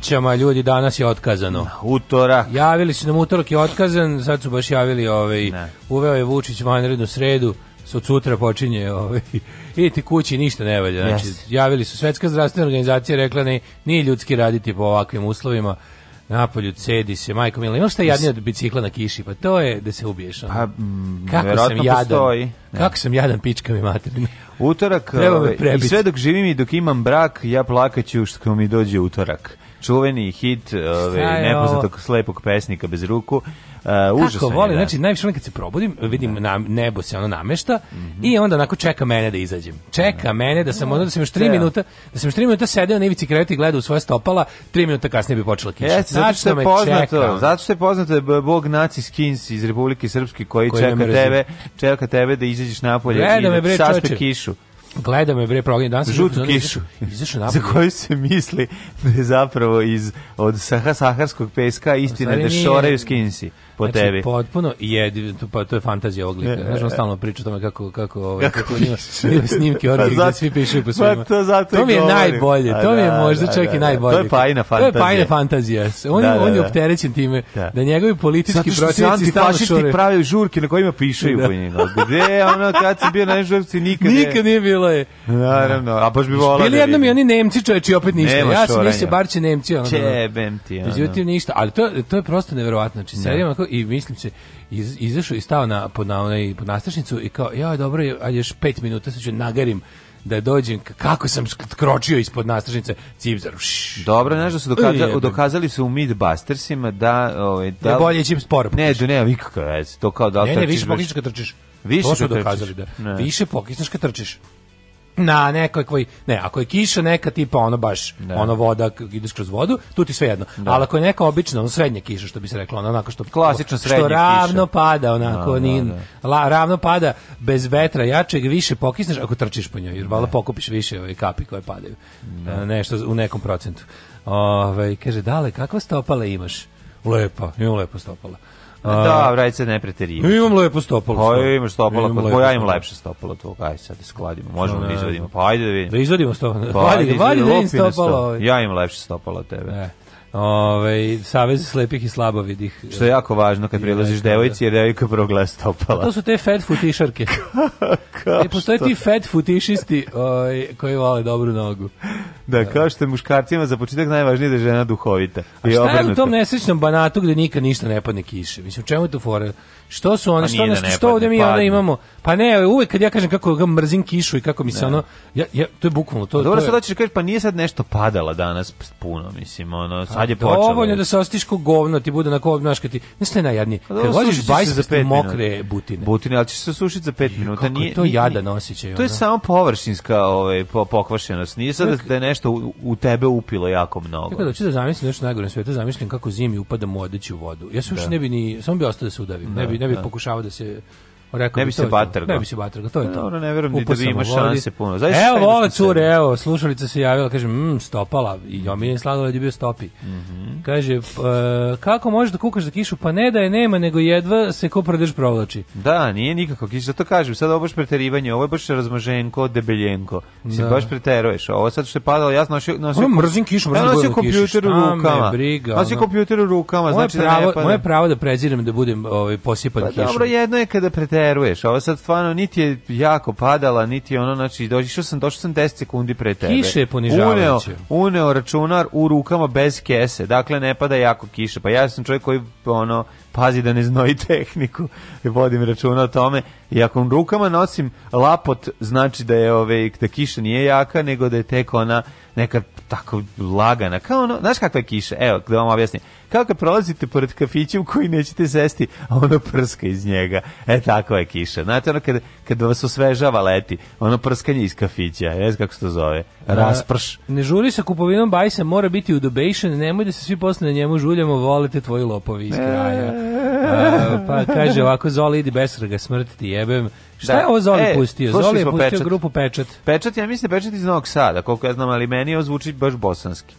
kućama, ljudi danas je otkazano. Utorak. Javili su nam utorak je otkazan, sad su baš javili ovaj, uveo je Vučić vanrednu sredu, od sutra počinje ovaj, idite kući, ništa ne valja. Znači, yes. javili su Svetska zdravstvena organizacija, rekla ne, nije ljudski raditi po ovakvim uslovima. Napolju cedi se, majko mila, imaš šta jadnije od bicikla na kiši, pa to je da se ubiješ. Pa, kako sam jadan, kako sam jadan pička mi materina. Utorak, ovaj, i sve dok živim i dok imam brak, ja plakaću što mi dođe utorak čuveni hit ovaj nepoznatog slepog pesnika bez ruku. Uh, užasno. Kako volim, da. znači najviše volim kad se probudim, vidim da. na nebo se ono namešta mm -hmm. i onda onako čeka mene da izađem. Čeka mm mene da sam mm -hmm. da sam još 3 Ceo. minuta, da sam još 3 minuta sedeo na ivici kreveta i gledao u svoje stopala, 3 minuta kasnije bi počela kiša. Jeste, zato što je poznato, čeka. zato što je poznato da Bog Naci Skins iz Republike Srpske koji, koji čeka tebe, čeka tebe da izađeš napolje Gleda i da me, kišu. Gleda me bre progon danas žutu kišu. Izašao napolje. Za koju se misli da je zapravo iz od saharskog peska istine da šoraju skinsi po znači, tebi. potpuno je, pa to je fantazija ovog lika. E, Znaš, on e. stalno priča o tome kako, kako, ovaj, kako, ima, snimke pa orgije gde svi pišu po pa svojima. To, zato to mi je govorim. najbolje, to mi je da, možda da, čak da, i da. najbolje. To je pajna fantazija. To je pajna fantazija. On, da, da, on je da. opterećen time da, da njegovi politički protivnici stalno šore. prave žurke na kojima pišu da. po njima. Gde, ono, kad si bio na žurci, nikad nije. Nikad nije bilo je. Naravno, a baš bi volao. Bili jednom i oni Nemci, čoveči, opet ništa. Ja sam mislio, bar će Nemci. Čebem ti. Međutim, ništa. Ali to, to je prosto neverovatno. Znači, serijama, i mislim se iz, izašao i stao na pod na onaj pod nastrašnicu i kao ja dobro ajde još 5 minuta se ću nagarim da dođem kako sam kročio ispod nastražnice Cipzar. Dobro, nešto da su dokazali, dokazali su u Midbustersima da ovaj da, da ne, bolje čim sporo. Ne, do nema nikakve veze. To kao da ne, ne, više pokisneš kad trčiš. Više to su dokazali da. Ne. Više pokisneš kad trčiš na nekoj nekakvoj, ne, ako je kiša neka tipa ono baš, da. ono voda ideš kroz vodu, tu ti sve jedno. Da. Ali ako je neka obična, ono srednja kiša što bi se reklo, ono onako što klasično srednja što ravno kiša. pada, onako da, da ni da. la, ravno pada bez vetra jačeg, više pokisneš ako trčiš po njoj, jer vala da. pokupiš više ove kapi koje padaju. A, e, nešto u nekom procentu. Ove, kaže, dale, kakva stopala imaš? Lepa, imam lepo stopala. Da, vraj se ne preterivati. No, imam lepo stopalo. Pa imaš stopalo, imam pa lepo ja imam lepše stopalo tvog. Aj sad da skladimo, možemo da, da, da izvadimo. Pa ajde da vidimo. Da izvadimo stopalo. Pa, ajde, ajde, ajde, ajde, ajde, ajde, stopalo. ajde, ajde, ajde, ajde, ajde, ajde, ajde, ajde, Ovaj savez slepih i slabovidih. Što je jako važno kad prilaziš devojci, jer devojka prvo gleda stopala. A to su te fat futišarke. e, postoje ti fat futišisti oj, koji vole dobru nogu. Da, kao što je muškarcima za početak najvažnije da je žena duhovita. A šta je u tom nesrećnom banatu gde nikad ništa ne padne kiše? Mislim, čemu je to fora? Što su one, pa što, nešto, da što ovdje mi padne. onda imamo? Pa ne, uvek kad ja kažem kako ga mrzim kišu i kako mi se ne. ono, ja, ja, to je bukvalno. To, pa Dobro, to je... sad hoćeš da kažeš, pa nije sad nešto padala danas puno, mislim, ono, sad je počelo. Dovoljno da se ostiš ko govno, ti bude na ko obnaš kad ti, ne najjadnije. Pa da kad voziš bajs za pet mokre butine. Butine, ali će se sušiti za 5 minuta. Nije, to jadan osjećaj. To je samo površinska ovaj, pokvašenost. Nije sad da, da je nešto u tebe upilo jako mnogo. Tako da ću da zamislim nešto najgore na svijetu, zamislim kako zimi upadam u odeću vodu. Ja se još ne bi ni, samo bi ostao da se udavim. Ne bi, ne bi pokušavao da se Rekao ne bi se batrgao. Ne bi se batrgao, to je to. Dobro, ne verujem da ima šanse puno. Znaš, evo, ovo cure, evo, slušalica se javila, kaže, mm, stopala, i omiljen sladoled je bio stopi. Mm -hmm. Kaže, uh, kako možeš da kukaš za kišu? Pa ne da je nema, nego jedva se ko prodeš provlači. Da, nije nikako kiša, zato kažem, sad ovo baš preterivanje, ovo je baš razmaženko, debeljenko. Se da. baš preteruješ, ovo sad što je padalo, ja nosio... nosio ono, mrzim kišu, mrzim ja, da nosio kompjuter u rukama. Briga, nosio kompjuter u rukama, znači da ne pada. Moje pravo da prezirem da budem ovaj, posipan pa kišom. Dobro, jedno je kada preteruješ. Ovo sad stvarno niti je jako padala, niti ono, znači, došao sam, došao sam 10 sekundi pre tebe. Kiše je ponižavajuće. Uneo, uneo računar u rukama bez kese. Dakle, ne pada jako kiše. Pa ja sam čovjek koji, ono, pazi da ne znoji tehniku i vodim računa o tome. I ako rukama nosim lapot, znači da je ove, da kiša nije jaka, nego da je tek ona neka tako lagana. Kao ono, znaš kakva je kiša? Evo, da vam objasnim kako prolazite pored kafića u koji nećete sesti, a ono prska iz njega. E, takva je kiša. Znate, ono kad, kada vas osvežava leti, ono prskanje iz kafića, ne znam kako se to zove, rasprš. A, ne žuri sa kupovinom bajsa, mora biti u udobation, nemoj da se svi posle na njemu žuljamo, volite tvoji lopovi iz e. kraja. A, pa kaže ovako, Zoli, idi besraga, smrt ti jebem. Šta da. je ovo Zoli e, pustio? Zoli je pustio pečat. grupu Pečat. Pečat, ja mislim da Pečat iz Novog Sada, koliko ja znam, ali meni ovo zvuči baš bosanski.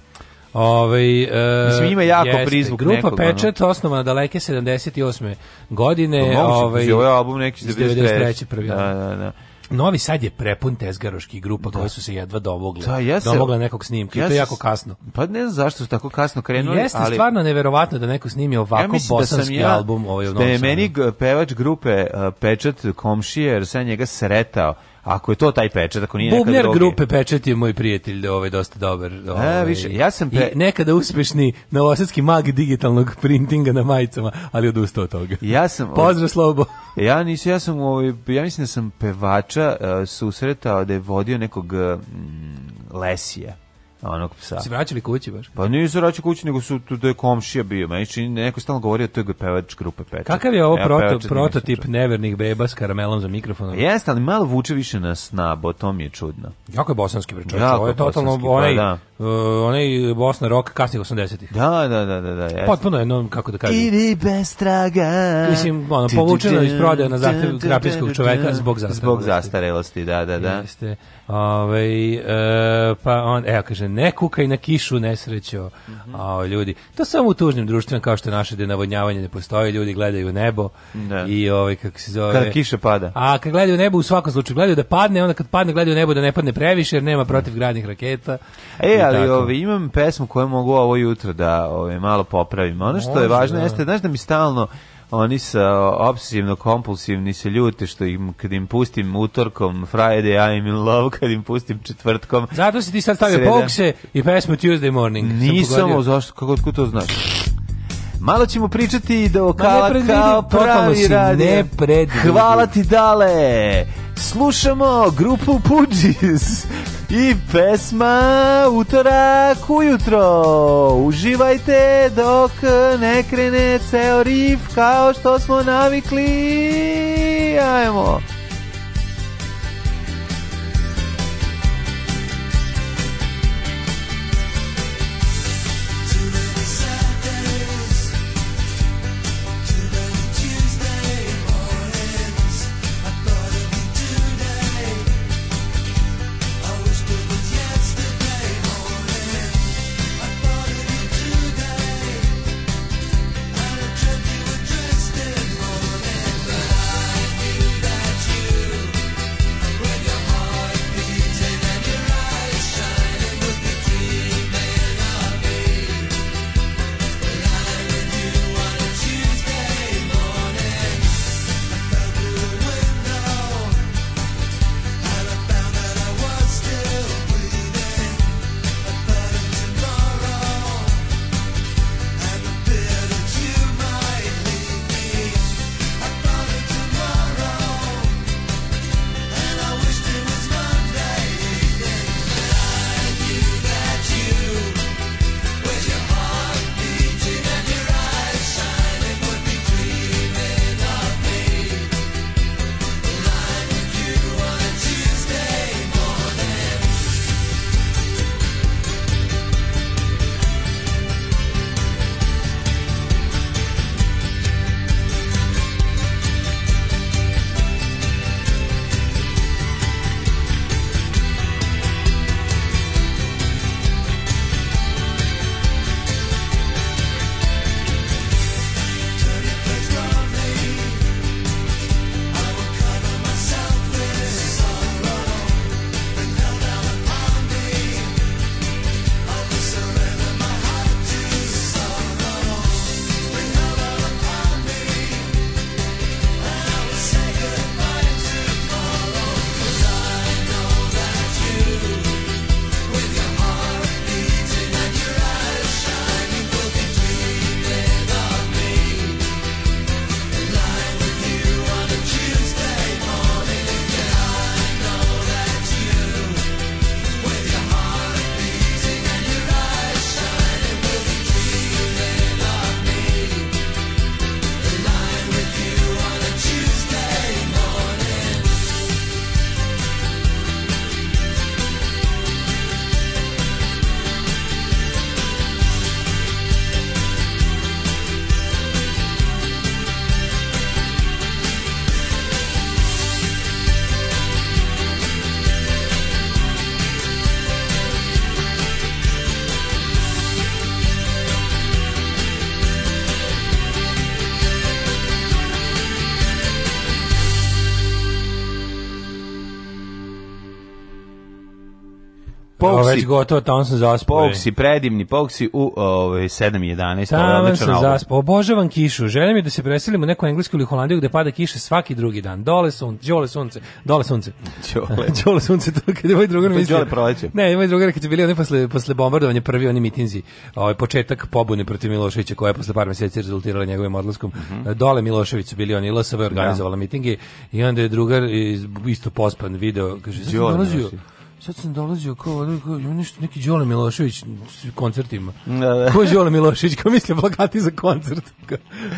Ovaj e, Mislim ima jako jeste. prizvuk Grupa nekoga, Pečat no? osnovana daleke 78. godine, no, pa ovaj ovaj album neki 93. prvi. Da, da, da. Novi Sad je prepun tezgaroških grupa da. koje su se jedva dovogle. Da, ja se, domogle nekog snimka. Ja I to je jako kasno. Pa ne znam zašto su tako kasno krenuli. Jeste ali, stvarno neverovatno da neko snimi ovako ja da bosanski da ja, album. Ovaj, da je meni pevač grupe uh, Pečat komšije, jer sam njega sretao Ako je to taj pečat, ako nije neka neka drugi. grupe pečat je moj prijatelj, ovaj dosta dobar. E, ovaj, e, više, ja sam pre... i nekada uspešni novosadski mag digitalnog printinga na majicama, ali odustao od toga. Ja sam Pozdrav Slobo. Ja nisam, ja sam ovaj, ja mislim da sam pevača uh, e, susretao da je vodio nekog e, mm, Lesija onog psa. Si vraćali kući baš? Pa nisu vraćali kući, nego su tu da je komšija bio. Meni čini neko stalno govorio to je pevač grupe Pečat. Kakav je ovo Evo, proto, pečat, prototip nevernih beba s karamelom za mikrofonom? Pa jeste, ali malo vuče više na snabo, to mi je čudno. Jako je bosanski pričač, ovo je totalno pa onaj pa, da uh, onaj Bosna rock kasnih 80-ih. Da, da, da, da, da. Jesno. Potpuno je, no, kako da kažem. Idi bez traga. Mislim, ono, povučeno iz prodaja na zahtev krapinskog čoveka zbog zastarelosti. Zbog zastarelosti, da, da, da. Jeste. Ove, ovaj, e, eh, pa on, evo, kaže, ne kukaj na kišu, nesrećo. Mm -hmm. A, ovaj, ljudi, to samo u tužnim društvima kao što je naše gde navodnjavanje ne postoji, ljudi gledaju nebo da. i ovaj kako se zove. Kad kiša pada. A kad gledaju nebo u svakom slučaju gledaju da padne, onda kad padne gledaju nebo da ne padne previše jer nema protivgradnih raketa. E, a ali ove, imam pesmu koju mogu ovo jutro da ove, malo popravim. Ono što Možda. je važno jeste, znaš da mi stalno oni sa obsesivno kompulsivni se ljute što im kad im pustim utorkom Friday I'm in love kad im pustim četvrtkom zato se ti sad stavio sreda. pokse i pesmu Tuesday morning nisam zašto kako tko to znaš Malo ćemo pričati da kala ne kao pravi radije. Hvala ti dale. Slušamo grupu Pudžis i pesma utorak ujutro. Uživajte dok ne krene ceo rif kao što smo navikli. Ajmo. već gotovo, tamo sam zaspao. Pouk si predivni, Pouk si u ovaj 7.11. Tamo ovaj, sam zaspao. Obožavam kišu. Želim je da se preselimo u neku englesku ili Holandiju gde pada kiša svaki drugi dan. Dole sunce, dole sunce, dole sunce. Dole, dole sunce, to kada moj drugar misli. Dole proleće. Ne, moj drugar kad je bili oni posle, posle bombardovanja prvi oni mitinzi, ovaj, početak pobune protiv Miloševića koja je posle par meseci rezultirala njegovim odlaskom. Mm -hmm. Dole Milošević su bili oni, LSV da. organizovala ja. mitinge i onda je drugar isto pospan video, kaže, dolazio, sad sam dolazio kao ono, kao, nešto, neki Đole Milošević s koncertima. Da, da. Ko je Đole Milošević? Kao mislio plakati za koncert.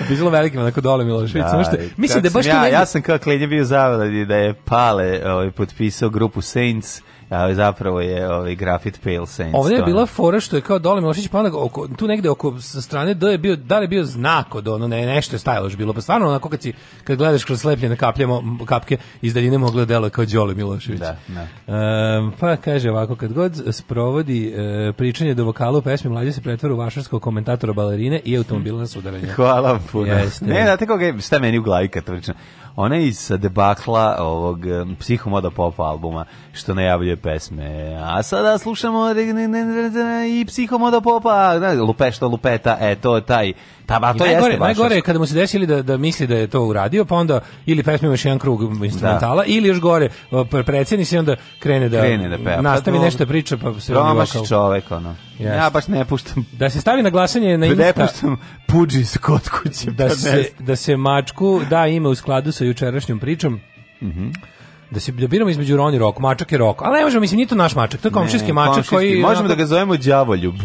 Bilo velikim, onako Đole Milošević. Da, što, mislim da baš ja, ja sam kao klenje bio zavodan da je Pale ovaj, potpisao grupu Saints a zapravo je ovaj grafit pale sandstone. Ovdje je bila fora što je kao Dole Milošić pa oko, tu negde oko sa strane D da je bio da li je bio znak od ono ne, nešto je stajalo je bilo pa stvarno onako kad si kad gledaš kroz slepljene kapljamo kapke iz daljine moglo delo kao Đole Milošević. Da, da. E, pa kaže ovako kad god sprovodi e, pričanje do vokala u pesmi mlađe se pretvara u vašarskog komentatora balerine i automobila na sudaranje. Hvala puno. Jeste. Ne, znate koga je, šta meni u glavi kad pričam ona je iz eh, debakla ovog eh, psihomoda pop albuma što najavljuje pesme. A sada slušamo eh, i psihomoda popa, da, lupešta lupeta, e to je taj Pa, ba, to I najgore, jeste najgore je kada mu se desili da, da misli da je to uradio, pa onda ili pesmi još jedan krug instrumentala, da. ili još gore, predsjedni se i onda krene da, krene da peva. Pa nastavi pa, nešto priča, pa se Romaš čovek, ono. Yes. Ja baš ne puštam. Da se stavi na glasanje na Insta. Ne puštam puđi s kod kuće. Da, pa se, da se mačku da ima u skladu sa jučerašnjom pričom. Mhm. Mm da se dobiramo da između Roni Roko, mačak i Rok. Ali ne možemo, mislim, nije to naš mačak, to je komšijski mačak koji... Možemo da ga zovemo Đavoljub.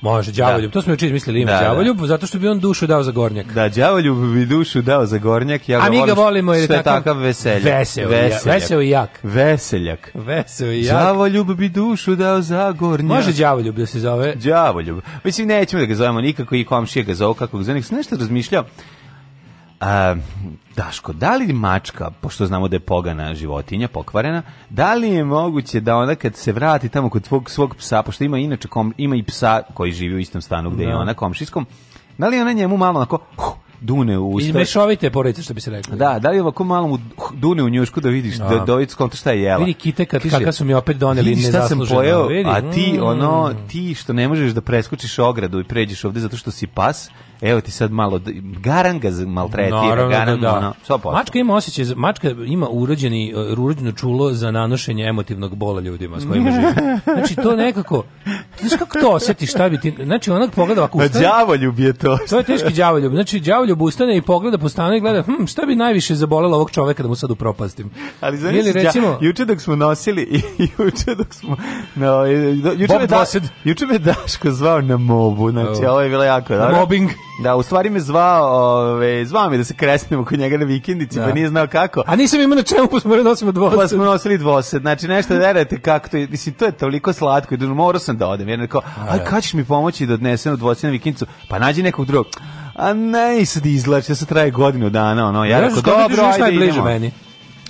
Može, da. Đavoljub, da. to smo još mislili ima da, da, Đavoljub, zato što bi on dušu dao za gornjak. Da, Đavoljub bi dušu dao za gornjak, ja ga, A mi ga volimo jer je takav, takav veseljak. Veseo, veseljak. veseo i jak. Veseljak. Veseo i jak. Đavoljub bi dušu dao za gornjak. Može Đavoljub da se zove? Đavoljub. Mislim, nećemo da ga zovemo nikako i komšije ga zove kako ga zove. Nešto razmišljao, Uh, Daško, da li mačka, pošto znamo da je pogana životinja, pokvarena, da li je moguće da ona kad se vrati tamo kod tvog, svog psa, pošto ima inače kom, ima i psa koji živi u istom stanu gde da. je ona komšijskom, da li ona njemu malo onako huh, dune u usta. Izmešovite porodice što bi se reklo. Da, da li ovako malo mu dune u njušku da vidiš no. da Dovic da. da konta šta je jela. Vidi kite kad Kiže, kaka su mi opet doneli vidi šta sam pojeo, a ti mm. ono ti što ne možeš da preskočiš ogradu i pređeš ovde zato što si pas, Evo ti sad malo garanga ga maltretira, da garan da, da. Ono, Mačka ima osećaj, mačka ima urođeni e, urođeno čulo za nanošenje emotivnog bola ljudima s kojima živi. Znači to nekako, znaš kako to osetiš, šta bi ti, znači onak pogleda ovako ustane. Đavoljub je to. To je teški đavoljub. Znači đavoljub ustane i pogleda po stanu i gleda, hm, šta bi najviše zabolelo ovog čoveka da mu sad upropastim. Ali znači, Ili, da recimo, juče dok smo nosili, juče dok smo, no, juče me, da, juče me Daško zvao na mobu, znači ovo je bilo jako. da. Mobbing. Da, u stvari me zvao, ove, zvao mi da se kresnemo kod njega na vikendici, pa da. pa nije znao kako. A nisam imao na čemu, pa smo da nosili dvosed. Pa smo nosili dvosed, znači nešto verujete kako to je, mislim, to je toliko slatko i da morao sam da odem, jer rekao, da, aj, kad ćeš mi pomoći da odnesem u dvosed na vikendicu, pa nađi nekog drugog. A ne, sad izlači, se traje godinu dana, ono, ja rekao, dobro, ajde, idemo. Meni.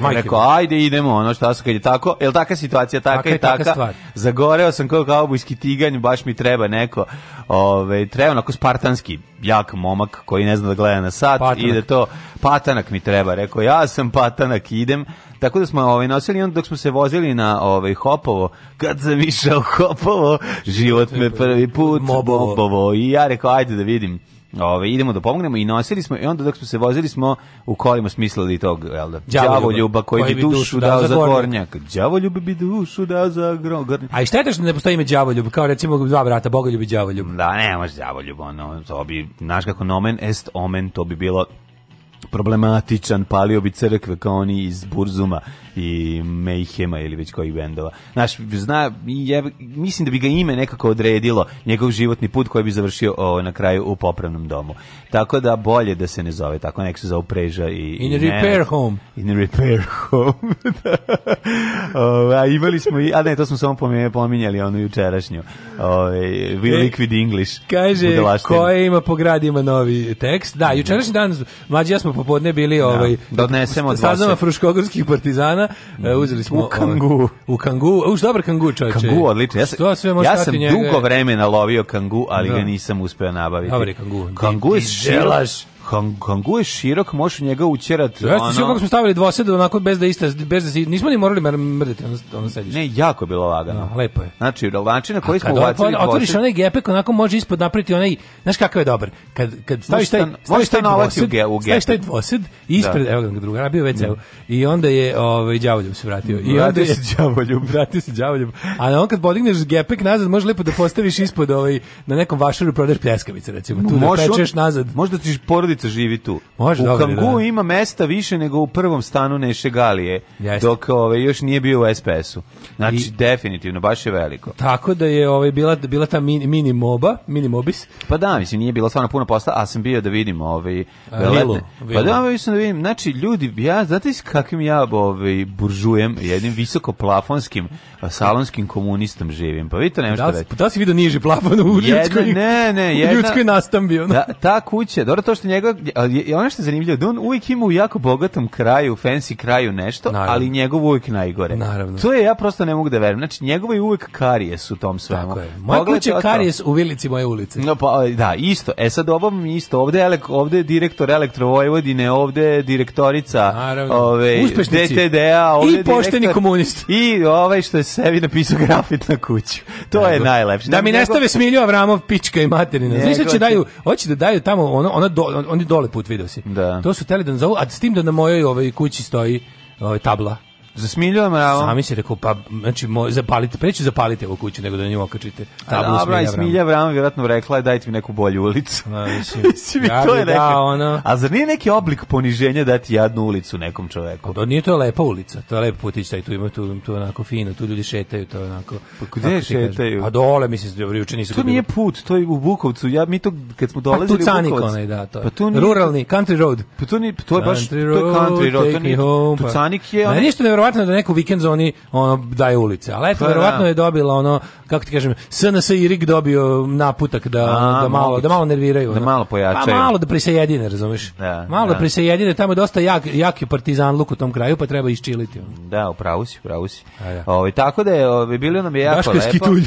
Majke. Rekao, ajde idemo, ono šta su, kad je tako, jel taka situacija, taka, taka i taka, taka zagoreo sam kao kaubojski tiganj, baš mi treba neko, ove, ovaj, treba onako spartanski, jak momak koji ne zna da gleda na sat, patanak. ide to, patanak mi treba, rekao, ja sam patanak, idem, tako da smo ovaj nosili onda dok smo se vozili na ovaj Hopovo, kad sam išao Hopovo, život me prvi put mobovo, mobovo. i ja rekao ajde da vidim Ove, idemo da pomognemo i nosili smo i onda dok smo se vozili smo u kolima smislili tog jel da đavoljuba koji, koji bi dušu dao, dao za gornjak đavoljub bi dušu dao za gornjak a i šta je to što ne postoji ime đavoljub kao recimo dva brata bogoljub i đavoljub da ne može đavoljub ono to bi znaš kako nomen est omen to bi bilo problematičan, palio bi crkve kao oni iz Burzuma i Mayhema ili već kojih bendova. Znaš, zna, je, mislim da bi ga ime nekako odredilo njegov životni put koji bi završio o, na kraju u popravnom domu. Tako da bolje da se ne zove tako, nek se zove Preža i... In i a ne, repair home. In repair home. Da. o, a imali smo, i, a ne, to smo samo pominjali onu jučerašnju. O, we e, liquid English. Kaže, koje ima po gradi ima novi tekst. Da, jučerašnji dan, mlađi ja smo popodne bili... Da, ovaj, da odnesemo dva Fruškogorskih partizana E, mm, uzeli smo... U kangu. Ovaj, u kangu, uš dobar kangu čače Kangu, odlično. Ja sam, ja sam dugo vremena lovio kangu, ali da. ga nisam uspeo nabaviti. Dobar je kangu. Kangu je želaš Kang, kangu je širok, možeš u njega ućerat. Ja ono... se kako smo stavili dvosede, onako bez da ista bez da si, nismo ni morali mrditi ono, ono sediš. Ne, jako je bilo lagano. No, da, lepo je. Znači, način na koji smo ubacili. Kad otvoriš onaj gepek, onako može ispod napraviti onaj, znaš kakav je dobar. Kad kad staviš taj staviš taj dvosed, u staviš taj dvosed ispred, da. evo ga druga, rabio već da. evo. I onda je ovaj đavoljub se vratio. I onda je đavoljub, vratio se đavoljub. A on kad podigneš gepek nazad, može lepo da postaviš ispod ovaj na nekom vašaru prodaš pljeskavice recimo. Tu da pečeš nazad. Možda ti porodi porodica živi tu. Može, u dobro, Kangu da, da. ima mesta više nego u prvom stanu Nešegalije, Jeste. dok ove, ovaj, još nije bio u SPS-u. Znači, I, definitivno, baš je veliko. Tako da je ove, ovaj, bila, bila ta mini, mini moba, mini mobis. Pa da, mislim, nije bilo stvarno puno posla, a sam bio da vidim ovaj, veletne. Pa da, ovaj, mislim da vidim, znači, ljudi, ja, znate s kakvim ja ovaj, buržujem, jednim visoko plafonskim, salonskim komunistom živim. Pa vidite, nema što da, reći. Da si vidio niži plafon u ljudskoj, ne, ne, jedna, u ljudskoj nastambio. Da, ta kuća, dobro to što njega njega, ono što je zanimljivo, da on uvijek ima u jako bogatom kraju, fancy kraju nešto, Naravno. ali njegov uvijek najgore. Naravno. To je, ja prosto ne mogu da verim. Znači, njegov je uvijek karijes u tom svemu. Tako je. Moja kuća je karijes u vilici moje ulice. No, pa, e, da, isto. E sad ovom isto. Ovde je, ovde je direktor Elektrovojvodine, ovde je direktorica ove, DTD-a. Ovde I pošteni direktor, komunist. I ovaj što je sebi napisao grafit na kuću. To Naravno. je najlepše. Da mi njegov... nestave smilju Avramov, pička i materina. Znači će daju, hoće da daju tamo ono, ono, ono oni dole put video si. Da. To su teli da nazovu, a s tim da na mojoj ovaj kući stoji ovaj tabla Zasmiljava mrava. Sami se rekao, pa, znači, mo, zapalite, preću zapalite ovu kuću nego da na nju okačite. Tablu A, dobra, smilja vrama vjerojatno rekla je dajte mi neku bolju ulicu. A, mislim, mislim to je da, neka... ono... A zar nije neki oblik poniženja dati jadnu ulicu nekom čovjeku? Da, pa nije to lepa ulica, to je lep putić, taj tu ima tu, tu onako fino, tu ljudi šetaju, to je onako... Pa gdje šetaju? A pa dole, mislim, da juče nisu... To nije put, to je u Bukovcu, ja, mi to, kad smo dolazili pa, tu u Bukovac... Onaj, da, to je. Pa to nije... Ruralni, country road. Pa to, nije, to je baš, country road, to je country road, to nije... Home, Tucanik pa- je... Onaj... Meni nešto verovatno da neku vikend zoni ono daje ulice. Ali eto, pa, da. verovatno je dobila ono kako ti kažem, SNS i Rik dobio naputak da A, da malo da malo nerviraju. Da malo pojačaju. Pa malo da prisejedine, razumeš? Da, malo da, da prisejedine, tamo je dosta jak jaki partizan luk u tom kraju, pa treba isčiliti. Ono. Da, upravo si, upravo si. Ovaj tako da je, ovaj bilo nam je jako Daška lepo.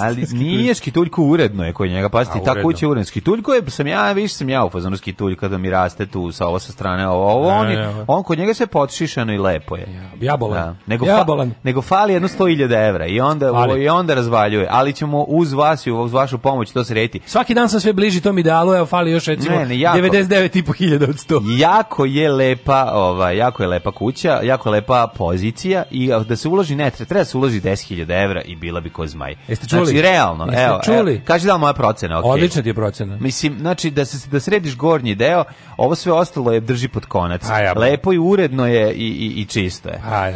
Ali nije skituljko uredno je kod njega, pazite, ta kuća je uredno. Skituljko je, sam ja, više sam ja u fazonu skituljka da mi raste tu sa ovo sa strane, ovo, ovo e, on, je, on kod njega se potšišano i lepo je. Jabolan. Da. Nego, Jabolan. Fa, nego fali jedno 100.000 evra i onda, fali. i onda razvaljuje, ali ćemo uz vas i uz vašu pomoć to sreti. Svaki dan sam sve bliži tom idealu, evo fali još recimo ne, ne, 99.500 od 100. Jako je lepa, ova, jako je lepa kuća, jako je lepa pozicija i da se uloži, ne, treba da se uloži 10.000 evra i bila bi ko zmaj. Jeste čuli? Znači, realno, Jeste evo, čuli? evo, kaži da moja procena, okay. Odlična ti je procena. Mislim, znači, da se da središ gornji deo, ovo sve ostalo je drži pod konac. Lepo i uredno je i, i, i čisto je. A, Aj,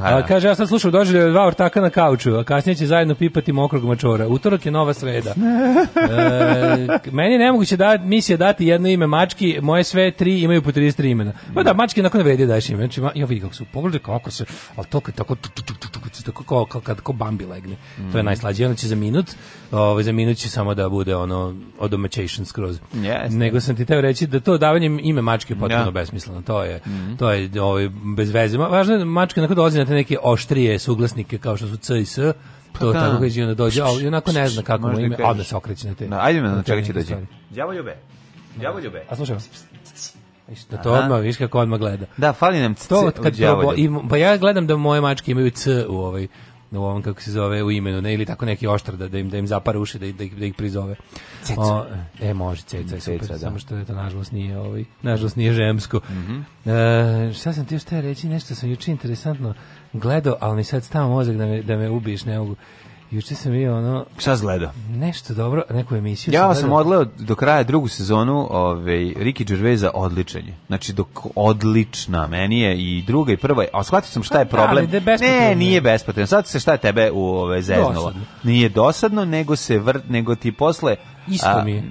A, kaže, ja sam slušao doživlje dva ortaka na kauču, a kasnije će zajedno pipati mokrog mačora. Utorak je nova sreda. e, meni je nemoguće da misije dati jedno ime mački, moje sve tri imaju po 33 imena. Pa da, mački nakon vredi daješ ime. Znači, ja vidi kako su, pogledaj kako se, ali to tako, tako, tako, tako, tako, tako, tako, tako, tako, tako, tako, tako, tako, tako, tako, tako, onda će za minut, ovaj, za minut će samo da bude ono odomaćation skroz. Yes. Nego sam ti teo reći da to davanje ime mačke je potpuno yeah. Da. besmisleno. To je, mm -hmm. to je ovaj, bez veze. Važno je da mačke onako dolazi na te neke oštrije suglasnike kao što su C i S, pa to da. tako kaže onda dođe, a i onako ne zna kako mu ime, a da se okreće na te. Da, ajde me na čega će dođe. Đavoljube. Đavoljube. A slušaj. Da to odmah, viš kako odmah gleda. Da, fali nam c, to, kad probo, i, Pa ja gledam da moje mačke imaju c u ovaj u ovom kako se zove u imenu ne ili tako neki oštar da, da im da im zapare uši da, da ih da ih prizove. Ceca. O, e može ceca, je super, da. samo što je to nažalost nije ovaj nažalost nije žemsko. Mm -hmm. e, sam ti šta reći nešto sam juče interesantno gledao, ali mi sad stavam mozak da me da me ubiješ ne mogu. Juče sam bio ono... Šta zgledao? Nešto dobro, neku emisiju ja sam gledao. sam odleo do kraja drugu sezonu ovaj, Ricky Gervaisa odličan je. Znači, dok odlična meni je i druga i prva. A shvatio sam šta je pa da, problem. Da, da, ne, nije bespotrebno. Sad se šta je tebe u, ove, ovaj, zeznulo. Dosadno. Nije dosadno, nego, se vr, nego ti posle Isto mi je.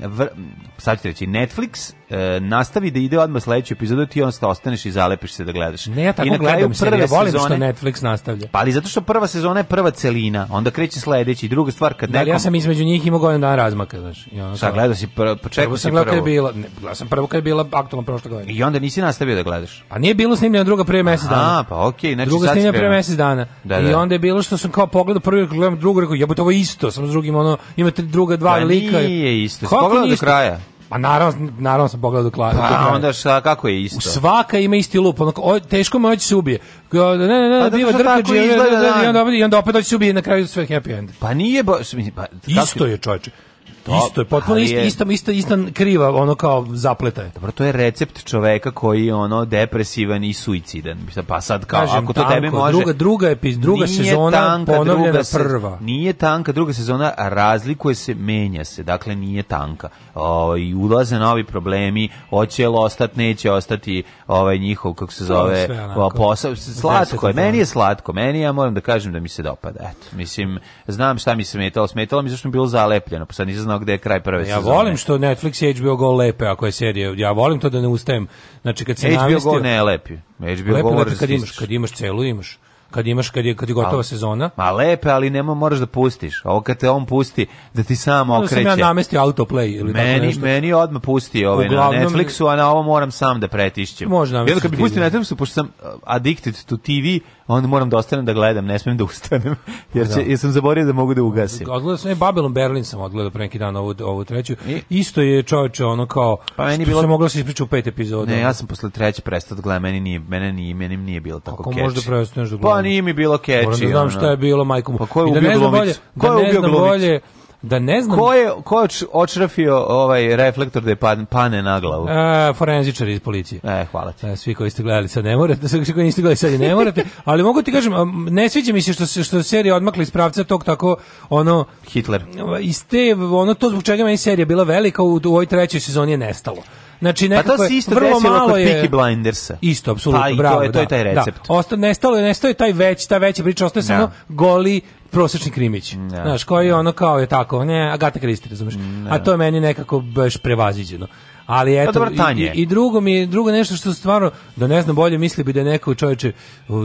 sad ću reći, Netflix e, nastavi da ide odmah sledeću epizodu, ti onda ostaneš i zalepiš se da gledaš. Ne, ja tako I na gledam se, ja volim sezone, što Netflix nastavlja. Pa ali zato što prva sezona je prva celina, onda kreće sledeći, druga stvar kad da, nekom... ja sam između njih imao godinu dana razmaka, znaš. I Šta, gledao si, pr počekao si prvo. Kad je bila, ne, gledao sam prvo kad je bila aktualno prošle godine. I onda nisi nastavio da gledaš. A nije bilo snimljeno druga pre mesec dana. A, pa okej, okay, znači druga snimljena pre mesec dana. Da, da. I onda je bilo što sam kao pogledao prvi, gledam drugu, rekao, jebote, ovo isto, samo s drugim ono, imate druga dva pa lika je isto? Pogledaj do kraja. Pa naravno, naravno sam pogledao do kraja. Pa onda šta, kako je isto? svaka ima isti lup, onako, teško me hoće se ubije. Ne, ne, ne, pa, biva drkađe, onda, i onda opet hoće se ubije na kraju sve happy end. Pa nije, ba, pa, isto je čovječe isto je potpuno isto, je... isto, isto, isto kriva, ono kao zapleta je. Dobro, to je recept čoveka koji je ono depresivan i suicidan. Pa sad kao, Kažem, ako to tanko, tebe može... Druga, druga, epiz, druga sezona tanka, ponovljena druga se, prva. Nije tanka, druga sezona razlikuje se, menja se, dakle nije tanka. O, I ulaze novi problemi, hoće li ostati, neće ostati ovaj njihov, kako se zove, posao. Slatko je, meni je slatko, meni ja moram da kažem da mi se dopada. Eto, mislim, znam šta mi se smetalo, smetalo mi zašto mi bilo zalepljeno, pa sad nisam ono gde je kraj prve ja sezone. Ja volim što Netflix i HBO Go lepe ako je serija. Ja volim to da ne ustajem. Znači kad se HBO Go ne lepi. HBO lepe, Go lepe da kad imaš, kad imaš celu, imaš kad imaš kad je kad je gotova a, sezona. Ma lepe, ali nema moraš da pustiš. Ovo kad te on pusti da ti sam okreće. Da sam ja namestio autoplay ili meni, tako nešto. Meni odma pusti ovaj na Netflixu, a na ovo moram sam da pretišćem. Možda. Ja kad bi pustio na Netflixu pošto sam uh, addicted to TV, onda moram da ostanem da gledam, ne smijem da ustanem, jer, će, da. jer sam zaborio da mogu da ugasim. Odgledao sam, e, Babylon Berlin sam odgledao pre neki dan ovu, ovu treću. I? Isto je čoveče ono kao, pa meni bilo... se moglo da se ispričati u pet epizoda. Ne, ja sam posle treće prestao da gledam, meni nije, mene nije, meni nije bilo tako Ako catchy. možda prestaneš da gledam. Pa nije mi bilo catchy. Moram da znam ono. šta je bilo, majkom. Pa ko je da ubio Glumicu? Ko je ubio Glumicu? da ne znam... Ko je, ko je očrafio ovaj reflektor da je pane na glavu? E, forenzičar iz policije. E, hvala ti. E, svi koji ste gledali sad ne morate, svi koji niste gledali sad ne morate, ali mogu ti kažem, ne sviđa mi se što, se, što serija odmakla iz pravca tog tako, ono... Hitler. Iz te, ono to zbog čega meni serija bila velika, u, u ovoj trećoj sezoni je nestalo. Znači nekako pa to se isto vrlo malo je Peaky Blindersa. Isto pa apsolutno pa, bravo. To je, to da. je taj recept. Da. Osta nestalo je nestao je taj već ta veća priča ostaje no. Da. samo goli prosečni krimić. Ne. Da. Znaš, koji ono kao je tako, ne, Agatha Christie, razumeš. Ne. Da. A to je meni nekako baš prevaziđeno. Ali eto, pa dobro, i, i, drugo mi drugo nešto što stvarno, da ne znam, bolje misli bi da je neko čovječe,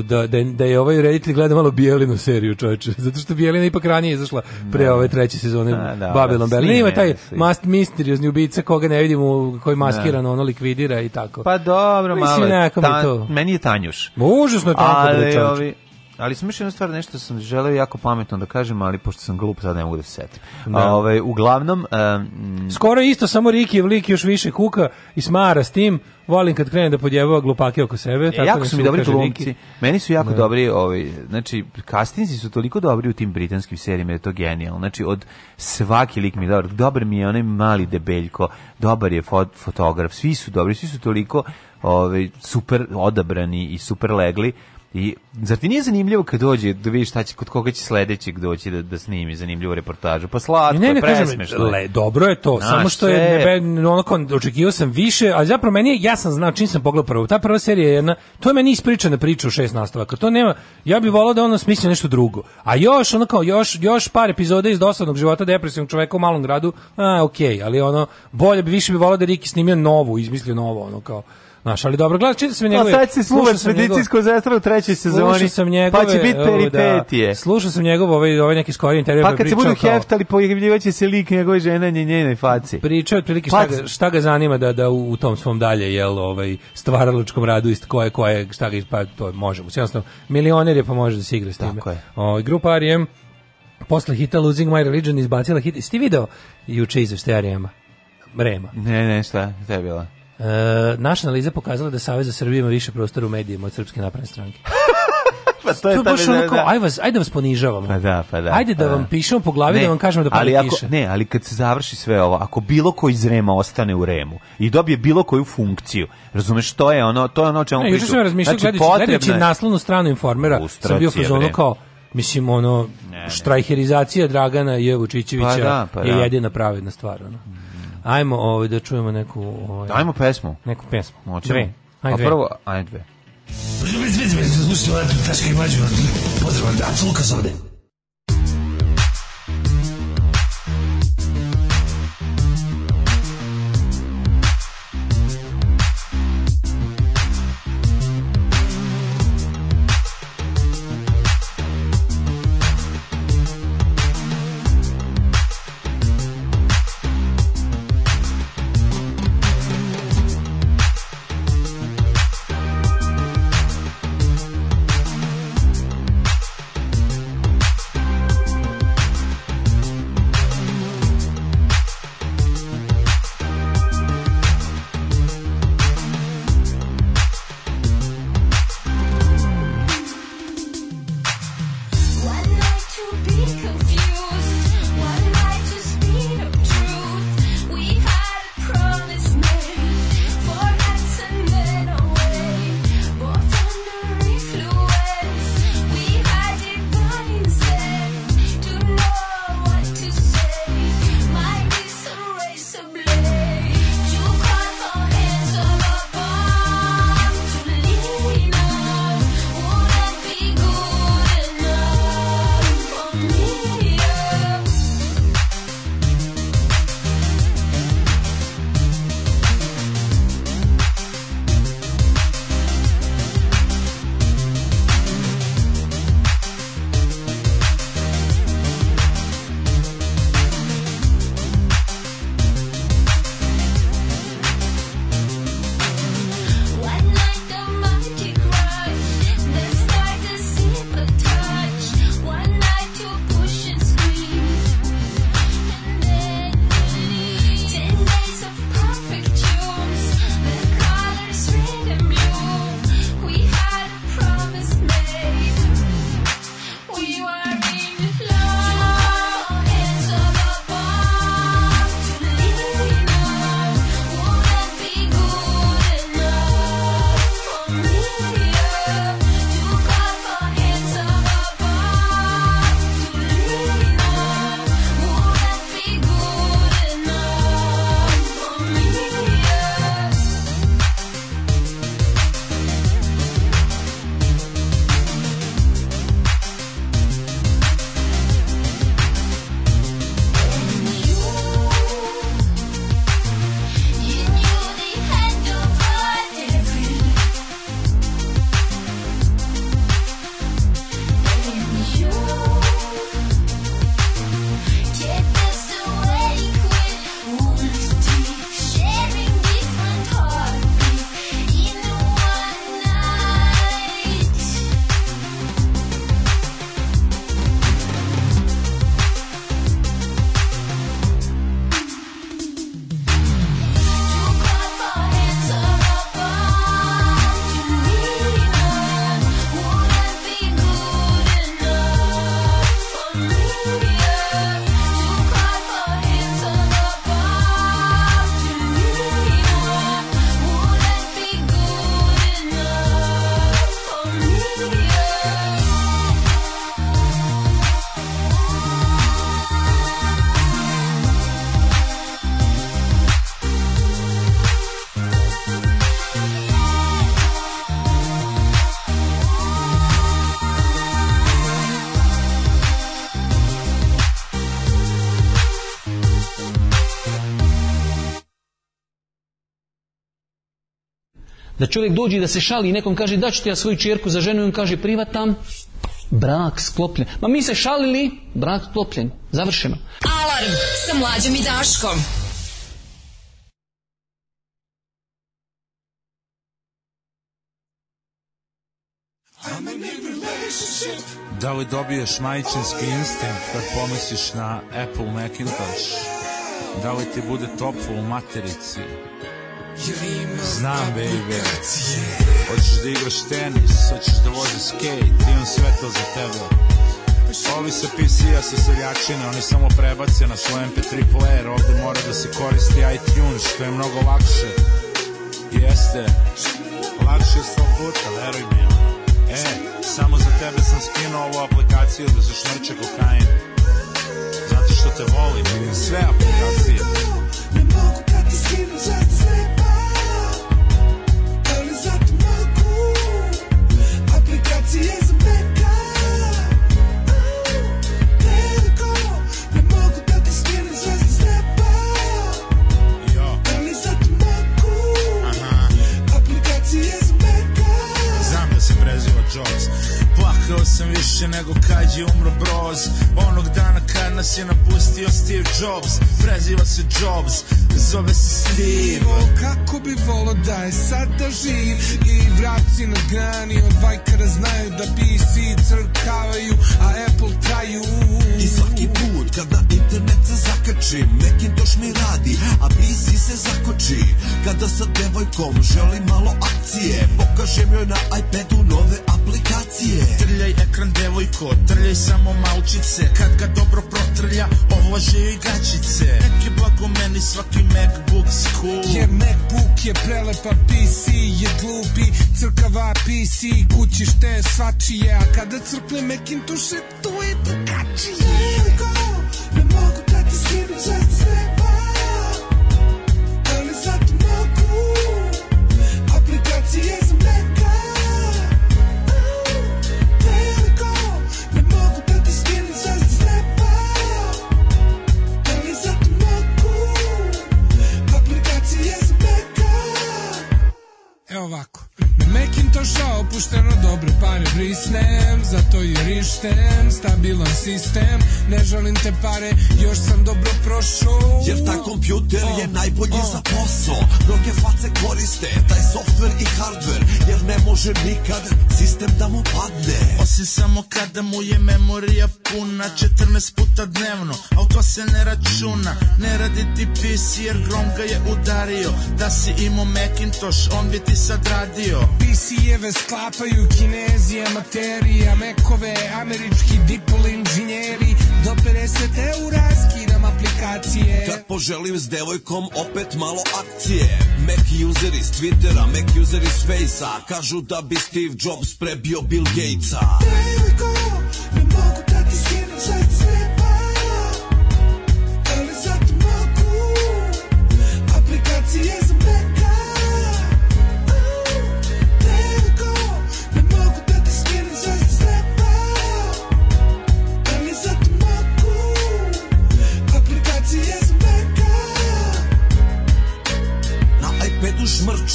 da, da, da je ovaj reditelj gleda malo Bijelinu seriju čovječe, zato što Bijelina ipak ranije izašla pre da. ove treće sezone da, da, Babylon Bell. Ima taj mast misteriozni ubica koga ne vidimo, koji maskirano ono likvidira i tako. Pa dobro, Mislim, malo, ta, mi to. meni je Tanjuš. Užasno tanko, ali, ovi, Ali sam još jednu stvar, nešto sam želeo jako pametno da kažem, ali pošto sam glup, sad ne mogu da se setim. Da. Ove, ovaj, uglavnom... Um, Skoro isto, samo Riki Vlik još više kuka i smara s tim. Volim kad krenem da podjevava glupake oko sebe. E, tako jako da su mi dobri glumci. Meni su jako da. dobri, ovaj, znači, kastinci su toliko dobri u tim britanskim serijima, da je to genijalno. Znači, od svaki lik mi je dobar. Dobar mi je onaj mali debeljko, dobar je fot, fotograf, svi su dobri, svi su toliko ovaj, super odabrani i super legli I zar ti nije zanimljivo kad dođe da vidiš šta će kod koga će sledećeg doći da da snimi zanimljivu reportažu? Pa slatko, ne, ne, presmešno. Le, dobro je to, Znaš, samo što je nebe, onako očekivao sam više, a zapravo meni je, ja sam znao čim sam pogledao prvo. Ta prva serija je jedna, to je meni ispričana priča u šest nastavaka. To nema, ja bih voleo da ono smisli nešto drugo. A još ono kao još još par epizoda iz dosadnog života depresivnog čoveka u malom gradu. A, okej, okay, ali ono bolje bi više bi voleo da Riki snimio novu, izmislio novo, ono kao Znaš, ali dobro, gledaj, čitao sam pa njegove... A sad si slušao medicinsko zestra u trećoj sezoni, sam njegove, pa će biti da. peripetije. Da, slušao sam njegov ovaj, ovaj neki skori intervju. Pa kad se budu heftali, pojavljivaće se lik njegove žene i njenoj faci. Pričao je otprilike šta, šta ga zanima da, da u tom svom dalje, jel, ovaj, stvaralačkom radu, ist, koje, koje, šta ga, pa to možemo. Jednostavno, milioner je pa može da se igra s time. Tako je. O, ovaj, grupa Arijem, posle hita Losing My Religion izbacila hit. Sti video juče izvešte Arijema? Rema. Ne, ne, šta, šta je bila? E, naša analiza pokazala da Savez za Srbiju ima više prostora u medijima od Srpske napredne stranke. pa to je to baš onako, da, aj vas, ajde da vas ponižavamo. Pa da, pa da. Ajde da pa da. vam da. pišemo po glavi, da ne, da vam kažemo da ali piše. Ne, ali kad se završi sve ovo, ako bilo ko iz Rema ostane u Remu i dobije bilo koju funkciju, razumeš, to je ono, to je ono o čemu priču. sam razmišljao, znači, gledajući, gledajući naslovnu stranu informera, sam bio fazonu kao, mislim, ono, ne, ne. štrajherizacija Dragana i Vučićevića pa da, pa je jedina pravedna stvar. Ono. Mm. Ajmo ovaj, da čujemo neku... Ovaj, Ajmo pesmu. Neku pesmu. Moćemo. Dve. Ajde A prvo, ajde dve. Slušajte, slušajte, slušajte, slušajte, slušajte, slušajte, slušajte, slušajte, slušajte, slušajte, slušajte, čovjek dođe da se šali i nekom kaže da ti ja svoju čerku za ženu i on kaže privatam, brak sklopljen. Ma mi se šalili, brak sklopljen, završeno. Alarm sa mlađom i Daškom. Da li dobiješ majčinski instinkt kad pomisliš na Apple Macintosh? Da li ti bude toplo u materici? Znam, baby. Hoćeš da igraš tenis, hoćeš da voziš skate, imam sve to za tebe. Ovi sa PC-a sa seljačine, oni samo prebace na svoj MP3 player, ovde mora da se koristi iTunes, što je mnogo lakše. Jeste, lakše je sto puta, veruj mi. E, samo za tebe sam skinuo ovu aplikaciju da se šmrče kokain. Zato što te volim, sve aplikacije. Ne mogu više nego kad je umro Broz Onog dana kad nas je napustio Steve Jobs Preziva se Jobs, zove se Steve O kako bi volo da je sad da živ I vraci na grani od bajkara znaju da PC crkavaju A Apple traju I svaki put kada im internet se zakači toš mi radi, a PC se zakoči Kada sa devojkom želi malo akcije Pokažem joj na iPadu nove aplikacije Trljaj ekran devojko, trljaj samo malčice Kad ga dobro protrlja, ovlaže joj gačice Neki blago meni svaki Macbook school Jer Macbook je prelepa PC je glupi Crkava PC, kućište svačije A kada crkne Macintosh, to je drugačije just say pustoša opušteno dobre pare brisnem Zato i rištem stabilan sistem Ne želim te pare još sam dobro prošao Jer taj kompjuter oh, je najbolji oh. za posao Mnoge face koriste taj software i hardware Jer ne može nikad sistem da mu padne Osim samo kada mu je memorija puna 14 puta dnevno, a to se ne računa Ne radi ti PC jer grom ga je udario Da si imao Macintosh on bi ti sad radio PC je Kijeve sklapaju kinezi, materija, mekove, američki dipol inženjeri, do 50 eura skinam aplikacije. Kad da poželim s devojkom opet malo akcije. Mac useri s Twittera, Mac useri s Facea, kažu da bi Steve Jobs prebio Bill Gatesa. Devojko, ne mogu da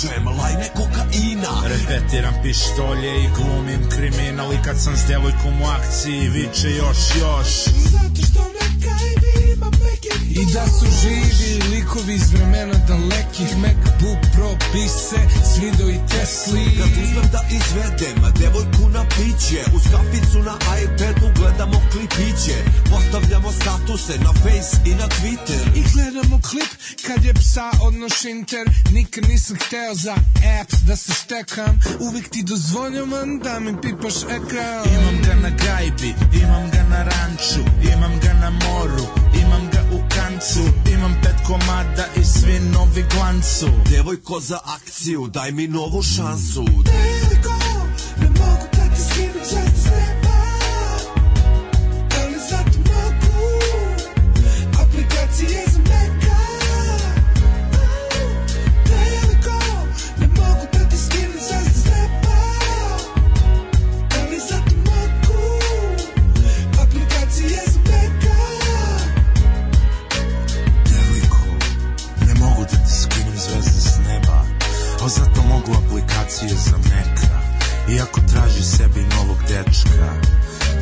Čujem lajne kokaina Repetiram pištolje i glumim kriminal I kad sam s djevojkom u akciji Viče još, još Zato što I da su živi likovi iz vremena dalekih MacBook Pro bise s video i Tesli Kad da uzmem da izvedem devojku na piće Uz kaficu na iPadu gledamo klipiće Postavljamo statuse na Face i na Twitter I gledamo klip kad je psa odno šinter Nikad nisam hteo za apps da se štekam Uvijek ti dozvoljam da mi pipaš ekran Imam ga na gajbi, imam ga na ranču Imam ga na moru, imam ga bilancu Imam pet komada i svi novi glancu Devojko za akciju, daj mi novu šansu Devojko I ako traži sebi novog dečka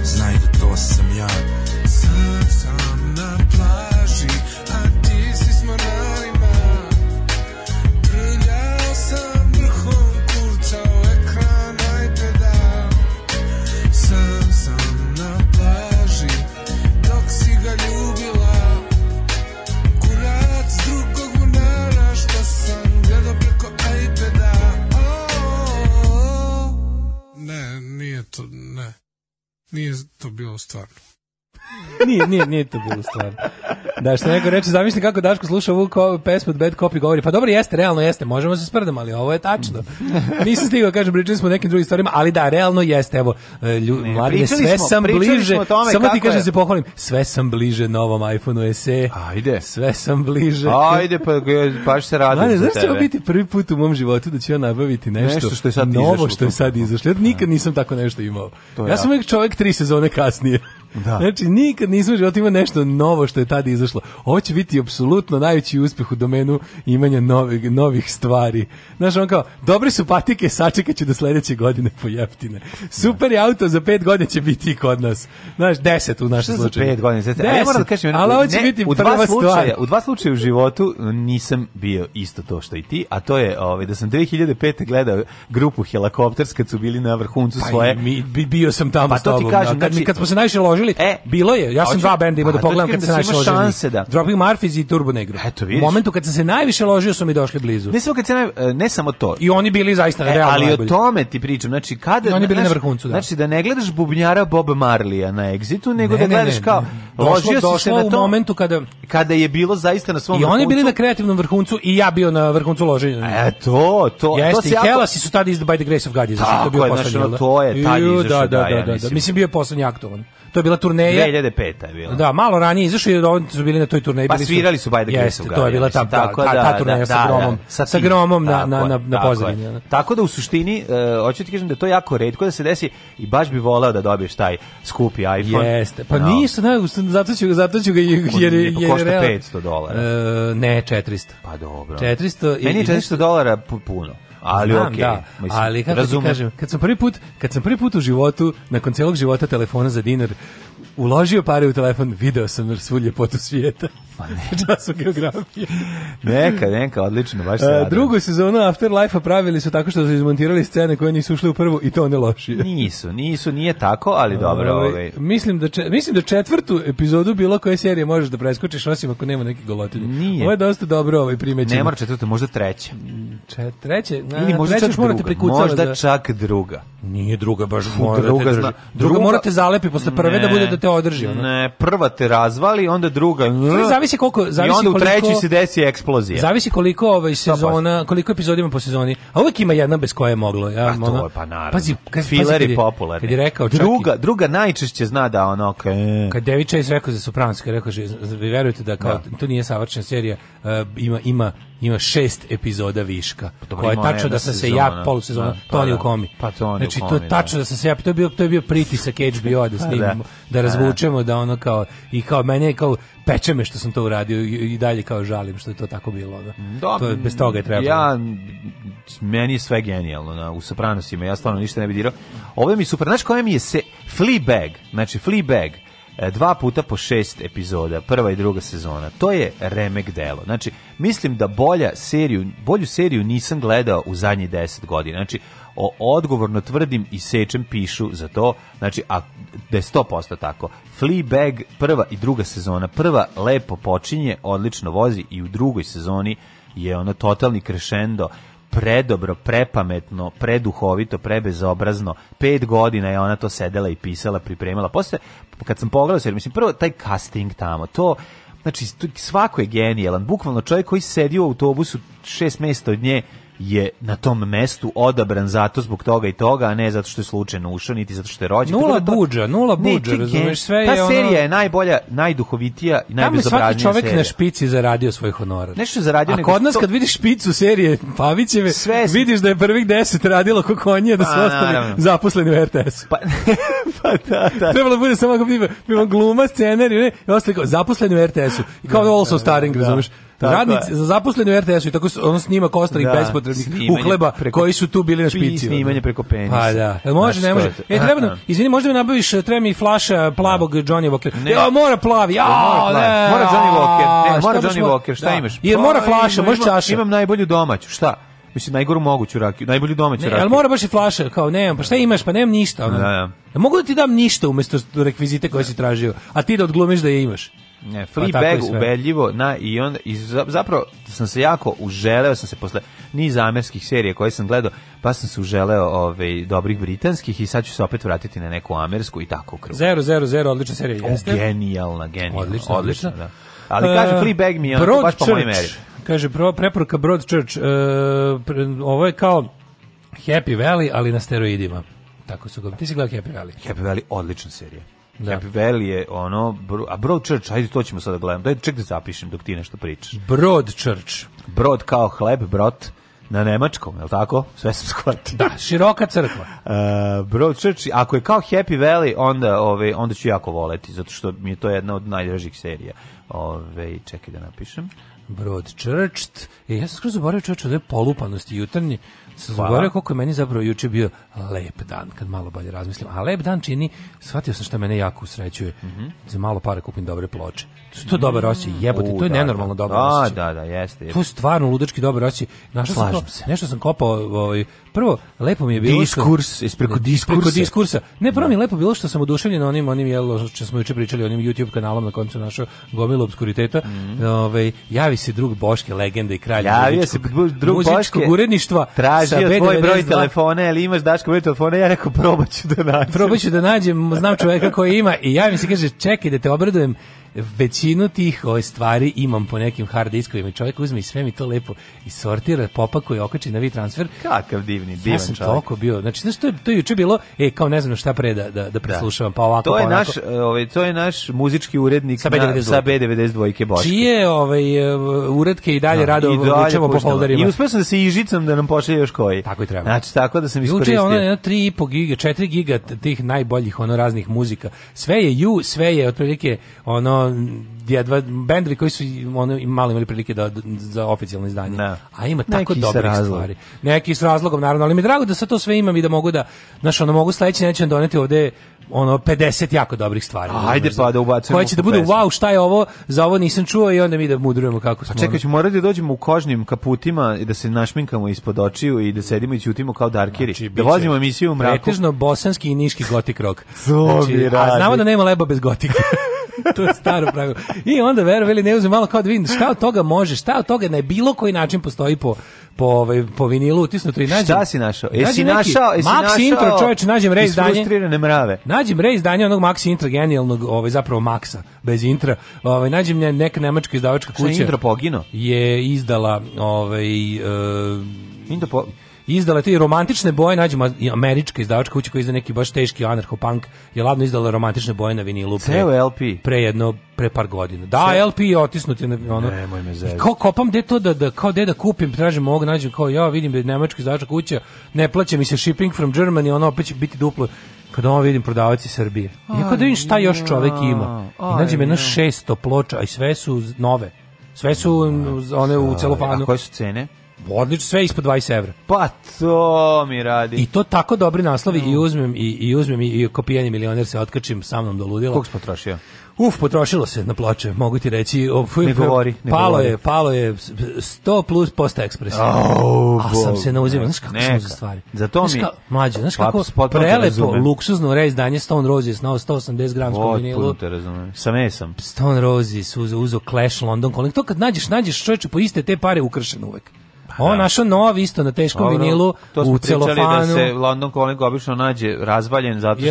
Znaj da to sam ja Nije to bilo stvarno nije, nije, nije to bilo stvarno. Da, što neko reče, zamisli kako Daško sluša ovu pesmu od Bad Copy govori, pa dobro jeste, realno jeste, možemo se sprdamo, ali ovo je tačno. Nisam stigao, kažem, pričali smo o nekim drugim stvarima, ali da, realno jeste, evo, e, lju, ne, mladine, sve smo, sam bliže, tome, samo ti kažem da se pohvalim, sve sam bliže novom iPhone-u SE, Ajde. sve sam bliže. Ajde, pa, baš se radim Mane, za znaš tebe. biti prvi put u mom životu da ću ja nabaviti nešto, nešto što je sad novo izašlo, što je sad izašlo. Ja nikad nisam tako nešto imao. ja, ja sam uvijek čovjek tri sezone kasnije. Da. Znači, nikad nismo život ima nešto novo što je tada izašlo. Ovo će biti apsolutno najveći uspeh u domenu imanja novih, novih stvari. Znaš, on kao, dobre su patike, sačekat ću do sledeće godine po jeftine. Da. Super je auto, za pet godina će biti i kod nas. Znaš, deset u našem slučaju. Pet godina, deset. Deset, ja moram da kažem, ali ovo će ne, biti u dva prva slučaja, stvar. U dva slučaja u životu nisam bio isto to što i ti, a to je ovaj, da sam 2005. gledao grupu Helikopters kad su bili na vrhuncu pa svoje. Mi, bio sam tamo pa s tobom. to ti kažem. Da, kad, znači, kad smo se najviše ložili tražili. E, bilo je. Ja sam dva benda imao da, da pogledam kad da se najviše ložio. šanse da. Dropping Murphys i Turbo Negro. Eto, vidiš. U momentu kad sam se najviše ložio su mi došli blizu. Ne samo kad se naj, e, ne samo to. I oni bili zaista e, realno ali o tome ti pričam. Znači kada I oni bili znaš, na vrhuncu, da. Znači da ne gledaš bubnjara Bob Marlija na exitu, nego ne, da gledaš ne, ne, kao ložio došlo, se na to. U momentu kada kada je bilo zaista na svom I oni bili na kreativnom vrhuncu i ja bio na vrhuncu loženja. E to, to, to se ja. su tada iz By the Grace of God, to bio poslednji. To je taj da? da, da, da, da, mislim bio je poslednji aktovan. To je bila turneja. 2005. je bila. Da, malo ranije izašli da, i oni su bili na toj turneji. Pa svirali su Bajda Jeste, to je bila ta, tako, ta, ta, da, ta turneja da, sa da, Gromom. Da, sa, sa Gromom na, na, na, na pozadini. Tako, tako da u suštini, uh, hoću ti kažem da to je jako retko da se desi i baš bi voleo da dobiješ taj skupi iPhone. Jeste, pa no. ništa, ne, zato ću, zato ću ga je pa je jer košta 500 dolara. Uh, ne, 400. Pa dobro. 400 i, Meni je 400 dolara puno ali Znam, okay, da, ali kako razumem. ti kažem, kad sam prvi put, kad sam prvi put u životu nakon celog života telefona za dinar uložio pare u telefon, video sam svu ljepotu svijeta. Pa ne. Času geografije. neka, neka, odlično, baš se e, radimo. Drugu sezonu Afterlife-a pravili su tako što su izmontirali scene koje nisu ušle u prvu i to ne lošije. Nisu, nisu, nije tako, ali dobro. Ovaj, ovaj. Mislim, da če, mislim da četvrtu epizodu bilo koje serije možeš da preskočiš, osim ako nema neke golotinje. Nije. Ovo je dosta dobro ovaj primećeno. Ne mora četvrta, možda treća. Čet, treće? Na, Ili možda čak druga. Možda da... čak druga. Nije druga, baš morate druga, druga, druga morate zalepi posle prve da ne, da bude da te održi. Ono. Ne, prva te razvali, onda druga... Sve zavisi koliko zavisi I onda u trećoj se desi eksplozija. Zavisi koliko ovaj sezona, koliko epizoda ima po sezoni. A uvek ima jedna bez koje je moglo. Ja, pa to je pa naravno. Pazi, kad, fileri popularni. Kad je rekao druga, čaki, druga najčešće zna da ono ka, e. kad Deviča je rekao za Sopranos, rekao je vi verujete da kao da. to nije savršena serija, uh, ima ima ima šest epizoda viška. Pa koja je tačno da sam se ja polusezona, da, pa, Tony u da. komi. Pa Tony znači, to je da. tačno da sam se ja, to je bio, to je bio pritisak HBO da, da. snimimo, da, razvučemo, da ono kao, i kao, mene je kao, peče me što sam to uradio i, dalje kao žalim što je to tako bilo. Da. da to je, bez toga je trebalo. Ja, meni je sve genijalno na, u Sopranosima, ja stvarno ništa ne bi dirao. Ovo mi super, znaš koja mi je se, Fleabag, znači Fleabag, E, dva puta po šest epizoda, prva i druga sezona. To je remek delo. Znači, mislim da bolja seriju, bolju seriju nisam gledao u zadnjih deset godina. Znači, o, odgovorno tvrdim i sečem pišu za to, znači, a da je 100% tako. Fleabag prva i druga sezona. Prva lepo počinje, odlično vozi i u drugoj sezoni je ono totalni krešendo predobro, prepametno, preduhovito, prebezobrazno. 5 godina je ona to sedela i pisala, pripremala. Posle, kad sam pogledao, jer mislim, prvo taj casting tamo, to, znači, svako je genijalan. Bukvalno čovjek koji sedi u autobusu šest mjesta od nje, je na tom mestu odabran zato zbog toga i toga, a ne zato što je slučajno ušao, niti zato što je rođen. Nula da to... buđa, nula buđa, razumeš, sve je je Ta serija je najbolja, najduhovitija i najbezobraznija serija. Tamo je svaki čovek na špici zaradio svoj honor. Nešto je zaradio. A kod nas to... kad vidiš špicu serije Pavićeve, sve... vidiš da je prvih deset radilo kako konje da pa, su ostali zaposleni u RTS. Pa, pa da, da. Trebalo bude samo ako bi gluma, scenarij, ne, i ostali kao zaposleni u RTS-u. I kao da, da, da, da, da, da, da, da, Radnici, za zaposlene u RTS-u i tako on snima kostarih da, bespotrebnih uhleba preko, koji su tu bili na špici. Snimanje preko penisa. Pa da. Jel može, znači, ne može. E, treba nam, izvini, možda mi nabaviš, eh, treba mi flaša plavog da. Johnny Walker. Ne. Ja, mora plavi, ja, ne. Mora Johnny Walker, ne, mora Johnny Walker, šta da. imaš? Jer mora flaša, može čaša. Imam najbolju domaću, šta? Mislim najgoru moguću rakiju, najbolju domaću ne, rakiju. Ali mora baš i flaša, kao nemam, pa šta imaš, pa nemam ništa. Ono. Da, da. Ne mogu da ti dam ništa umesto rekvizite koje si tražio, a ti da odglumiš da je imaš. Pa ne, Fleabag pa ubedljivo na i onda i zapravo sam se jako uželeo sam se posle niz amerskih serija koje sam gledao, pa sam se uželeo ove ovaj, dobrih britanskih i sad ću se opet vratiti na neku amersku i tako krug. 000 odlična serija jeste. Genijalna, genijalna, odlična. odlična. odlična. Da. Ali uh, kaže e, Fleabag mi je ono baš po mojoj meri. Kaže pro, preporuka Broad Church, uh, pre, ovo je kao Happy Valley, ali na steroidima. Tako su ga. Ti si gledao Happy Valley? Happy Valley, odlična serija. Da. Happy Valley je ono, a Broad Church, ajde to ćemo sada gledam. Daj, ček da zapišem dok ti nešto pričaš. Broad Church. Brod kao hleb, brot na nemačkom, je li tako? Sve sam shvatio. Da, široka crkva. Uh, Broad Church, ako je kao Happy Valley, onda, ove, onda ću jako voleti, zato što mi je to jedna od najdražih serija. Ove, čekaj da napišem. Broad Church. E, ja sam skroz zaboravio čovječe da je polupanosti jutarnje. Sam govorio koliko je meni zapravo juče bio lep dan, kad malo bolje razmislim. A lep dan čini, shvatio sam šta mene jako usrećuje. Mm -hmm. Za malo pare kupim dobre ploče. To je dobar osjećaj, mm, jebote, to je da, nenormalno da, dobar da, osjećaj. Da, da, jeste. jeste. To je stvarno ludački dobar osjećaj. Našao sam to, se. nešto sam kopao, ovaj, prvo, lepo mi je bilo... Diskurs, što, ispreko diskursa. Preko diskursa. Ne, prvo da. mi je lepo bilo što sam oduševljen onim, onim jel, što smo juče pričali, onim YouTube kanalom na kojem sam našao gomilu obskuriteta. Mm -hmm. Ove, ovaj, javi se drug Boške, legenda i kralj Javio se drug Boške. uredništva. Traži tražio tvoj broj telefona, ali imaš Daško broj telefona, ja rekao probaću da nađem. Probaću da nađem, znam čoveka koji ima i ja mi se kaže čekaj da te obradujem većinu tih ove stvari imam po nekim hard diskovima i čovjek uzme i sve mi to lepo i sortira, popakuje, okači na vi transfer. Kakav divni, divan ja sam čovjek. toliko bio. Znači, znači to je to je juče bilo, e kao ne znam šta pre da da, da preslušavam, pa ovako. To je pa naš, e, ovaj to je naš muzički urednik sa B92 Boško. Čije ovaj e, uredke i dalje no, da, rado vučemo po folderima. I uspeo sam da se ižicam da nam pošalje još koji. Tako i treba. Znači tako da sam iskoristio. Juče ona je 3,5 giga, 4 giga tih najboljih ono raznih muzika. Sve je ju, sve je otprilike ono ono jedva bendovi koji su ono imali imali prilike da, da za oficijalno izdanje. Ne. A ima tako dobrih stvari. Neki s razlogom naravno, ali mi je drago da sa to sve imam i da mogu da znaš, ono mogu sledeće nećem doneti ovde ono 50 jako dobrih stvari. ajde pa da ubacimo. Hoće da bude wow, šta je ovo? Za ovo nisam čuo i onda mi da mudrujemo kako smo. A čekaj, ćemo morati da dođemo u kožnim kaputima i da se našminkamo ispod očiju i da sedimo i ćutimo kao darkeri. Znači, da vozimo emisiju u mraku. Pretežno bosanski i niški gotik rok. znači, a znamo da nema leba bez gotike. to je staro pravilo. I onda verovali ne uzme malo kao da vidim šta od toga može, šta od toga na bilo koji način postoji po po ovaj po vinilu utisnuto i nađem. Šta si našao? Jesi našao? Jesi našao? Maxi intro čoveč nađem rej izdanje. Frustrirane mrave. Nađem rej izdanje onog Maxi Intro genijalnog, ovaj zapravo Maxa bez intra. Ovaj nađem neka nemačka izdavačka kuća. intro pogino? Je izdala ovaj uh, e, Indopo, izdala te romantične boje, nađemo američka izdavačka kuća koja izda neki baš teški anarcho-punk, je ladno izdala romantične boje na vinilu. Ceo LP? Pre jedno, pre par godina. Da, Ceo... LP je otisnut je na ono. Nemoj me zevi. Kao kopam gde to da, da, kao gde da kupim, tražim ovog, nađem kao ja vidim da je nemačka izdavačka kuća, ne plaća mi se shipping from Germany, ono opet će biti duplo Kad ono vidim prodavac Srbije. I ja da vidim šta još čovek ima. I nađem jedno 600 ploča, a i sve su nove. Sve su da, one u celofanu. A koje su cene? odlično, sve ispod 20 evra. Pa to mi radi. I to tako dobri naslovi mm. i uzmem i, i uzmem i, i kopijeni milioner se otkačim sa mnom do ludila. Koliko si potrošio? Uf, potrošilo se na ploče, mogu ti reći. Uf, ne govori, ne palo govori. je, palo je 100 plus posta ekspres. Oh, A sam se nauzimao, znaš kako sam za stvari. Za to mi... Ka, mlađe, znaš pa, kako prelepo, luksuzno reizdanje Stone Roses na 180 gramskom vinilu. Potpuno te razumem, sa mesom. Stone Roses uzo, uzo Clash London Calling. To kad nađeš, nađeš čoveče po iste te pare ukršen uvek. Da. on našao nov isto na teškom Dobro, vinilu u da celofanu. da se London Calling obično nađe razvaljen zato što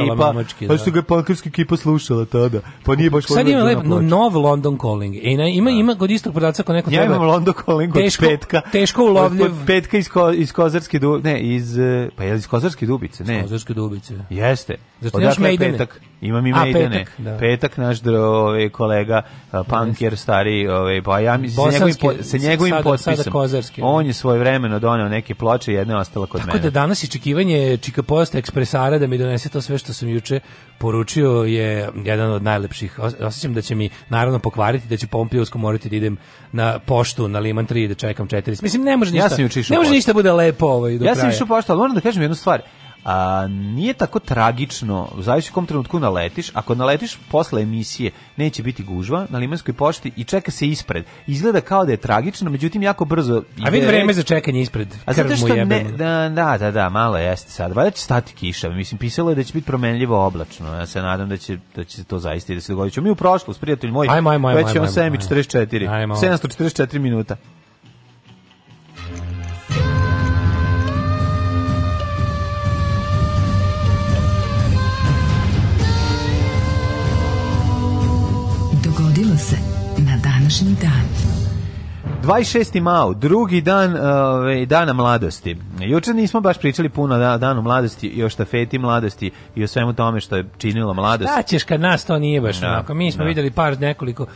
je ekipa, mamački, pa da. pa što ga punkerska ekipa slušala tada. Pa nije baš Sad ima lep, nov London Calling. E, na, ima, da. ima kod istog prodavca kod neko ja treba. Ja imam London Calling od teško, petka. Teško ulovljiv. Od, petka iz, ko, iz Kozarske dubice, ne, iz, e, pa je iz Kozarske dubice, ne. Iz Kozarske dubice. Jeste. Zato Odakle je petak? Imam i Maidene. Petak, da. petak naš dro, ovaj, kolega punker stari, ovaj, pa ja mislim sa njegovim, po, njegovim sada, potpisom. Sada on da. je svoje vremeno doneo neke ploče, jedna je ostala kod tako mene. Tako da danas iščekivanje Čika Post ekspresara da mi donese to sve što sam juče poručio je jedan od najlepših. Osjećam da će mi naravno pokvariti, da će Pompijovsko morati da idem na poštu na Liman 3 da čekam 4. Mislim ne može ništa. Ja sam ne može ništa bude lepo ovaj do ja kraja. Ja sam išao poštu, ali moram da kažem jednu stvar a, nije tako tragično, zavisi u kom trenutku naletiš, ako naletiš posle emisije neće biti gužva na Limanskoj pošti i čeka se ispred. Izgleda kao da je tragično, međutim jako brzo... A vidi vreme za čekanje ispred. A zato što ne, da, da, da, da, malo jeste sad. Valjda će stati kiša, mislim, pisalo je da će biti promenljivo oblačno. Ja se nadam da će, da će to zaista i da se dogodit. Mi u prošlost, prijatelj moj, ajmo, ajmo, ajmo, već je 7.44, 744 minuta. današnji dan. 26. mao, drugi dan eh, ove, dana mladosti. Juče nismo baš pričali puno da, danu mladosti i o štafeti mladosti i o svemu tome što je činilo mladost. Da ćeš kad nas to nije baš da, onako. Mi smo da. vidjeli par nekoliko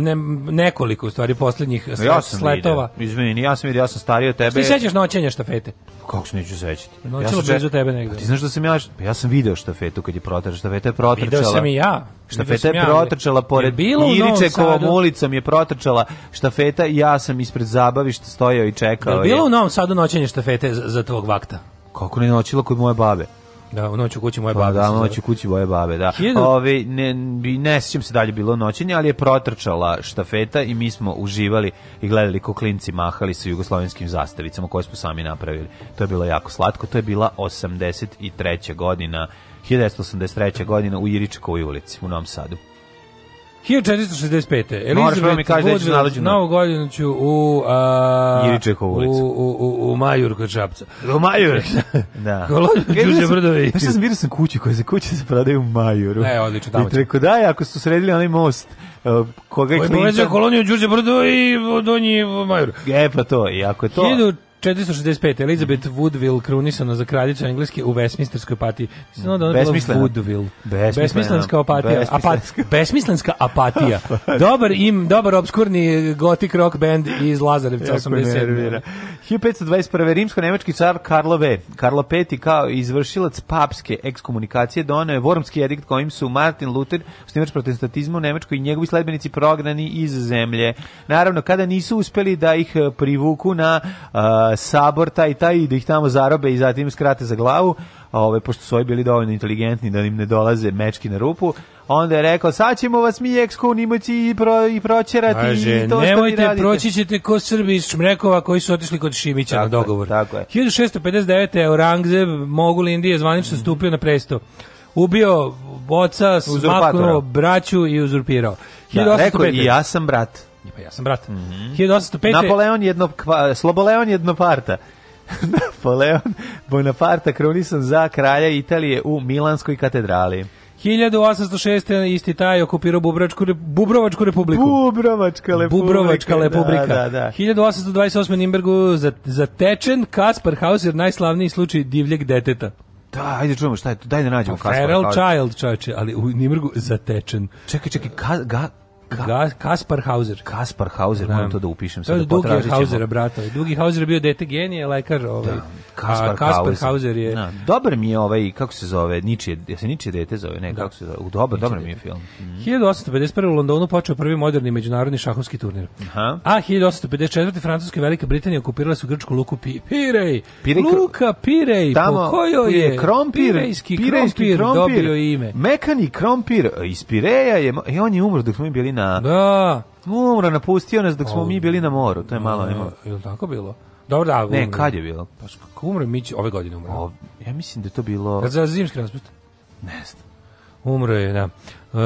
ne, nekoliko u stvari poslednjih ja sam sletova. Izvini, ja sam vidio, ja sam stario tebe. Ti sećaš noćenja štafete? Kako se neću sećati? Noćilo ja blizu čet... tebe negde. Ti znaš da sam ja, pa ja sam video štafetu kad je protrčala, štafeta je protrčala. Video sam i ja. Štafeta je ja, protrčala pored Iričekovom ulicom je protrčala štafeta i ja sam ispred zabavišta stojao i čekao. Je bilo je. u Novom Sadu noćenje štafete za, za tvog vakta? Kako ne noćilo kod moje babe? Da, u noću kući moje pa babe. Da, u noću kući moje babe, da. Hiljadu... Ove, ne, ne sjećam se dalje bilo noćenje, ali je protrčala štafeta i mi smo uživali i gledali kako klinci mahali sa jugoslovenskim zastavicama koje smo sami napravili. To je bilo jako slatko, to je bila 83. godina, 1983. godina u Iričkoj ulici u Novom Sadu. 1465. Elizabeth mi kaže da ću na Novu godinu ću u... A, Jiričekovu ulicu. U, u, u, u Majur kod Šapca. U Majur? da. Kolodinu Đuđe Brdovi. Pa što sam vidio sam kuću koja se kuće se prodaje u Majuru. E, odlično, tamo I treko da, ako su sredili onaj most, e, koga je klinčan... Koji povezuje koloniju Đuđe Brdovi i donji Majur. E, pa to, i ako je to... 1000 465. Elizabeth mm Woodville krunisana za kraljicu engleske u Westminsterskoj apatiji. Znači da ona Besmislena. bila Woodville. Besmislena. Besmislenska apatija. Besmislenska. Apat, besmislenska apatija. dobar im, dobar obskurni gotik rock band iz Lazarevca 87. 1521. Rimsko-nemački car Karlo V. Karlo V kao izvršilac papske ekskomunikacije doneo je vormski edikt kojim su Martin Luther, osnivač protestantizma u Nemačkoj i njegovi sledbenici prognani iz zemlje. Naravno, kada nisu uspeli da ih privuku na uh, sabor taj i taj da ih tamo zarobe i zatim skrate za glavu, a ove, pošto su ovi bili dovoljno inteligentni da im ne dolaze mečki na rupu, onda je rekao, sad ćemo vas mi ekskonimoći i, pro, i proćerati Kaže, i to nemojte, radite. proći ćete ko Srbi iz Šmrekova koji su otišli kod Šimića tako na dogovor. Je, tako je. 1659. Eurangzeb, Mogul Indije, zvanično mm stupio na presto. Ubio oca, smaknuo braću i uzurpirao. Da, rekao, i ja sam brat. Pa ja sam brat. Mm -hmm. 1805. Napoleon jedno, kva, Sloboleon jednoparta. Napoleon Bonaparte krunisan za kralja Italije u Milanskoj katedrali. 1806. isti taj okupirao Bubrovačku, Bubrovačku republiku. Bubrovačka republika. Bubrovačka da, republika. Da, da, da. 1828. Nimbergu zatečen Kaspar Hauser, najslavniji slučaj divljeg deteta. Da, ajde čujemo šta je to, daj da nađemo pa Kaspar Feral Child, čovječe, ali u Nimbergu zatečen. Čekaj, čekaj, ka, ga, Kaspar Hauser. Kaspar Hauser, da. moram to da upišem. To je da Dugi Hausera, brata. Dugi Hauser je bio dete genije, lekar. Ovaj. Da. Kaspar, a, Kaspar Hauser. Hauser je... Da. Dobar mi je ovaj, kako se zove, ničije, ja se ničije dete zove, ne, da. kako se zove, dobar, dobar mi je film. Mm. 1851. u Londonu počeo prvi moderni međunarodni šahovski turnir. Aha. A 1854. Francuska i Velika Britanija okupirala su grčku luku Pi Pirej. Pirej. Luka Pirej, Tamo, po kojoj je krompir, pirejski, pirejski krompir, krompir, dobio ime. Mekani krompir iz Pireja je, i e, on je umro dok smo mi bili Kina. Da. Umro, napustio nas dok smo mi bili na moru, to je malo. nema. Je li tako bilo? Dobro, da, umre. Ne, kad je bilo? Pa kako umre Mić ove godine umre? O, ja mislim da to bilo... Za zimski raspust? Ne znam. Umro je, da. Uh,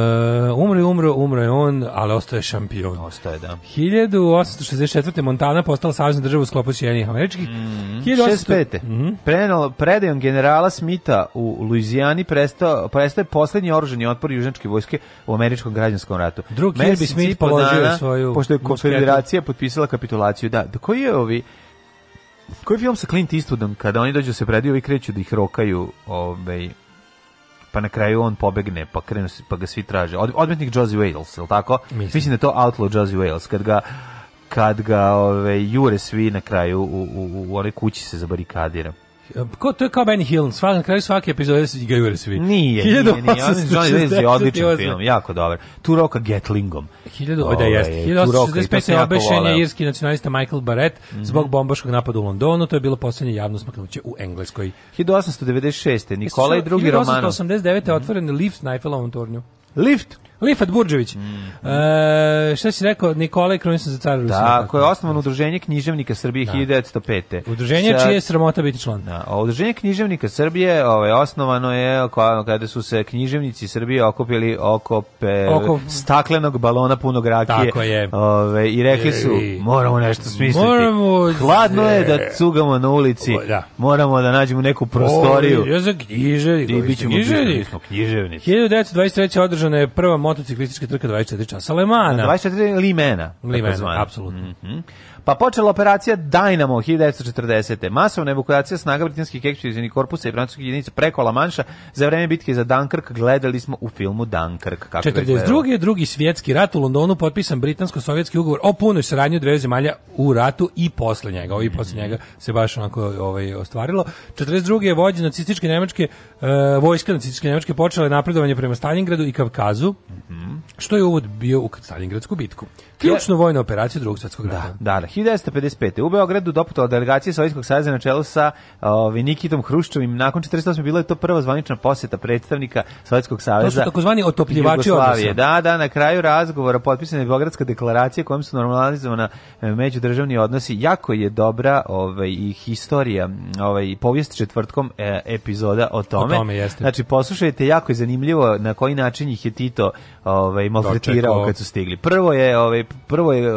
umro je, umro, umro je on, ali ostaje šampion. Ostaje, da. 1864. Montana postala savezna država u sklopu Sjedinjenih američkih. Mm -hmm. 1865. Mm -hmm. Prenalo, predajom generala Smitha u Luizijani prestao, prestaje poslednji oruženi otpor južnačke vojske u američkom građanskom ratu. Drugi Kirby Smith položio svoju... Pošto je konfederacija potpisala kapitulaciju, da. Da koji je ovi... Koji je film sa Clint Eastwoodom kada oni dođu se predaju i kreću da ih rokaju ovaj pa na kraju on pobegne, pa krenu pa ga svi traže. Od, odmetnik Josie Wales, je tako? Mislim. Mislim da to Outlaw Josie Wales, kad ga kad ga ove, jure svi na kraju u, u, u, u onoj kući se zabarikadira. Ko, to je kao Benny Hill, svak, na kraju svake epizode se ga svi. Nije, 1860, nije, nije. Johnny Davis je odličan film, jako dobar. Tu roka Getlingom. 1000, Ove, ovaj, da jeste. 1865. je obešen je irski nacionalista Michael Barrett mm -hmm. zbog bombaškog napada u Londonu, to je bilo poslednje javno smaknuće u Engleskoj. 1896. Nikolaj II. roman. 1889. Mm -hmm. otvoren lift na Eiffelovom tornju. Lift? Lifat Burđević. Mm. E, šta si rekao? Nikolaj Krunisan za cara Rusija. Da, koje je osnovano udruženje književnika Srbije da. 1905. Udruženje Sa, čije je sramota biti član. Da, udruženje književnika Srbije ovaj, osnovano je kada su se književnici Srbije okupili oko, pe, oko... staklenog balona punog rakije. Tako je. Ovaj, I rekli su, moramo nešto smisliti. Moramo... Hladno je da cugamo na ulici. O, da. Moramo da nađemo neku prostoriju. O, ja za književnik. I bićemo ćemo književnik. 1923. održana je prva motociklistička trke 24 časa Lemana. 24 Limena. Limena, apsolutno. Mm -hmm. Pa počela operacija Dynamo 1940. Masovna evakuacija snaga britanskih ekspedicionih korpusa i francuskih jedinica preko La Manche za vreme bitke za Dunkirk gledali smo u filmu Dunkirk. Kako 42. drugi svjetski rat u Londonu potpisan britansko-sovjetski ugovor o punoj saradnji dve zemalja u ratu i posle njega. Ovi posle njega se baš onako ovaj, ostvarilo. 42. je vođe nacističke nemačke uh, eh, vojska nacističke nemačke počela napredovanje prema Stalingradu i Kavkazu, mm -hmm. što je uvod bio u Stalingradsku bitku. Ključnu vojnu operaciju drugog svetskog rata. Da, da, 1955. Da. U Beogradu doputovala delegacija Sovjetskog saveza na čelu sa ovi, ovaj, Nikitom Hruščovim. Nakon 48. bila je to prva zvanična posjeta predstavnika Sovjetskog saveza. To su takozvani otopljivači odnosa. Da, da, na kraju razgovora potpisana je Beogradska deklaracija kojom su normalizovana e, međudržavni odnosi. Jako je dobra ovaj, i historija, ovaj, povijest četvrtkom e, epizoda o tome. O tome jeste. Znači, poslušajte, jako je zanimljivo na koji način ih je Tito ovaj, maltretirao kad su stigli. Prvo je ovaj, prvo je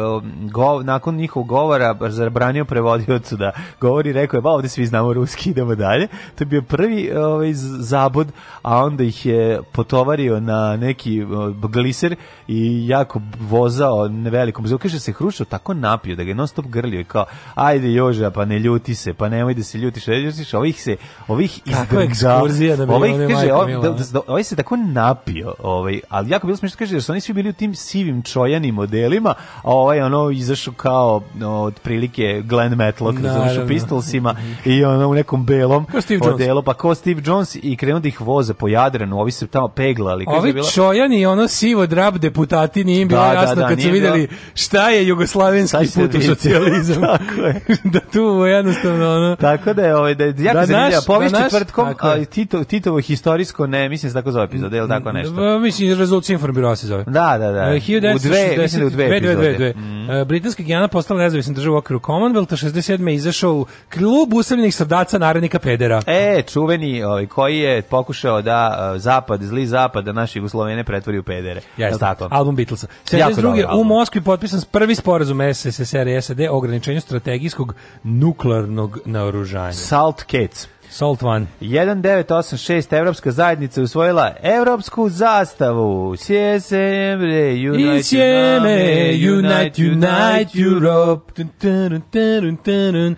gov, nakon njihovog govora zabranio prevodiocu da govori, rekao je, ba ovde svi znamo ruski, idemo dalje. To je bio prvi ovaj, zabod, a onda ih je potovario na neki gliser i jako vozao na velikom brzu. Kaže se Hrušov tako napio da ga je non stop grlio i kao, ajde Joža, pa ne ljuti se, pa nemoj da se ljutiš, ređeš, ovih se, ovih ekskurzija da bi ovih, kaže, ovaj, da, da, ovaj se tako napio, ovaj, ali jako bilo smišno, kaže, da su oni svi bili u tim sivim čojanim modelima, Stonesima, a ovaj ono izašao kao no, otprilike Glenn Matlock, razumiješ, u Pistolsima i ono u nekom belom odelu, pa ko Steve Jones i krenuo da ih voze po Jadranu, ovi su tamo peglali. Ovi bila... čojani, ono sivo drab deputati, nije im da, bilo da, jasno da, da, kad su videli bilo... šta je jugoslavenski put u socijalizam. da tu jednostavno ono... Tako da je, ovaj, da je jako da zanimljiva da povijest četvrtkom, a Tito, Titovo historijsko, ne, mislim da se tako zove epizode, ili tako mm, nešto? Mislim, rezolucija informbirova se zove. Da, da, da. E, u dve, mislim da u dve dve, dve, dve, dve. Mm. Uh, Britanska Gijana postala nezavisna država u okviru Commonwealtha, 67. izašao u klub usamljenih srdaca narednika pedera. E, čuveni ovaj, koji je pokušao da uh, zapad, zli zapad, da naši Jugoslovene pretvori u pedere. Jeste, tako? album Beatlesa. 72. u Moskvi potpisan prvi sporazum SSSR i SAD o ograničenju strategijskog nuklearnog naoružanja. Salt Cats. Salt One. 1986 Evropska zajednica usvojila evropsku zastavu. Sjesembre, Unite, Sjeme, Unite, Unite Europe. 1991.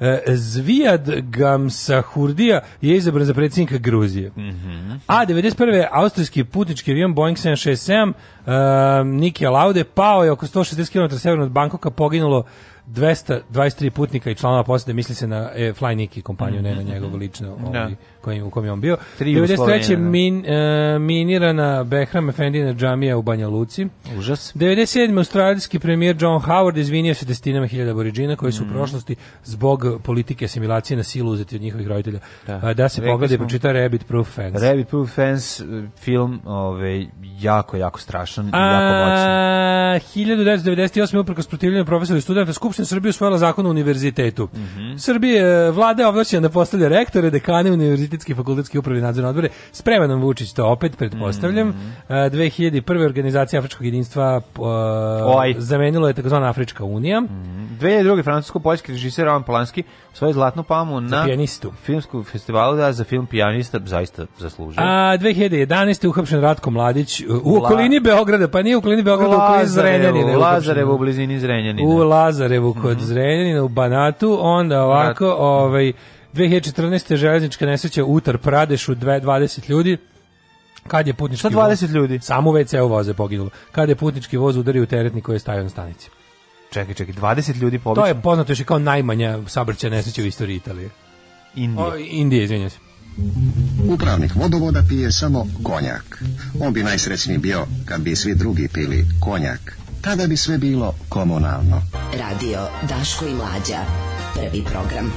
E, Zvijad Gamsahurdija je izabran za predsjednika Gruzije. Mm -hmm. A 91. austrijski putnički avion Boeing 767 uh, e, Niki Alaude pao je oko 160 km severno od Bankoka, poginulo 223 putnika i članova posade, misli se na e, Fly Niki kompaniju, mm -hmm. ne na njegovo lično da. ovaj, kojim, u kom je on bio. 93. Da. Min, e, minirana Behram Efendina džamija u Banja Luci. Užas. 97. australijski premijer John Howard izvinio se destinama hiljada aboriđina koji su mm u mhm. prošlosti zbog politike asimilacije na silu uzeti od njihovih roditelja. Da, da se pogleda i pročita Rabbit Proof Fence. Rabbit Proof Fence film ove, ovaj, jako, jako strašan i jako moćan. 1998. uprkos protivljenju profesora i studenta skup Skupština Srbije usvojila zakon o univerzitetu. Mm -hmm. Srbije vlada je ovlašćena da postavlja rektore, dekane univerzitetski fakultetski upravi nadzorne odbore. Sprema nam Vučić to opet pretpostavljam. Mm e, -hmm. 2001. organizacija afričkog jedinstva uh, zamenilo je takozvana Afrička unija. Mm -hmm. 2002. francusko-poljski režiser Roman Polanski svoju zlatnu pamu na pijanistu. filmsku festivalu da za film Pijanista zaista zaslužio. A 2011. uhapšen Ratko Mladić u La... okolini Beograda, pa nije u okolini Beograda, u okolini Zrenjanina. U Lazarevu, u blizini Zrenjanina. U Lazarevu kod mm -hmm. Zrenjanina, u Banatu, onda ovako, Rat... ovaj, 2014. železnička nesreća Utar Pradešu, 20 ljudi. Kad je putnički Šta voz, ljudi? Samo u WC-u voze poginulo. Kad je putnički voz udario u teretnik koji je stajao na stanici. Čekaj, čekaj, 20 ljudi pobiđeno. To je poznato još i kao najmanja saobraćajna nesreća u istoriji Italije. Indije. O, Indije, izvinjam se. Upravnik vodovoda pije samo konjak. On bi najsrećniji bio kad bi svi drugi pili konjak. Tada bi sve bilo komunalno. Radio Daško i Mlađa. Prvi program.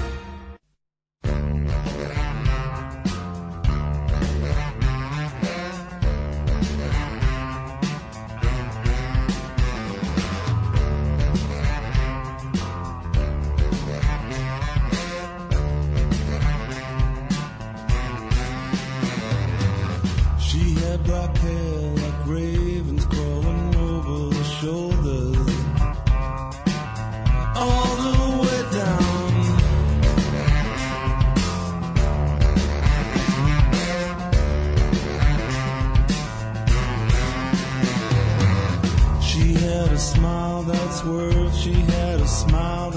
how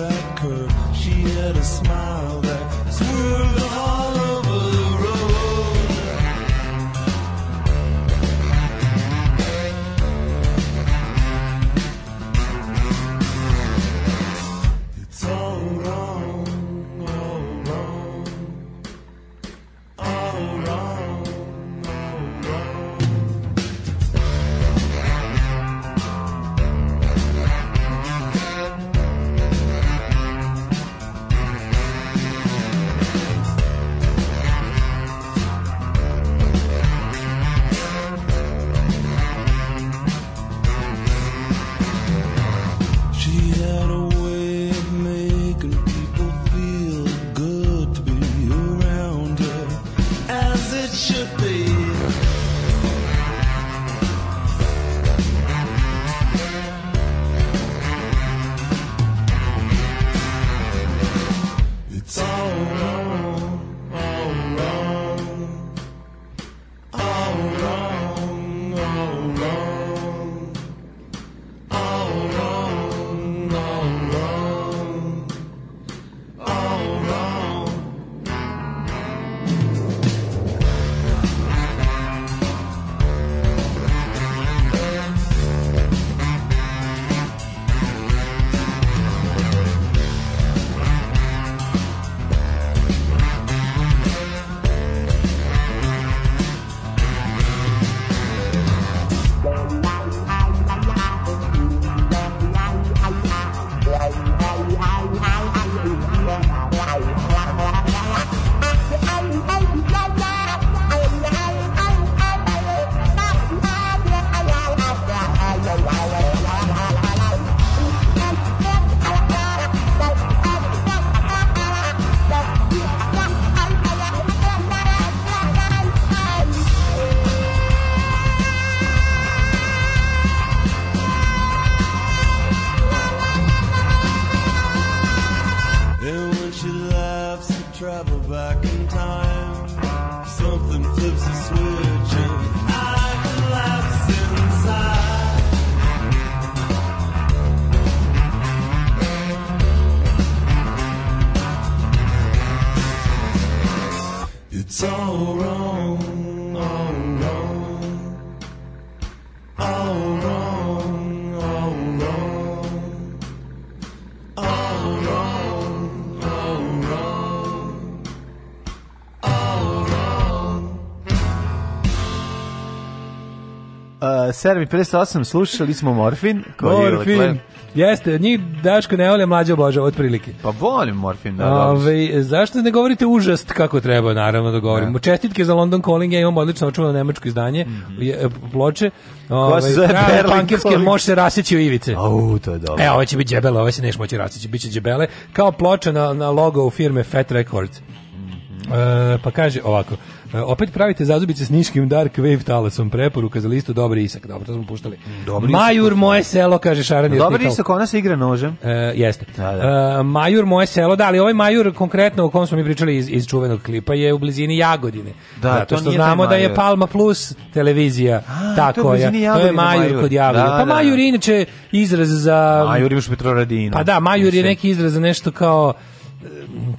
Servi 58, slušali smo Morfin. Morfin. Je, Jeste, njih Daško ne vole mlađe obožava, otprilike. Pa volim Morfin, da. Ove, zašto ne govorite užast kako treba, naravno da govorimo. Čestitke za London Calling, ja imam odlično očuvano nemačko izdanje, mm -hmm. ploče. Ove, prave pankerske može se rasići u ivice. Au, to je dobro. E, ovo će biti džebele, ovo se neš moći rasići, bit će džebele. Kao ploče na, na logo firme Fat Records. Mhm. e, pa kaže ovako E, opet pravite zazubice s niškim dark wave talasom, preporuka za listu Dobri Isak. Dobro, to smo puštali. Dobri Majur isak, moje selo, kaže Šaran. Dobri Isak, ona se igra nožem. E, jeste. Da, da. E, majur moje selo, da, ali ovaj Majur konkretno o kom smo mi pričali iz, iz čuvenog klipa je u blizini Jagodine. Da, to što znamo da je Palma Plus televizija A, ta to koja. Je to je Majur, majur. kod da, Jagodine. Pa da, pa Majur inače izraz za... Majur imaš Petroradina. Pa da, Majur je neki izraz za nešto kao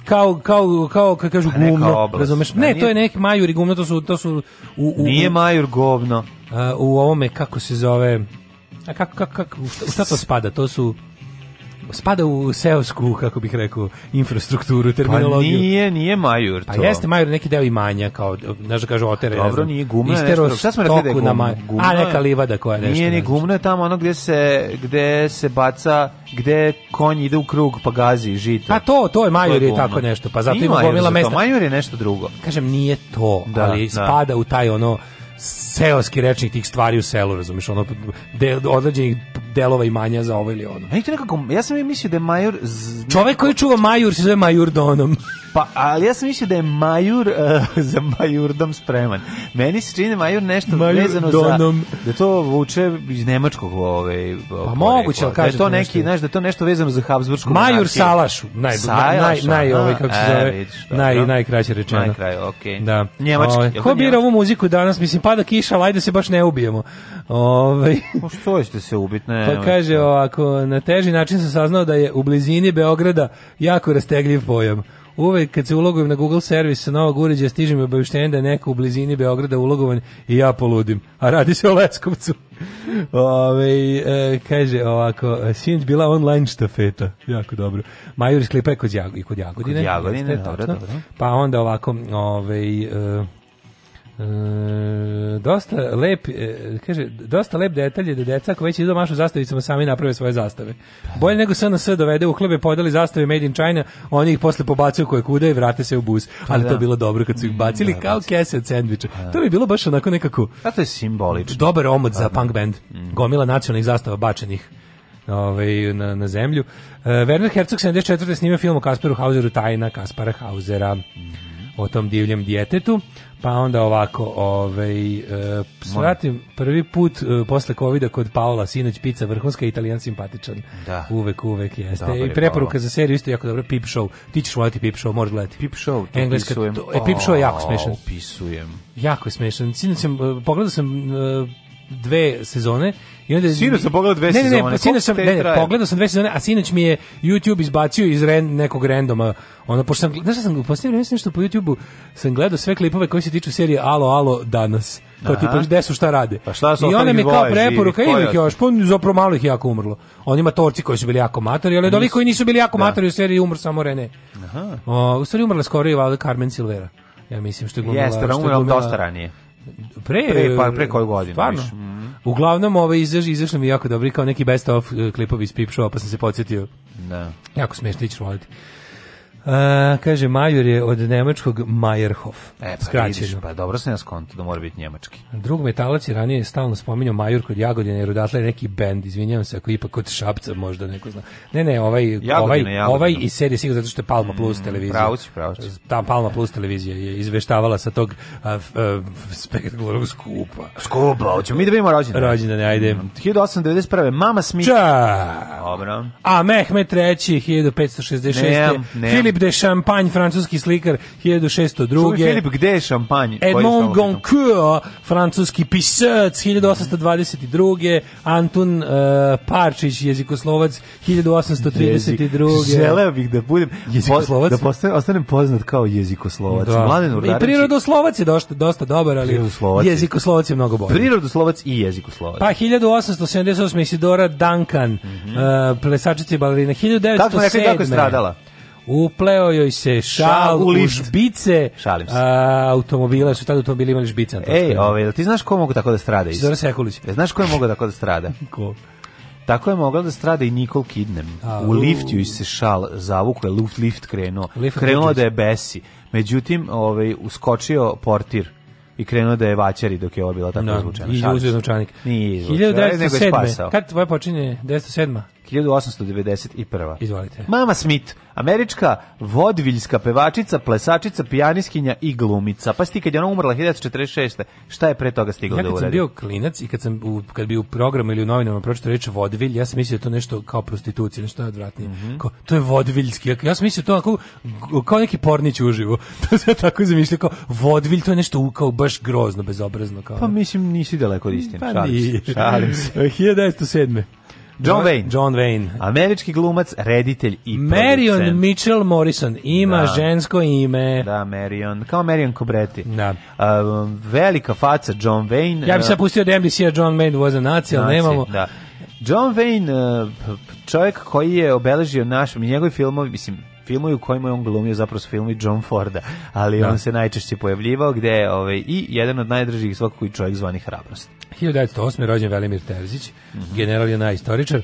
kao kao kao kako kažu pa gumno, razumeš? Da ne, to je neki majur gumno, to su to su u, u Nije majur govno. u ovome kako se zove A kako kako kako šta to spada? To su spada u seosku, kako bih rekao, infrastrukturu, terminologiju. Pa nije, nije majur pa to. Pa jeste majur neki deo imanja, kao, znaš da kažu, otere, Dobro, ne znam, nije gumna, istero nešto, šta smo rekli da je gumna, na gumna? A neka livada koja nešto. Nije, nije gumna, tamo ono gde se, gde se baca, gde konj ide u krug pa gazi žito. Pa to, to je majur je, je tako nešto, pa zato ima gomila mesta. Majur je nešto drugo. Kažem, nije to, da, ali da. spada u taj ono, seoski rečnik tih stvari u selu, razumiješ, ono de, određenih delova imanja za ovo ili ono. Ajte nekako, ja sam i mislio da je Majur... Z... Čovek koji čuva major se zove Majur Donom. Pa, ali ja sam mislio da je major uh, eh, za majordom spreman. Meni se čini da Majur nešto majur vezano donom. za... Da to vuče iz nemačkog ove... Ovaj, pa moguće, ali kažete. Da to neki, znaš, da to nešto vezano za Habsburgsku Major monarkiju. Salašu. Naj, naj, naj, ovaj, kako se e, zove, vidiš, naj, najkraće rečeno. Najkraj, okej. Okay. Da. Njemački. Ovaj, ko bira ovu muziku danas? Mislim, pa pada kiša, ajde se baš ne ubijemo. Ovaj. Pa što ćete se ubiti, ne? Pa kaže ovako, na teži način sam saznao da je u blizini Beograda jako rastegljiv pojam. Uvek kad se ulogujem na Google servis sa novog uređaja stiže mi obaveštenje da je neko u blizini Beograda ulogovan i ja poludim. A radi se o Leskovcu. Ove, e, kaže ovako, e, sinoć bila online štafeta. Jako dobro. Major iz klipa je kod, Jago, kod Jagodine. Kod Jagodine, jeste, dobro, dobro. Pa onda ovako, ove, e, E, dosta lep, e, kaže, dosta lep detalj je da deca ako već idu mašu zastavicama sami naprave svoje zastave. Bolje nego SNS dovede u hlebe, podeli zastave Made in China, oni ih posle pobacuju koje kuda i vrate se u bus. Pa Ali da. to bilo dobro kad su ih mm, bacili da, kao da. kese od sendviča. Da. To bi bilo baš onako nekako... A to je simbolično. Dobar omot pa za da. punk band. Mm. Gomila nacionalnih zastava bačenih ovaj, na, na zemlju. E, Werner Herzog 74. snimio film o Kasparu Hauseru, tajna Kaspara Hausera. Mm o tom divljem djetetu. Pa onda ovako, ovaj, e, svratim prvi put e, posle covida kod Paola, sinoć pizza, vrhunska, italijan simpatičan. Da. Uvek, uvek jeste. Dobar I preporuka Paolo. za seriju isto jako dobro, Pip Show. Ti ćeš voliti Pip Show, možeš gledati. Pip Show, to Engleska, opisujem. To, e, Pip Show je jako smešan. Opisujem. Jako je smešan. Sinoć sam, e, pogledao sam e, dve sezone I onda sinoć sam pogledao dve ne, sezone. Ne, ne, pa sinoć sam ne, ne, pogledao sam dve sezone, a sinoć mi je YouTube izbacio iz ren, nekog randoma. Onda pošto sam, znaš sam u poslednje vreme nešto po YouTubeu sam gledao sve klipove koji se tiču serije Alo alo danas. Kao pa tipa gde su šta rade. Pa šta su I one mi kao preporuka ili ih još, pa zapravo malo ih jako umrlo. On ima torci koji su bili jako matori, ali doliko koji nisu bili jako da. matori u seriji umr samo Rene. Aha. O, u stvari umrla skoro i Valda Carmen Silvera. Ja mislim što je glumila. Jeste, umrla dosta ranije. Pre, pre, par, pre koju godinu. Stvarno? Mm. Uglavnom, ove ovaj izaš, izašli mi jako dobri, kao neki best of eh, klipovi iz Pip Show, pa sam se podsetio. Da. Jako smiješno, ti ćeš A, kaže, Major je od nemačkog Majerhof. E, pa vidiš, pa dobro sam ja skonto da mora biti njemački. Drug metalac je ranije stalno spominjao Major kod Jagodine, jer odatle je neki bend, izvinjavam se, ako ipak kod Šapca možda neko zna. Ne, ne, ovaj, Jagodina, ovaj, ovaj Jagodina. ovaj iz serije sigurno, zato što je Palma Plus mm, televizija. Pravo će, pravo će. Ta Palma Plus televizija je izveštavala sa tog uh, uh, spektakularnog skupa. Skupa, hoćemo mi da vidimo rođendan. Rođendan, ajde. 1891. Mm, Mama Smith. Ča! Dobro. A Mehmet III. 1566. Ne, ne. Filip Filip de Champagne, francuski slikar 1602. Filip gde je Champagne? Edmond Goncourt, francuski pisac 1822. Antun uh, Parčić, jezikoslovac 1832. Jezik. Želeo bih da budem jezikoslovac. da postane, ostanem poznat kao jezikoslovac. Da. Mladen Urdarević. I prirodoslovac je dosta, dosta dobar, ali prirodoslovac jezikoslovac je mnogo bolji. Prirodoslovac i jezikoslovac. Pa 1878. Isidora Duncan, mm -hmm. uh, plesačica i balerina. 1907. Kako je stradala? upleo joj se šal u, u žbice. Šalim se. A, automobile su tada automobili imali žbice. Ej, ovaj, ti znaš ko mogu tako da strada? Zoran Sekulić. Znaš ko je mogao tako da strada? E, da ko? Tako je mogla da strada i Nikol Kidnem. u liftu i se šal zavukle, lift, lift krenuo. Lift krenuo da je besi. Međutim, ovaj, uskočio portir i krenuo da je vaćari dok je ovo bila tako no, da, izvučena. I uzio zvučanik. Nije izvučena. 1907. Kad tvoje počinje 1907. 1891. Izvolite. Mama Smith, američka vodviljska pevačica, plesačica, pijaniskinja i glumica. Pa sti kad je ona umrla 1946. Šta je pre toga stiglo ja da uradi? Ja kad sam bio klinac i kad sam u, kad bi u programu ili u novinama pročitao reč vodvilj, ja sam mislio da to nešto kao prostitucija, nešto odvratnije. Mm -hmm. kao, to je vodviljski. Ja, sam mislio to kao, kao neki pornić uživo. to se tako zamišljao kao vodvilj, to je nešto kao baš grozno, bezobrazno. Kao, pa mislim nisi daleko od istine. Pa šalim, šalim se. 1907. John Wayne. John Wayne. Američki glumac, reditelj i Marion producent. Mitchell Morrison ima da. žensko ime. Da, Marion, kao Marion Cobretti. Da. Uh, velika faca John Wayne. Ja bih eh, sad pustio da MBC-a John Wayne voza nacija, ali nemamo. Da. John Wayne, eh, čovjek koji je obeležio naš, njegovi filmovi, mislim, filmovi u kojima je on glumio zapravo su filmi John Forda, ali da. on se najčešće pojavljivao gde je ovaj, i jedan od najdržih svakako i čovjek zvani hrabrost. 1908. rođen Velimir Terzić, mm -hmm. general je najistoričar,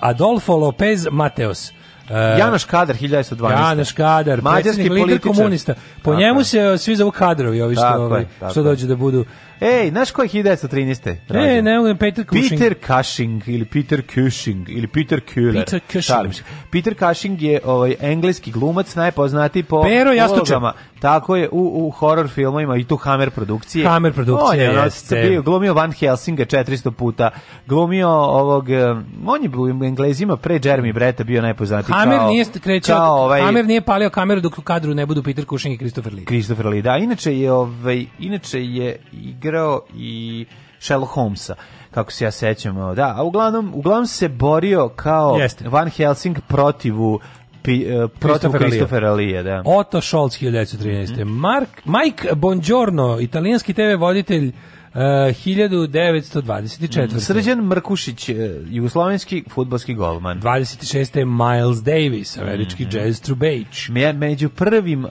Adolfo Lopez Mateos, Uh, Janoš Kadar 1912. Janoš Kadar, mađarski lider komunista. Po tako njemu se svi zovu kadrovi, ovi što, tako ovaj, što dođe da budu Ej, znaš ko je 1913. rađen? Ne, ne, da Peter Cushing. Peter Cushing ili Peter Cushing ili Peter Kuller. Peter Cushing. Peter Cushing je ovaj engleski glumac najpoznatiji po Pero ulogama. Tako je u, u horror filmovima i tu Hammer produkcije. Hammer produkcije, on je, Bio, glumio Van Helsinga 400 puta, glumio ovog, eh, on je u Englezima pre Jeremy Bretta bio najpoznatiji. Hammer kao, nije krećao, kao ovaj, Hammer nije palio kameru dok u kadru ne budu Peter Cushing i Christopher Lee. Christopher Lee, da. Inače je, ovaj, inače je igra igrao i Sherlock Holmesa kako se ja sećam, da, a uglavnom, uglavnom se borio kao Jeste. Van Helsing protivu Pi, eh, protiv Kristofera Lije, da. Otto Scholz 1913. Mm. Mark, Mike Bongiorno, italijanski TV voditelj 1924. E, Srđan Mrkušić, e, jugoslovenski futbalski golman. 26. Miles Davis, američki mm -hmm. jazz trubejić. Me, među, prvim, um,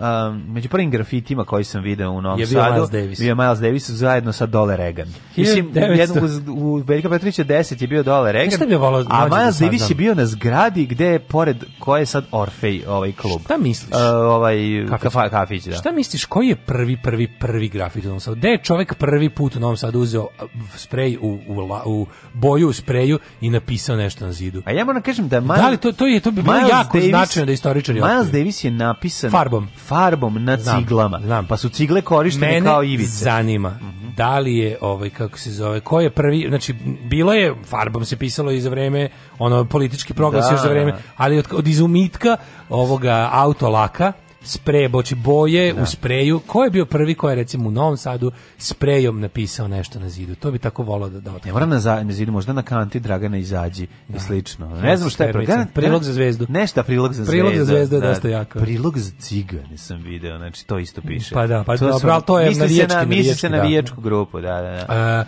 među prvim grafitima koji sam video u Novom je bio Sadu, Miles Davis. bio Miles Davis zajedno sa Dole Regan. 1900... Mislim, jednog u Veljka Petrovića 10 je bio Dole Regan, bi volao, a da Miles da Davis je bio na zgradi gde je pored koje je sad Orfej ovaj klub. Šta misliš? Uh, ovaj, kafić. Kafa, kafić, da. Šta misliš, koji je prvi, prvi, prvi grafit u Novom Sadu? Gde je čovek prvi put u Novom Sadu uzeo sprej u, u, u boju u spreju i napisao nešto na zidu. A ja moram kažem da Miles, da li to to je to bi bilo jako Davis, značajno da istoričari Miles otkriju. Davis je napisan farbom, farbom na ciglama. Znam. Pa su cigle korištene Mene kao ivice. zanima. Mm -hmm. Da li je ovaj kako se zove, ko je prvi, znači bilo je farbom se pisalo i za vreme ono politički proglas da. još za da, vreme, da. ali od, od izumitka ovoga autolaka sprej, boči boje da. u spreju. Ko je bio prvi ko je recimo u Novom Sadu sprejom napisao nešto na zidu? To bi tako volao da da. Ne moram na, za, na zidu, možda na kanti Dragana izađi da. i slično. Ne, ne znam šta je prilog, prilog za zvezdu. Nešta prilog za prilog zvezdu. Prilog za zvezdu je da, dosta jako. Prilog za cigane sam video, znači to isto piše. Pa da, pa to, dobro, to je na se na, misli se na viječku da. grupu, da, da, da. A,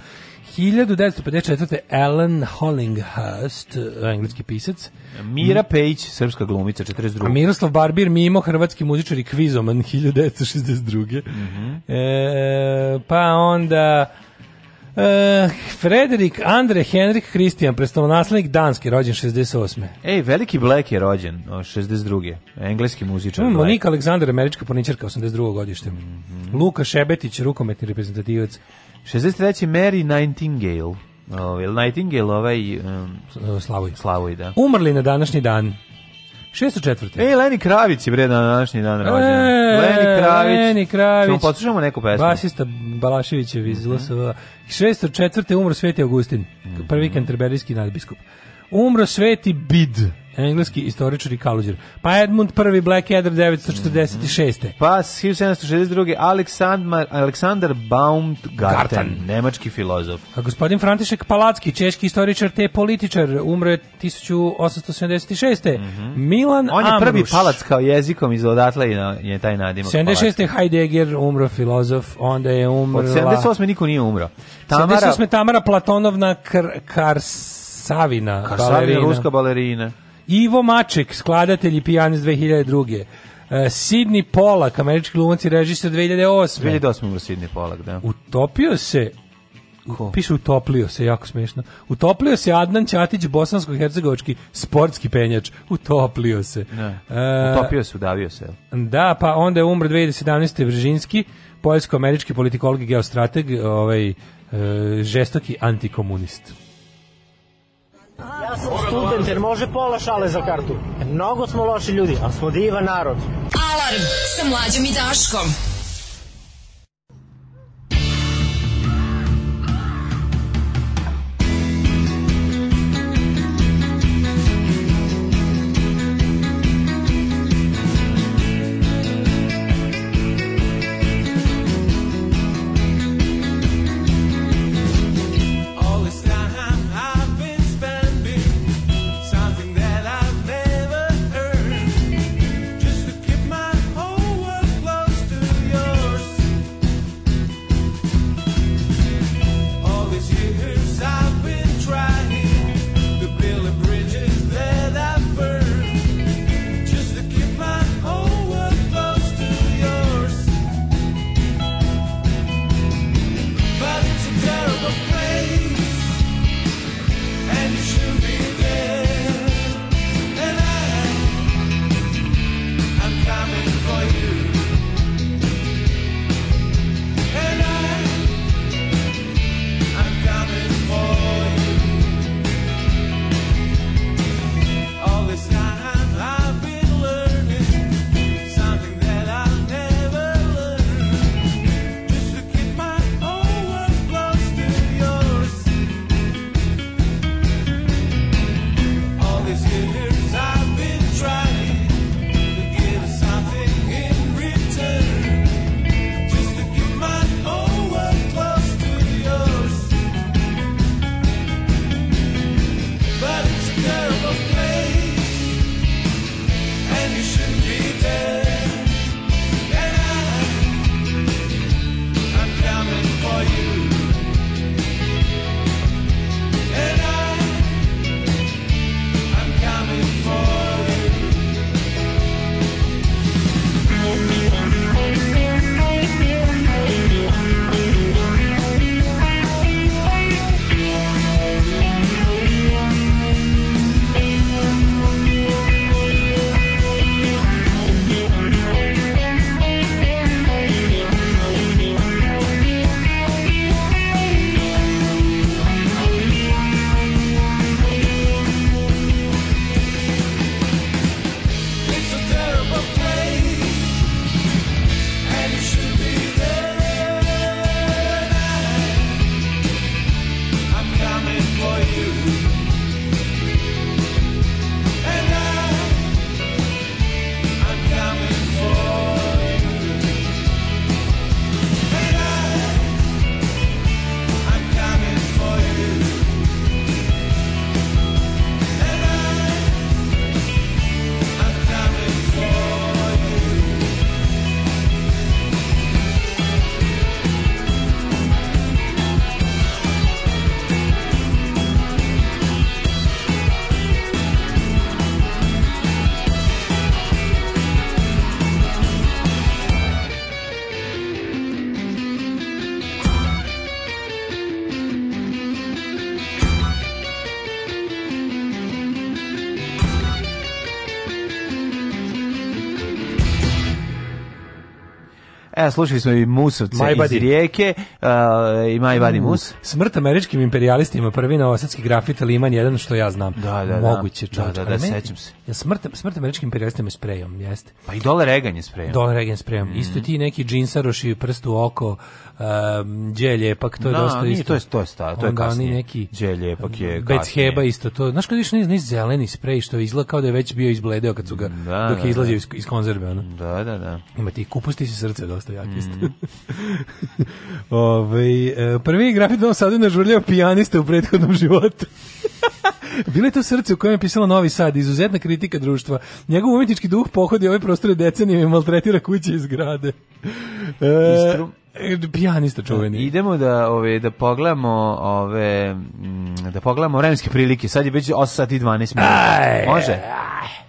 1954. Ellen Hollinghurst, engleski pisac. Mira Pejić, srpska glumica, 42. Miroslav Barbir, mimo hrvatski muzičar i kvizoman, 1962. Mm -hmm. e, pa onda... Uh, Frederik Andre Henrik Kristijan, predstavonaslenik Danske, rođen 68. Ej, veliki Black je rođen, 62. Engleski muzičar. Mm, Monika Aleksandar, američka porničarka, 82. godište. Mm -hmm. Luka Šebetić, rukometni reprezentativac. 63. Mary Nightingale. Ovaj Nightingale ovaj um, Slavoj. Slavoj, da. Umrli na današnji dan. 64. Ej, Leni Kravić je bre na današnji dan rođen. E, Leni Kravić. Leni Kravić. Ćemo poslušamo neku pesmu. Basista Balaševićev iz mm -hmm. 604. umro Sveti Augustin, mm -hmm. prvi kanterberijski nadbiskup. Umro Sveti Bid. Engleski istoričari Kaluđer. Pa Edmund I Blackadder 946. Mm. Pa 1762. Aleksandar, Aleksandar Baumgarten, nemački filozof. A gospodin František Palacki, češki istoričar te političar, umre 1876. Mm -hmm. Milan On je prvi Amruš. palac kao jezikom iz odatle je taj nadimak. 76. Heidegger, umro filozof, onda je umrla... Od 78. niko nije umro. Tamara... 78. Tamara Platonovna Kar Karsavina, Karsavina balerina. ruska balerina. Ivo Maček, skladatelj i pijanist 2002. E, Sidney Polak, američki glumac i režisir 2008. 2008. umro Sidney Polak, da. Utopio se Ko? Piše utoplio se, jako smiješno. Utoplio se Adnan Ćatić, bosansko-hercegovački sportski penjač. Utoplio se. Ne. Da. utopio se, udavio se. Da, pa onda je umro 2017. Vržinski, poljsko-američki politikolog i geostrateg, ovaj, e, žestoki antikomunist. Ja sam student jer može pola šale za kartu. Mnogo smo loši ljudi, ali smo divan narod. Alarm sa mlađom i Daškom. E, slušali smo i Musovce iz Rijeke Uh, i Maj Vadi mm. Mus. Smrt američkim imperialistima, prvi na osetski grafit Liman jedan što ja znam. Da, da, da. Moguće, da. Da, da, da, sećam se. Ja smrt, smrt američkim imperialistima je sprejom, jeste. Pa i dole Reagan je sprejom. Dole Reagan je sprejom. Mm Isto ti neki džinsaroš i prst u oko, um, Đelje, pa to je da, dosta nije, isto. to je to je sta, to je Onda kasnije. neki Đelje, pa je kasnije. Heba isto to. Znaš kad više ne zeleni sprej što je kao da je već bio izbledeo kad su ga da, dok je da, izlazio da. iz, iz konzerve, ono. Da, da, da. Ima ti kupusti se srce dosta jak isto. Mhm. Ove, ovaj, prvi grafit Novom Sadu nažurljao da pijaniste u prethodnom životu. Bilo je to srce u kojem je pisala Novi Sad, izuzetna kritika društva. Njegov umetnički duh pohodi ove prostore decenije i maltretira kuće i zgrade. E, e pijanista čuveni. Da, idemo da ove da pogledamo ove mm, da pogledamo vremenske prilike. Sad je već 8 sati i 12 minuta. Može. Aj.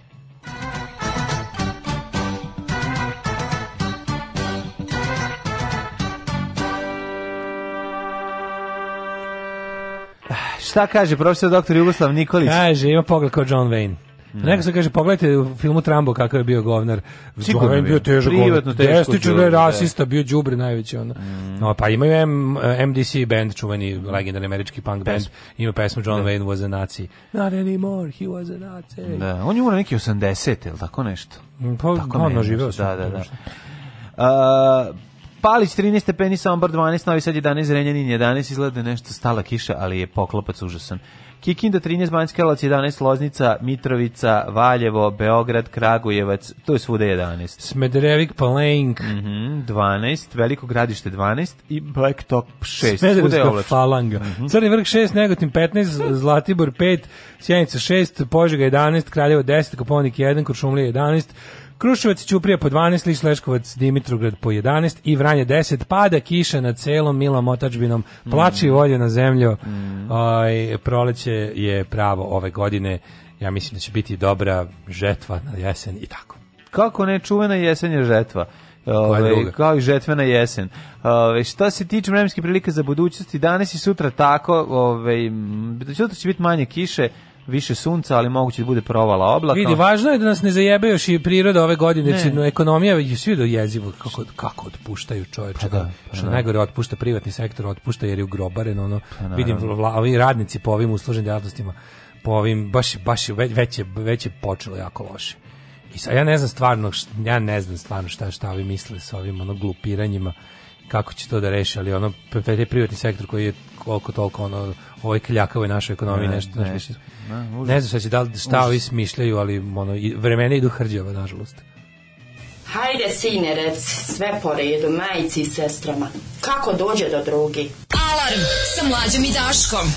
Šta kaže profesor doktor Jugoslav Nikolić? Kaže, ima pogled kao John Wayne. Mm. Neko se kaže, pogledajte u filmu Trambo kakav je bio govnar. Sigurno bio, bio težak govnar. Destičan da je da. rasista, bio đubri najveći. Ono. Mm. No, pa imaju M, MDC band, čuveni legendarni američki punk band. Ima pesmu John da. Wayne was a Nazi. Not anymore, he was a Nazi. Da, on je umro neki 80, ili tako nešto? Mm, pa, tako ono, živeo sam. Da, da, da. Uh, Palić 13 stepeni, Sombor 12, Novi Sad 11, Zrenjanin 11, izgleda da nešto stala kiša, ali je poklopac užasan. Kikinda 13, Banjska Karlovac 11, Loznica, Mitrovica, Valjevo, Beograd, Kragujevac, to je svuda 11. Smederevik, Palenk. Mm -hmm, 12, Veliko gradište 12 i Blacktop 6. Smederevska falanga. Mm -hmm. Crni vrh 6, Negotin 15, Zlatibor 5, Sjenica 6, Požega 11, Kraljevo 10, Koponik 1, Kuršumlija 11, Kruševac, Ćuprija po 12, Liš, Leškovac, Dimitrovgrad po 11 i Vranje 10. Pada kiša na celom milom otačbinom, plači mm. volje na zemlju. Mm. Oj, proleće je pravo ove godine. Ja mislim da će biti dobra žetva na jesen i tako. Kako ne, čuvena jesen je žetva. Ovaj, ove, kao i žetvena jesen. Ove, ovaj, šta se tiče vremenske prilike za budućnosti, danas i sutra tako, ove, ovaj, sutra će biti manje kiše, više sunca, ali moguće da bude provala oblaka. Vidi, važno je da nas ne zajebe još i priroda ove godine, jer će znači, ekonomija je svi do jezivo kako kako otpuštaju čoveče. Pa da. da, pa što da. najgore otpušta privatni sektor, otpušta jer je ugrobaren, ono pa vidim vla, ovi radnici po ovim uslužnim djelatnostima, po ovim baš baš već je, već je počelo jako loše. I sad ja ne znam stvarno, ja ne znam stvarno šta šta ovi misle sa ovim ono glupiranjima kako će to da reše, ali ono privatni sektor koji je koliko toliko ono ovoj kljakavoj našoj ekonomiji ne, nešto, nešto, nešto A, ne znam šta će da li šta ovi smišljaju, ali ono, vremena idu hrđava, nažalost. Hajde, sine, rec, sve po redu, majici i sestrama. Kako dođe do drugi? Alarm sa mlađom i Daškom.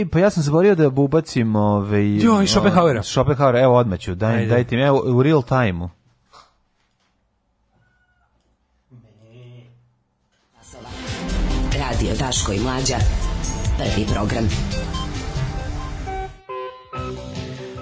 Ej, pa ja sam zaborio da bubacim ovaj Jo, i ovaj, Schopenhauera. Schopenhauera, evo odmah ću, daj, Ajde. dajte mi, evo u real time-u. Radio Daško i Mlađa. Prvi program.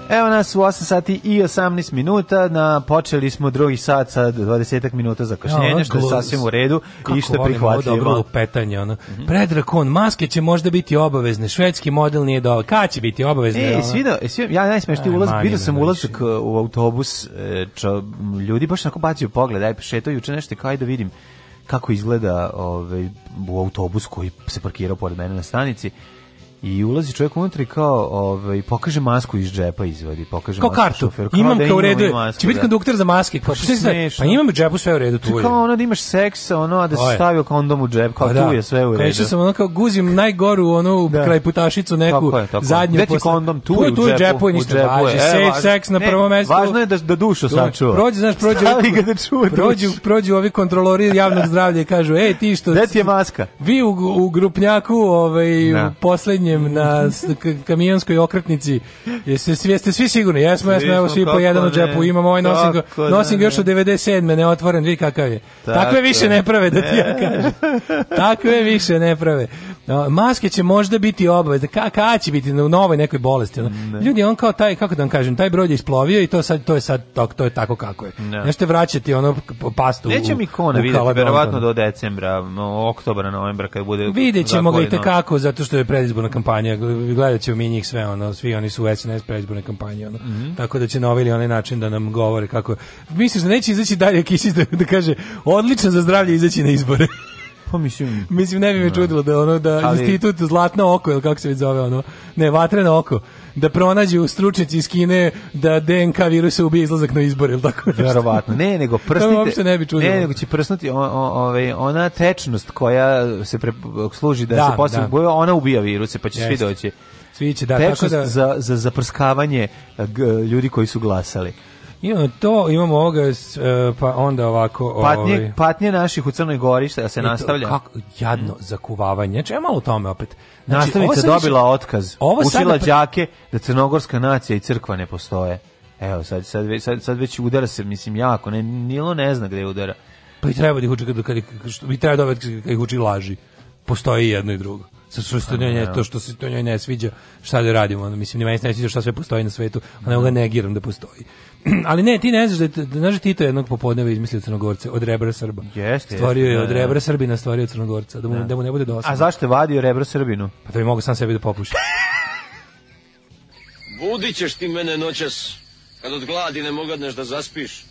Evo nas u 8 sati i 18 minuta, na, počeli smo drugi sat sa 20 minuta za ja, što je sasvim u redu i što je prihvatljivo. Kako dobro petanje, ono. Mm -hmm. Predrakon, maske će možda biti obavezne, švedski model nije dovolj, kad će biti obavezne? E, svi, da, svi, ja najsmešniji ulaz, vidio sam ulazak e, u autobus, e, čo, ljudi baš onako bacaju pogled, aj šetao juče nešto kao da vidim kako izgleda ovaj, u autobus koji se parkirao pored mene na stanici i ulazi čovjek unutra i kao ovaj pokaže masku iz džepa izvadi pokaže kao masku kartu šofer, kao imam da kao u redu će biti da. konduktor za maske kao pa što se pa imam u džepu sve u redu tu je kao ono da imaš seks ono da se stavio kondom u džep kao pa da. tu je sve u redu kaže sam ono kao guzim najgoru onu da. kraj putašicu neku tako je, tako. zadnju Gde kondom tu, tu je, tu je u džepu i ništa važi e, safe važno, seks na prvom mestu važno je da da dušu sačuva prođe znaš prođe ga da čuje prođu prođu ovi kontrolori javnog zdravlja i kažu ej ti što gde ti je maska vi u grupnjaku ovaj da. poslednji kuvanjem na kamijonskoj okretnici. Jeste svi jeste svi sigurni? Jesmo, jesmo, evo svi po jedan u džepu. Imam ovaj nosim ga, nosim ga još od 97. ne otvoren, vi kakav je. Tako. Takve više ne prave da ti ja kažem. Takve više ne prave. Maske će možda biti obavezne. Ka, ka će biti u novoj nekoj bolesti. Ne. Ljudi, on kao taj kako da vam kažem, taj brod je isplovio i to sad to je sad to, to je tako kako je. Ne. Nešto vraćati ono pastu. Neće mi kona videti verovatno do decembra, oktobra, novembra kad bude. Videćemo ga i te zato što je predizborna kampanja, gledat ćemo mi njih sve, ono, svi oni su u SNS predizborne kampanje, ono. Mm -hmm. Tako da će na ovaj ili onaj način da nam govore kako... Misliš da neće izaći Darija Kisić da, da kaže odlično za zdravlje izaći na izbore? Pa mislim... Mislim, ne bi me da. čudilo da, ono, da ali, institut Zlatno oko, ili kako se već zove, ono, ne, Vatreno oko, da pronađu stručnjaci iz Kine da DNK virusa ubije izlazak na izbor ili tako nešto. Verovatno. Ne, nego prsnite. ne bi čudilo. Ne, nego će prsnuti ovaj ona tečnost koja se pre, služi da, da se posle da. ona ubija viruse, pa će svi doći. Svi će da, tako da za za zaprskavanje eh, ljudi koji su glasali. Imamo to, imamo ovoga, e, pa onda ovako... Patnje, ovaj... patnje naših u Crnoj Gori, šta se nastavlja? To, Kako, jadno mm. zakuvavanje. Znači, ja malo tome opet. Znači, Nastavnica dobila više... otkaz. Ovo Učila pre... đake da crnogorska nacija i crkva ne postoje. Evo, sad, sad, sad, sad već udara se, mislim, jako. Ne, Nilo ne zna gde udara. Pa i treba da ih uči, kada, što, i treba da kada ih uči laži. Postoji i jedno i drugo sa što se pa, njoj da. to što se to njoj ne sviđa, šta da radimo, mislim ni meni se ne sviđa šta sve postoji na svetu, a nego ga negiram da postoji. ali ne, ti ne znaš da, da znaš Tito jednog popodneva izmislio Crnogorce od rebra Srba. Jeste. Stvorio je da, od da, da. rebra Srbina, stvorio Crnogorca, da mu, da mu ne bude dosta. A zašto je vadio rebra Srbinu? Pa da bi mogu sam sebi da popuši. Budit ti mene noćas, kad od gladi ne mogadneš da zaspiš.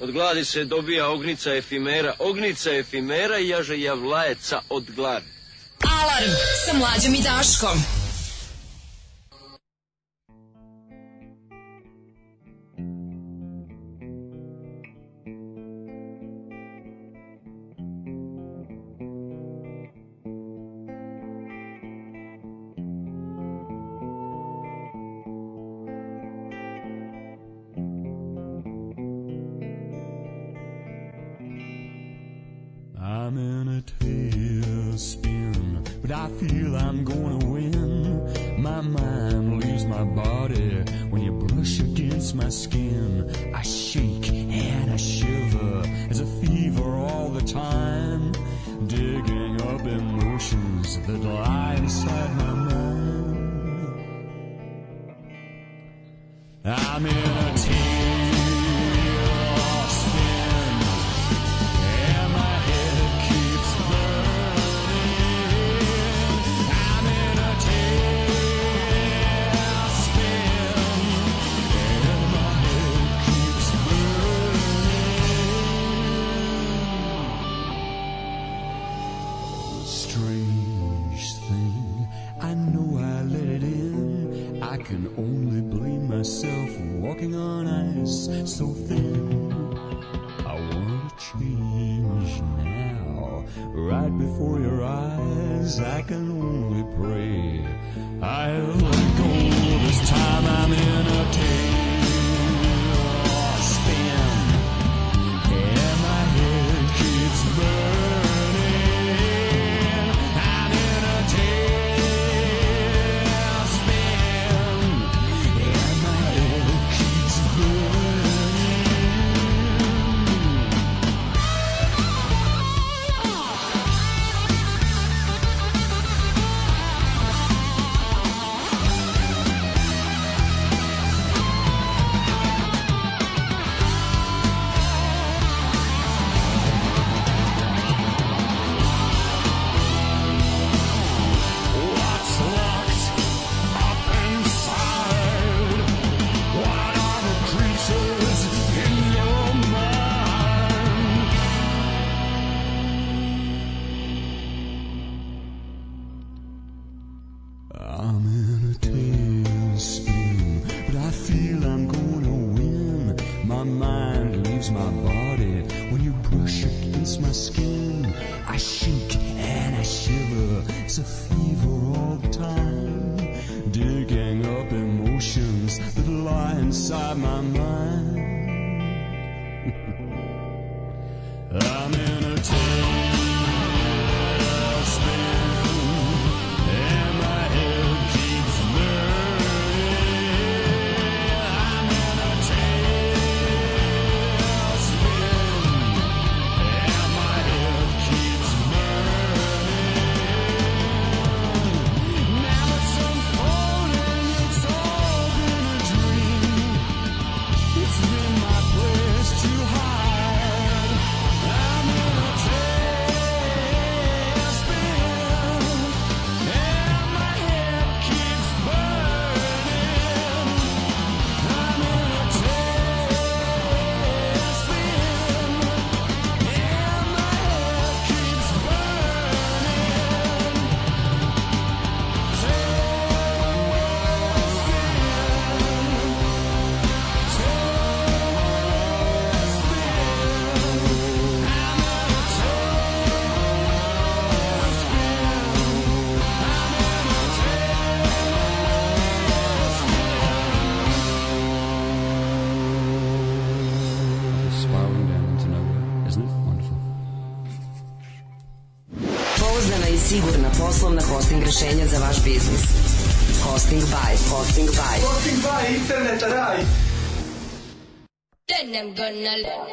Od gladi se dobija ognica efimera, ognica efimera i jaže javlajeca od gladi. Alarm sa mlađom i Daškom. que rešenja za vaš biznis. Hosting by, hosting by. Hosting by, internet raj. Then I'm gonna let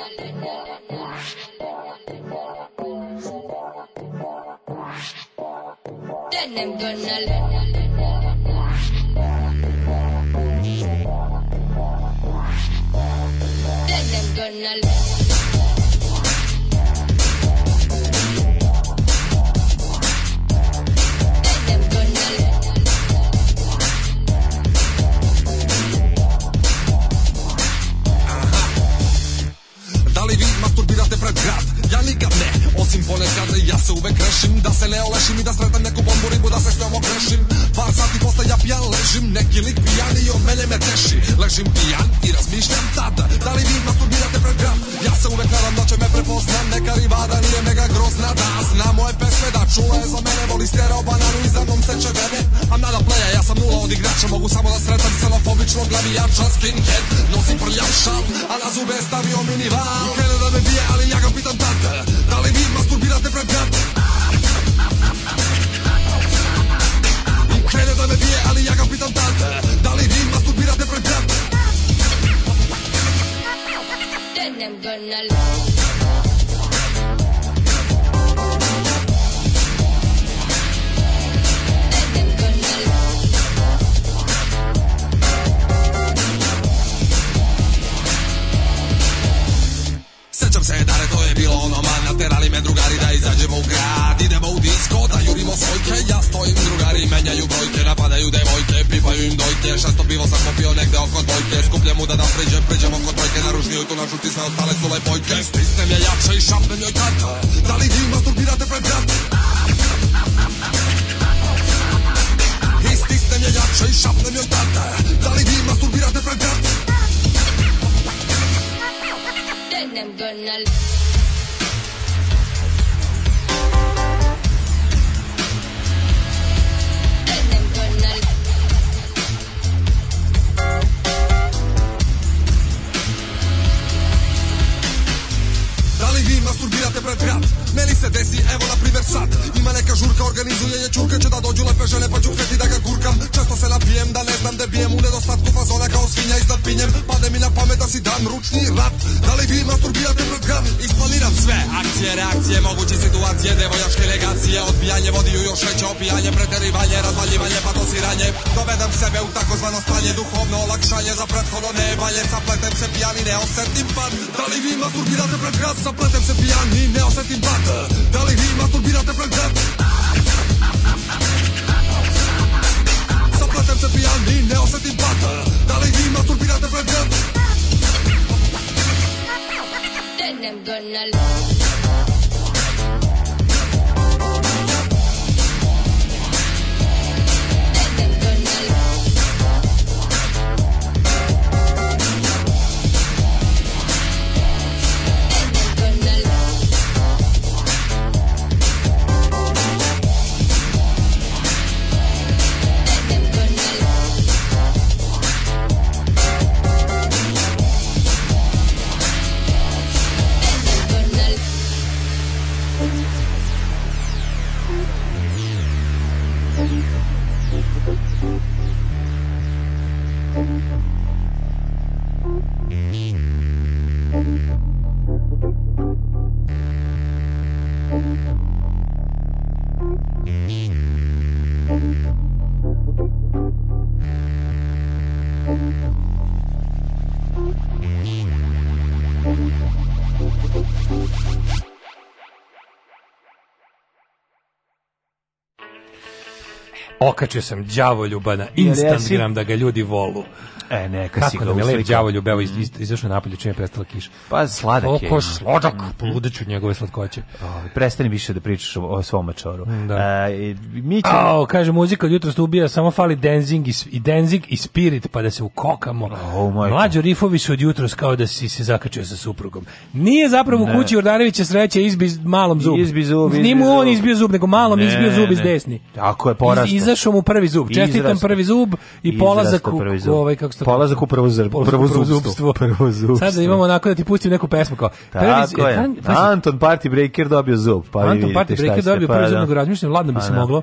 okačio sam đavo Ljubana Instagram da ga ljudi volu. E, neka si ga uslikao. đavolju, beo, iz, iz, izašao napolje čim je prestala kiša. Pa sladak je. Oko sladak, mhm. poludeću njegove slatkoće. O, ovaj, prestani više da pričaš o, o svom mačoru. Da. E, mi ćemo... kaže, muzika od jutra ubija, samo fali Denzing i, i Denzing i Spirit, pa da se ukokamo. Oh, Mlađo rifovi su od jutros kao da si se zakačio sa suprugom. Nije zapravo ne. u kući Jordarevića sreće izbi malom zub. Izbi zub, izbi Nimu on izbio zub, nego malom ne, izbio zub iz desni. Tako je, porasta. Iz, izašao mu prvi zub. Čestitam prvi zub i polazak u, ovaj, kako isto. Polazak u prvozubstvo. Prvozubstvo. Prvozubstvo. Sad Sada imamo onako da ti pustim neku pesmu kao. Tako je. E, Anton Party Breaker dobio zub. Pa Anton Party Breaker dobio pa zub, prvozubnog da. razmišljam, ladno bi pa se da. moglo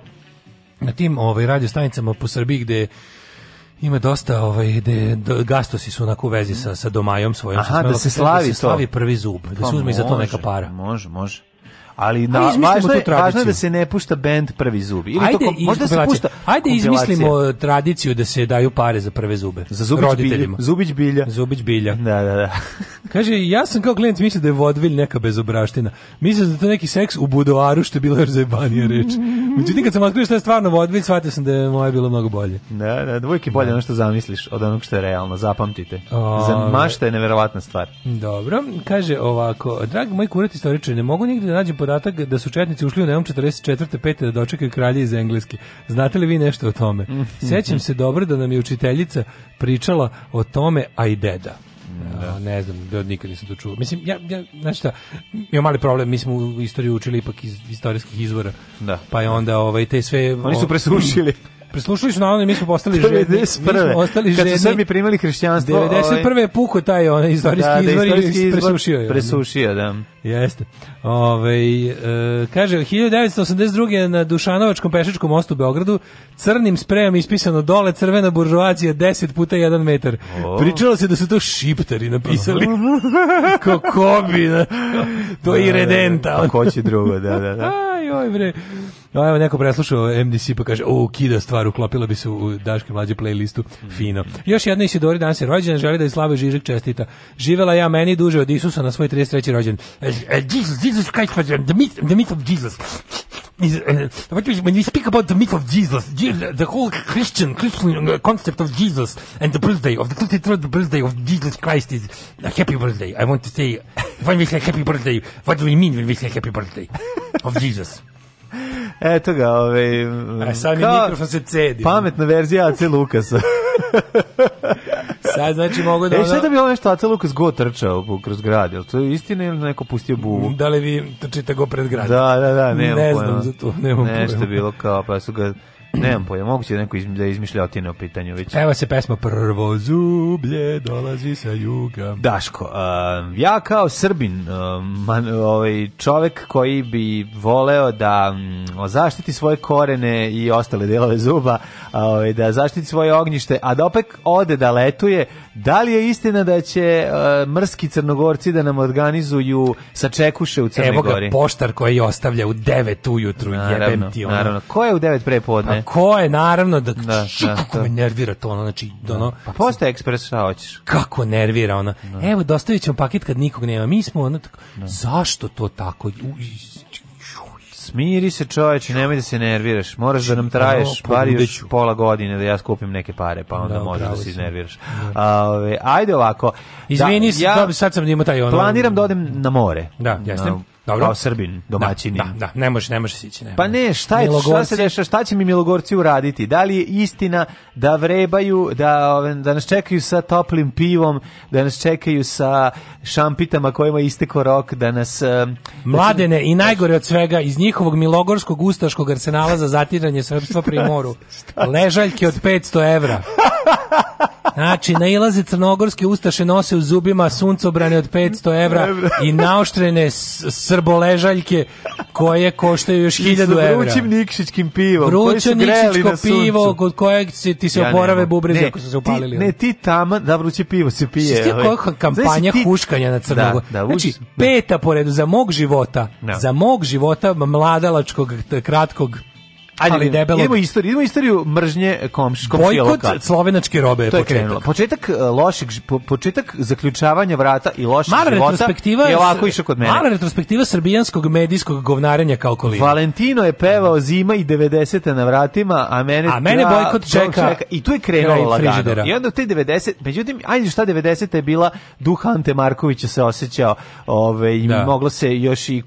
na tim ovaj, radio stanicama po Srbiji gde ima dosta ovaj de, de gastosi su onako u vezi sa sa domajom svojom Aha, da se slavi to. da se slavi prvi zub da se pa uzme i za to neka para može može ali na, ajde, važno, je, važno je da se ne pušta bend prvi zubi. Ili ajde, to, možda se znači, pušta ajde izmislimo e, tradiciju da se daju pare za prve zube. Za zubić roditeljima. Bilja, zubić bilja. Zubić bilja. Da, da, da. Kaže, ja sam kao klijent mislio da je vodvilj neka bezobraština. sam da to neki seks u budoaru što je bilo još zajebanija reč. Međutim, kad sam otkrio što je stvarno vodvilj, shvatio sam da je moje bilo mnogo bolje. Da, da, dvojke je bolje da. ono što zamisliš od onog što je realno, zapamtite. za mašta je neverovatna stvar. Dobro, kaže ovako, drag moj kurat istoričar, ne mogu nigde da nađem podatak da su četnici ušli u Neum 44. pete da dočekaju kralje iz Engleske. Znate li vi nešto o tome? Sećam se dobro da nam je učiteljica pričala o tome, a i deda. Da. ne znam, da nikad nisam to čuo. Mislim, ja, ja znaš šta, imam mali problem, mi smo u istoriju učili ipak iz istorijskih izvora. Da. Pa je onda ovaj, te sve... Oni su presušili. Preslušali su naravno i mi smo postali ženi. 91. ostali ženi. Kad su sami primili hrišćanstvo. 91. Ovaj- je puko taj onaj da, istorijski da, da, istorijski i presušio je. Presušio, da. Jeste. Ove, ovaj, e, kaže, 1982. na Dušanovačkom pešačkom mostu u Beogradu crnim sprejom ispisano dole crvena buržovacija 10 puta 1 metar. Oh. Pričalo se da su to šiptari napisali. Kako bi, to je da, da, i redenta. Pa ko će drugo, da, da, da. Aj, oj bre. No, evo neko preslušao MDC pa kaže, o, kida stvar, uklopila bi se u Daške mlađe playlistu, fino. Još jedna Isidori danas je rođena, želi da je Slavoj Žižek čestita. Živela ja meni duže od Isusa na svoj 33. rođen. E, e, Jesus, Jesus Christ, pa the myth, the myth of Jesus. E, when we speak about the myth of Jesus, the whole Christian Christian uh, concept of Jesus and the birthday of the 33rd birthday of Jesus Christ is a happy birthday. I want to say, when we say happy birthday, what do we mean when we say happy birthday of Jesus? Eto ga, ovaj... A e, sad mi mikrofon se cedi. Pametna verzija AC Lukasa. sad znači mogu da... E, šta da bi ovo nešto AC Lukas go trčao kroz grad, jel to je istina ili neko pustio buvu? Da li vi trčite go pred grad? Da, da, da, nemam Ne znam za to, nemam Nešto pojma. bilo kao, pa su ga Nemam pojma, moguće da neko izmi, da izmišlja otine o pitanju. Već. Evo se pesma Prvo zublje dolazi sa juga. Daško, uh, ja kao Srbin, uh, man, ovaj, čovek koji bi voleo da um, zaštiti svoje korene i ostale delove zuba, ovaj, da zaštiti svoje ognjište, a da opet ode da letuje, da li je istina da će uh, mrski crnogorci da nam organizuju sačekuše u Crnoj Gori? Evo ga poštar koji ostavlja u 9 ujutru, naravno, jebem ti ono. Naravno, ko je u 9 pre podne? Ko je naravno da, da, šu, da kako da. me nervira to ono, znači da. ono. Pa posta ekspres šta hoćeš. Kako nervira ona. Da. Evo dostavićemo paket kad nikog nema. Mi smo ono tako, da. zašto to tako? U, Smiri se čoveče, nemoj da se nerviraš. Moraš da nam traješ no, bar još pola godine da ja skupim neke pare, pa onda no, da, možeš da se iznerviraš. No. Da. ajde ovako. Izvini, da, ja, sad sam imao taj ono... Planiram da odem na more. Da, jesam. Dobro. Kao Srbin, domaćini. Da, da, da, ne može, ne može sići. Ne. Pa ne, šta, je, šta se deša, šta će mi Milogorci uraditi? Da li je istina da vrebaju, da, da nas čekaju sa toplim pivom, da nas čekaju sa šampitama kojima isteko rok, da nas... E, da Mladene i najgore od svega, iz njihovog Milogorskog ustaškog arsenala za zatiranje srpstva pri moru, ležaljke od 500 evra. Znači, nailaze crnogorske ustaše nose u zubima suncobrane od 500 evra i naoštrene srboležaljke koje koštaju još 1000 evra. vrućim nikšićkim pivom. Vruće nikšićko pivo kod kojeg se, ti se ja oporave bubrezi ako su se upalili. ne, ti tamo, da vruće pivo se pije. Sviš ti ovaj. koja kampanja ti... huškanja na Crnogoru. Da, da, znači, da. peta po za mog života, no. Da. za mog života mladalačkog, kratkog, Ajde, ali debelo. Idemo istoriju, idemo istoriju mržnje komš, komšije Bojkot slovenačke robe je, to je početak. Krenulo. Početak e, lošeg, početak zaključavanja vrata i lošeg mala života retrospektiva, je ovako išao kod mene. Mala retrospektiva srbijanskog medijskog govnarenja kao kolina. Valentino je pevao zima i 90. na vratima, a mene, a mene bojkot čeka, čeka, I tu je krenulo lagano. I onda te 90, međutim, ajde šta 90. je bila duh Ante Markovića se osećao, ovaj i da. moglo se još i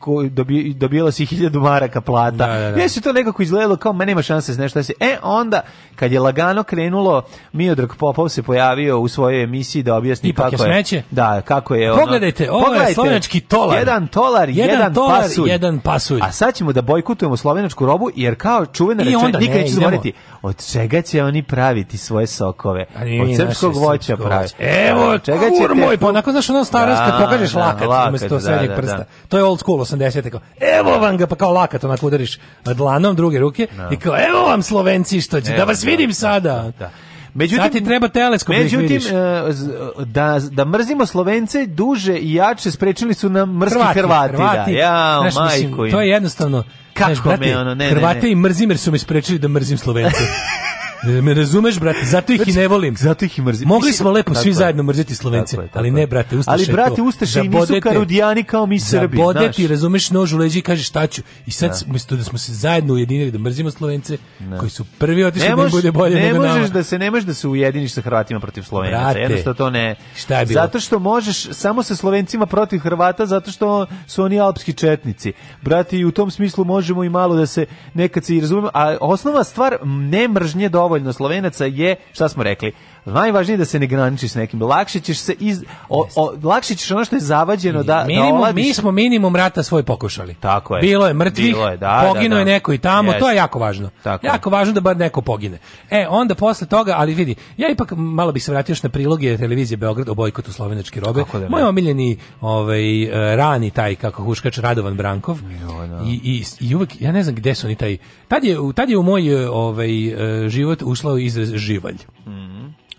dobijalo se i hiljadu maraka plata. Da, da, da. Jesi to nekako izgledalo kao, meni nema šanse, nešto šta se. E, onda, kad je lagano krenulo, Miodrag Popov se pojavio u svojoj emisiji da objasni Ipak kako je. smeće. Da, kako je ono. Pogledajte, ovo je slovenački tolar. Jedan tolar, jedan, jedan tolar, pasulj. jedan pasulj. A sad ćemo da bojkotujemo slovenačku robu, jer kao čuvena rečenica, nikad neću zaboraviti, od čega će oni praviti svoje sokove? Od srpskog voća pravi. Evo, čega kur moj, pa onako, znaš, ono starost, da, kad da, pokažeš da, lakat, umesto srednjeg prsta. To je old school, 80. Evo vam ga, pa kao lakat, onako udariš dlanom druge ruke no. Da. i kao, evo vam Slovenci što će, da evo, da vas vidim da, sada. Da, da. Međutim, Sad ti treba teleskop međutim, e, da, da mrzimo Slovence duže i jače sprečili su nam mrski Hrvati. Hrvati, Hrvati Ja, Znaš, majko mislim, to je jednostavno, Kako znaš, brate, me ono, ne, Hrvate ne, ne. i mrzim jer su me sprečili da mrzim Slovence. Me razumeš, brate, zato ih znači, i ne volim. Zato ih i mrzim. Mogli smo lepo svi zajedno mrziti Slovence, tako ali ne, brate, Ustaše Ali, brate, Ustaše i nisu karudijani kao mi Srbi, znaš. Zabode ti, razumeš, nož u leđi i kažeš šta ću. I sad, da. umjesto da smo se zajedno ujedinili, da mrzimo Slovence, da. koji su prvi otišli da bude bolje ne nego možeš da se ne možeš da se ujediniš sa Hrvatima protiv Slovenaca. Jednostavno to ne. Šta je bilo? Zato što možeš samo sa Slovencima protiv Hrvata zato što su oni alpski četnici. Brate, i u tom smislu možemo i malo da se nekad se i razumemo, a osnova stvar ne mržnje do dovoljno Slovenaca je, šta smo rekli, najvažnije je da se ne graniči s nekim. Lakše ćeš se iz o, o, lakše ćeš ono što je zavađeno da, da minimum, da mi smo minimum rata svoj pokušali. Tako je. Bilo je mrtvih, Bilo je, da, da poginuo da, da. je neko i tamo, yes. to je jako važno. Tako jako je. važno da bar neko pogine. E, onda posle toga, ali vidi, ja ipak malo bih se vratio još na priloge televizije Beograd o bojkotu slovenačke robe. Da Moj omiljeni ovaj e, rani taj kako huškač Radovan Brankov. Jo, da. I, i, i uvek ja ne znam gde su oni taj. Tad je tad je u moj ovaj e, život ušlo izraz živalj. Mm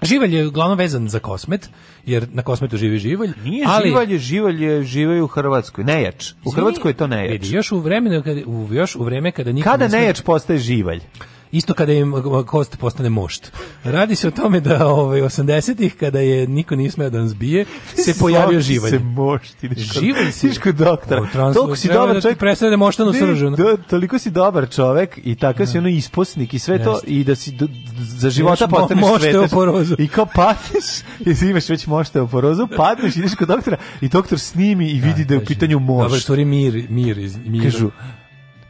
Živalj je uglavnom vezan za kosmet, jer na kosmetu živi živalj. Nije ali... živalj, živalj je živalj u Hrvatskoj, nejač. U Hrvatskoj je to nejač. Vidi, još u vremenu, kada, u, još u vreme kada niko... Kada nejač postaje živalj? Isto kada im kost postane mošt. Radi se o tome da ovaj 80-ih kada je niko nije smeo da nas bije, se pojavio živalj. Se mošt, ideš kod, živalj si. Ideš kod doktora. Trans, toliko si dobar da čovjek. Presade da moštanu sržu. toliko si dobar čovjek i tako si da. ono isposnik i sve to i da si za života postaneš svetaš. I kao patiš, jesi imaš već mošteoporozu, padneš, i ideš kod doktora i doktor snimi i vidi da, je u pitanju mošt. Dobro, mir, mir, mir. Kažu,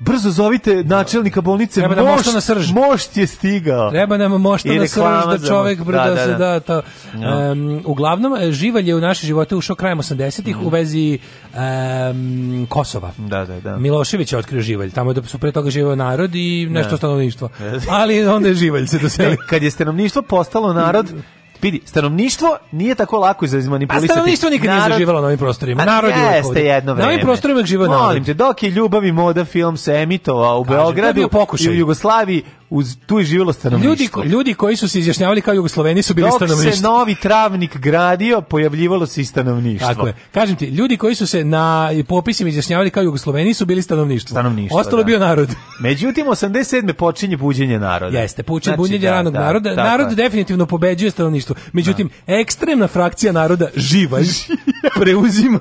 brzo zovite načelnika bolnice, Treba nam mošt, na srž. mošt je stigao. Treba nam mošta na srž, da čovek brda da, da, se da, da, to. No. Um, uglavnom, e, živalj je u naše živote ušao krajem 80-ih mm. u vezi um, Kosova. Da, da, da. Milošević je otkrio živalj, tamo je da su pre toga živeo narod i nešto da. stanovništvo. Ali onda je živalj se doselio. E, kad je stanovništvo postalo narod, Vidi, stanovništvo nije tako lako za izmanipulisati. A pa stanovništvo nikad Narod... nije zaživalo na ovim prostorima. Pa narod je jeste jedno vreme. Na ovim prostorima živo narod. Molim te, dok je Ljubav i moda film se emitovao u Beogradu i u Jugoslaviji, uz tu je živelo stanovništvo. Ljudi, ljudi koji su se izjašnjavali kao Jugosloveni su bili Dok stanovništvo. Dok se novi travnik gradio, pojavljivalo se i stanovništvo. Tako je. Kažem ti, ljudi koji su se na popisima izjašnjavali kao Jugosloveni su bili stanovništvo. Stanovništvo. Ostalo je da. bio narod. Međutim 87. počinje buđenje naroda. Jeste, počinje znači, buđenje da, da, naroda. Narod definitivno pobeđuje stanovništvo. Međutim da. ekstremna frakcija naroda živa preuzima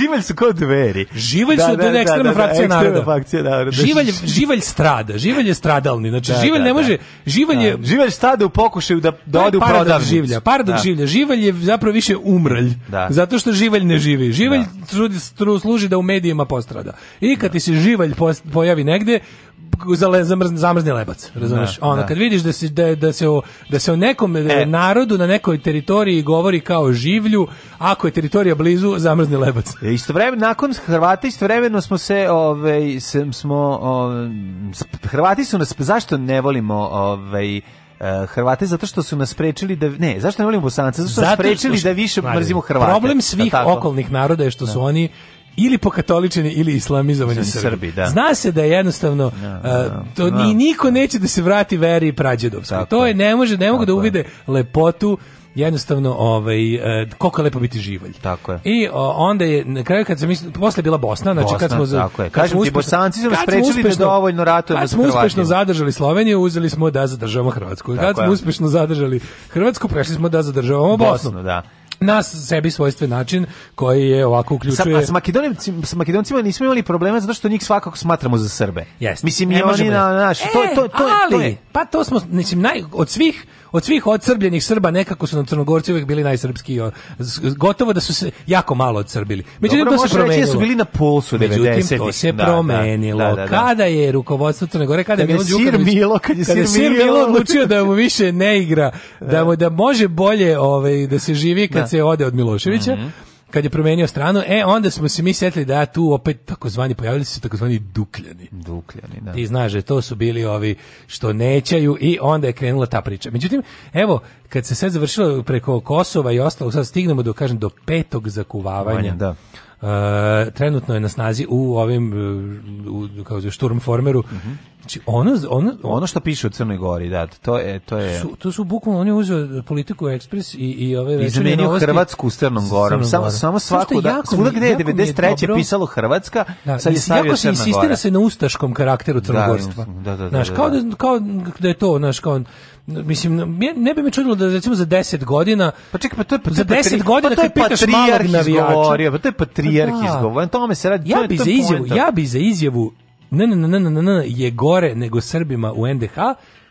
Živalj su kod veri Živalj su da, da, da, da, da ekstremna da, frakcija da, naroda. Frakcija naroda. Živalj, živalj strada, živalj je stradalni. Znači, da, živalj ne može... Živalj je... Živalj strada u pokušaju da, da ode u prodavnicu. Življa, paradoks življa. Živalj je zapravo više umralj. Zato što živalj ne živi. Živalj služi da u medijima postrada. I kad ti se živalj pojavi negde, za zamrzne zamrzni lebac, razumeš? Da, ono da. kad vidiš da se da, da se o, da se o nekom e, e. narodu na nekoj teritoriji govori kao življu, ako je teritorija blizu zamrzni lebac. isto e, Istovremeno nakon Hrvata istovremeno smo se ovaj smo ove, ovaj, Hrvati su nas zašto ne volimo ovaj e, Hrvate zato što su nas sprečili da ne, zašto ne volimo Bosance? Zato što, zato što nas sprečili što, da više mrzimo Hrvate. Problem svih okolnih naroda je što ne. su da. oni ili pokatoličeni ili islamizovani Srbi. Srbi da. Zna se da je jednostavno no, da, no, a, da, da. to no. ni niko neće da se vrati veri i prađedovskoj. To je ne može, ne mogu da uvide lepotu jednostavno ovaj e, koliko je lepo biti živalj. Tako je. I o, onda je na kraju kad se mislim posle bila Bosna, znači Bosna, kad smo za kad Kažem, ti Bosanci su sprečili da dovoljno ratujemo Kad smo uspešno zadržali Sloveniju, uzeli smo da zadržavamo Hrvatsku. Kad tako smo uspešno zadržali Hrvatsku, prešli smo da zadržavamo Bosnu. Bosnu da na sebi svojstven način koji je ovako uključuje... Sa, a sa, Makedoncima, sa Makedoncima nismo imali problema zato što njih svakako smatramo za Srbe. Yes. Mislim, ne i e, oni na naši... E, to, to, to, ali, je. pa to smo, mislim, naj, od svih od svih odsrbljenih Srba nekako su nam Crnogorci uvek bili najsrpski. Gotovo da su se jako malo odsrbili. Međutim, Dobro, to se promenilo. Reći, su bili na polsu 90 Međutim, to se da, da, da, promenilo. Da, da, da, kada je rukovodstvo Crne Gore, kada, kada je Milo Đukanović... Milo, kad je kada Sir Milo odlučio da mu više ne igra, da, mu, da može bolje ovaj, da se živi kad se ode od Miloševića, mm -hmm. kad je promenio stranu, e, onda smo se mi setili da tu opet takozvani, pojavili su se takozvani dukljani. Dukljani, da. Ti znaš da to su bili ovi što nećaju i onda je krenula ta priča. Međutim, evo, kad se sve završilo preko Kosova i ostalo, sad stignemo do, kažem, do petog zakuvavanja. Vanja, da. Uh, trenutno je na snazi u ovim e, u, kao šturmformeru uh mhm. -huh. Znači, ono, ono, ono što piše u Crnoj Gori, da, to je... To, je... Su, to su bukvalno, on je uzeo politiku Ekspres i, i ove večeri Izmenio novosti. Hrvatsku s Crnom Gorom. Samo, samo svaku, da, svuda gde je 93. pisalo Hrvatska, da, sad je stavio Jako se insistira se na ustaškom karakteru da, Crnogorstva. Da, da, da. Znaš, da, kao da. da, kao da je to, znaš, kao mislim ne bi mi čudilo da recimo za 10 godina pa čekaj pa to je pa za 10 godina pa to je patrijarh izgovorio pa to je pa patrijarh izgovorio tome se radi ja bi za izjavu ja bi za izjavu ne, ne, ne, ne, ne, ne, je gore nego Srbima u NDH,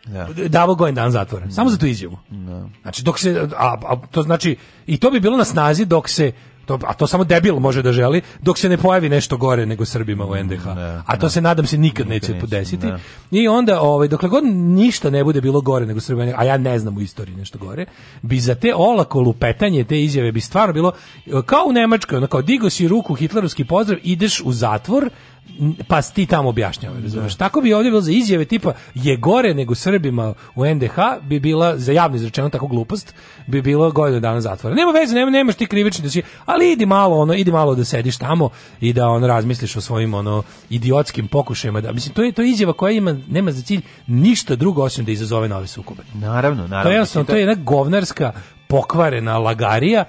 da. davo godin dan zatvora. Samo za tu izjavu. Da. Znači, dok se, a, a, to znači, i to bi bilo na snazi dok se to, a to samo debil može da želi dok se ne pojavi nešto gore nego Srbima u NDH. Ne, mm, da, a to ne, da. se nadam se nikad neće podesiti. Ne. Da. I onda ovaj dokle god ništa ne bude bilo gore nego Srbima, a ja ne znam u istoriji nešto gore, bi za te olako lupetanje te izjave bi stvarno bilo e, kao u Nemačkoj, ono kao digo si ruku hitlerovski pozdrav, ideš u zatvor pa ti tamo objašnjava, razumeš. Tako bi ovdje bilo za izjave tipa je gore nego Srbima u NDH bi bila za javno izrečeno tako glupost, bi bilo godinu dana zatvora. Nema veze, nema, nemaš ti krivični dosije, ali idi malo ono, idi malo da sediš tamo i da on razmisliš o svojim ono idiotskim pokušajima. Da, mislim to je to izjava koja ima nema za cilj ništa drugo osim da izazove nove sukobe. Naravno, naravno. To je jasno, to je da- jedna govnarska pokvarena lagarija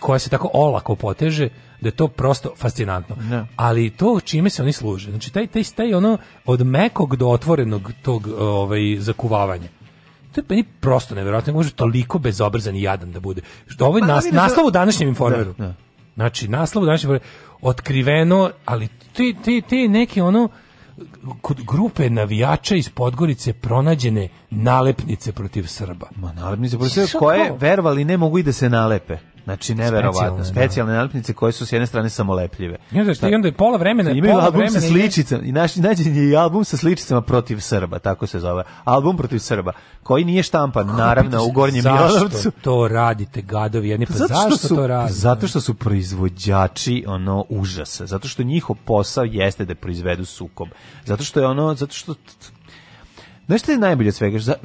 koja se tako olako poteže da je to prosto fascinantno. Ne. Da. Ali to čime se oni služe, znači taj, taj, taj ono od mekog do otvorenog tog ovaj, zakuvavanja to je meni prosto nevjerojatno, može toliko bezobrazan i jadan da bude. Što ovaj pa, nas, da naslov u današnjem da, informeru. Da, da. Znači, naslov u današnjem informeru, otkriveno, ali ti, ti, ti neki ono, kod grupe navijača iz Podgorice pronađene nalepnice protiv Srba. Ma nalepnice protiv Srba, koje, verovali, ne mogu i da se nalepe. Znači neverovatno, da. specijalne nalepnice koje su s jedne strane samolepljive. Ne znaš, i onda je pola vremena, ima pola album vremena sa sličicama i naš nađen je album sa sličicama protiv Srba, tako se zove. Album protiv Srba, koji nije štampan Kako naravno u Gornjem Milanovcu. to radite gadovi, jedni pa zato zašto su, to radite? Zato što su proizvođači ono užasa, zato što njihov posao jeste da proizvedu sukob. Zato što je ono, zato što Znaš je najbolje od svega? što,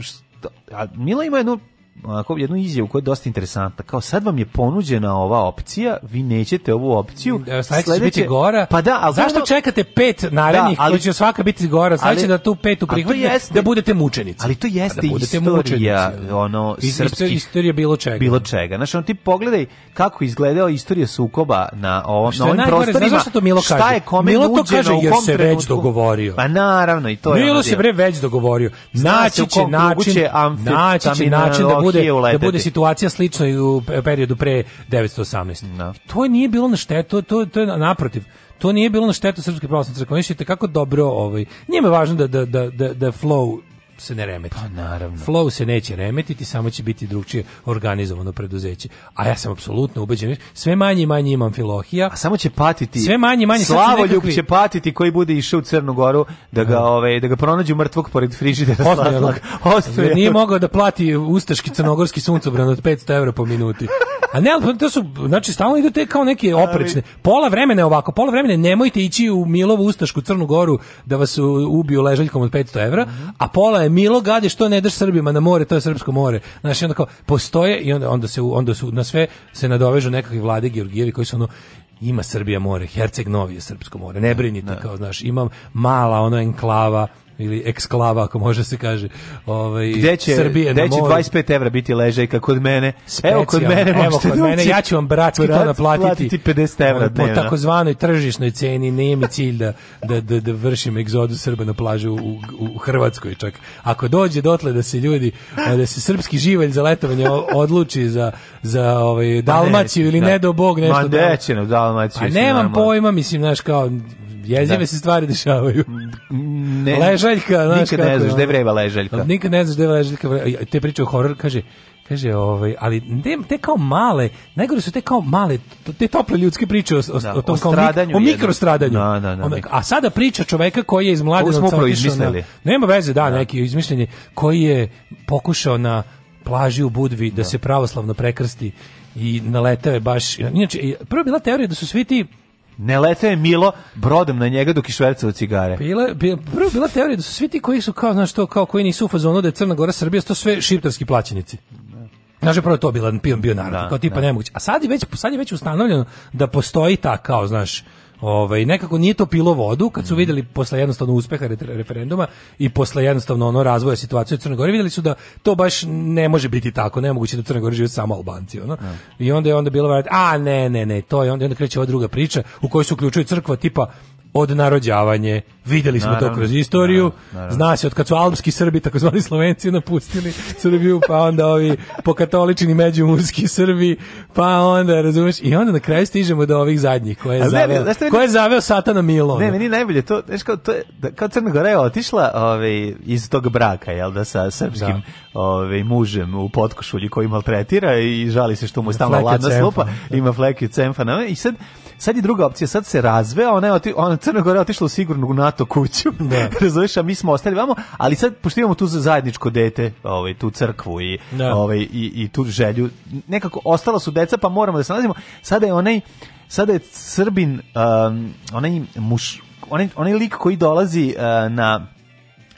a Mila ima jednu onako jednu izjavu koja je dosta interesantna. Kao sad vam je ponuđena ova opcija, vi nećete ovu opciju. Da, sledeće biti gora. Pa da, ali zašto ono... čekate pet da, narednih, da, ali će svaka biti gora, sad da tu petu prihvatite da budete mučenici. Ali to pa da jeste da istorija, mučenici, ono srpskih istorija bilo čega. Bilo čega. Znači on ti pogledaj kako izgledao istorija sukoba na ovom na ovim prostorima. Zašto to Milo kaže? Šta je kome Milo to kaže jer se već dogovorio. Pa naravno i to je. Milo se bre već dogovorio. Naći će način, naći će način da bude, uleteti. da bude situacija slična i u periodu pre 918. No. Da. To nije bilo na štetu, to, to je naprotiv to nije bilo na štetu srpske pravoslavne crkve. Oni kako dobro ovaj. Njima je važno da da da da, da flow se ne remeti. Pa naravno. Flow se neće remetiti, samo će biti drugčije organizovano preduzeće. A ja sam apsolutno ubeđen, sve manje i manje imam filohija. A samo će patiti. Sve manje i manje Slavoljub nekakvi... će patiti koji bude išao u Crnu Goru da ga da. ove ovaj, da ga pronađu mrtvog pored frižidera slatnog. Ostaje. Nije mogao da plati ustaški crnogorski suncobran od 500 € po minuti. A ne, pa to su, znači, stalno idu te kao neke oprečne. Pola vremena je ovako, pola vremena nemojte ići u Milovu Ustašku Crnu Goru da vas ubiju ležaljkom od 500 evra, a pola je je Milo Gadi što ne daš Srbima na more, to je srpsko more. Znači onda kao postoje i onda, onda se onda su na sve se nadovežu nekakvi vlade Georgijevi koji su ono ima Srbija more, Herceg Novi je srpsko more. Ne brinite da. kao znaš, imam mala ono enklava ili eksklava ako može se kaže ovaj gde će, Srbije gde će 25 evra biti ležajka kod mene Specijalno, evo kod mene evo kod da mene ja ću vam bratski brat, to naplatiti 50 evra ovaj, po takozvanoj tržišnoj ceni nije mi cilj da, da, da, da vršim egzodus Srba na plažu u, u Hrvatskoj čak ako dođe dotle da se ljudi da se srpski živalj za letovanje odluči za za ovaj pa Dalmaciju ili da. ne do bog nešto Ma da- Dalmaciju. A pa nemam pojma, mislim, znaš, kao jezive da. se stvari dešavaju. Mm, ne, ležaljka, znaš nikad kako. ne znaš gde vreba ležaljka. Nikad ne znaš gde ležaljka. Te priče o horor, kaže, kaže ovaj, ali te, te kao male, najgore su te kao male, te tople ljudske priče o, o, da, o tom o stradanju mik, o mikrostradanju. Da, da, da, a sada priča čoveka koji je iz mladenovca otišao na, nema veze, da, da. neki izmišljenje, koji je pokušao na plaži u Budvi da, da se pravoslavno prekrsti i naletao je baš, inače, prvo bila teorija da su svi ti Ne letao je Milo brodom na njega dok je švercao cigare. Bila, bila, prvo bila teorija da su svi ti koji su kao, znaš to, kao koji nisu u fazonu da je Crna Gora Srbija, to sve šiptarski plaćenici. Znaš, da prvo to bila, bio, bio naravno, da, kao tipa da. nemoguće. A sad je, već, sad je već ustanovljeno da postoji ta kao, znaš, Ovaj nekako nije to pilo vodu kad su mhm. videli posle jednostavno uspeha referenduma i posle jednostavno ono razvoja situacije u Crnoj Gori videli su da to baš ne može biti tako, nemoguće da Crna Gora živi žive samo Albanci, ono. Da. I onda je onda bilo a ne, ne, ne, to je onda onda kreće ova druga priča u kojoj se uključuje crkva tipa odnarođavanje. Videli smo naravno, to kroz istoriju. Naravno. Zna se od kad su alpski Srbi, takozvani Slovenci napustili Srbiju, pa onda ovi pokatolični međumurski Srbi, pa onda, razumeš, i onda na kraju stižemo do ovih zadnjih koje je zaveo, ne, ne, koje je zaveo Satana Milo. Ne, meni najbolje to, znaš kao to je, da, kao Crna Gora je otišla ovaj iz tog braka, jel da sa srpskim da. ovaj mužem u potkošulji koji maltretira i žali se što mu je stalno ladna slupa, da. ima fleke cemfana i sad Sad je druga opcija, sad se razveo, ona je oti, ona Crna Gora otišla u sigurnu NATO kuću. Da. Razumeš, a mi smo ostali vamo, ali sad pošto imamo tu zajedničko dete, ovaj tu crkvu i da. ovaj i, i tu želju, nekako ostala su deca, pa moramo da se nalazimo. Sada je onaj sada je Srbin um, onaj muš onaj, onaj lik koji dolazi uh, na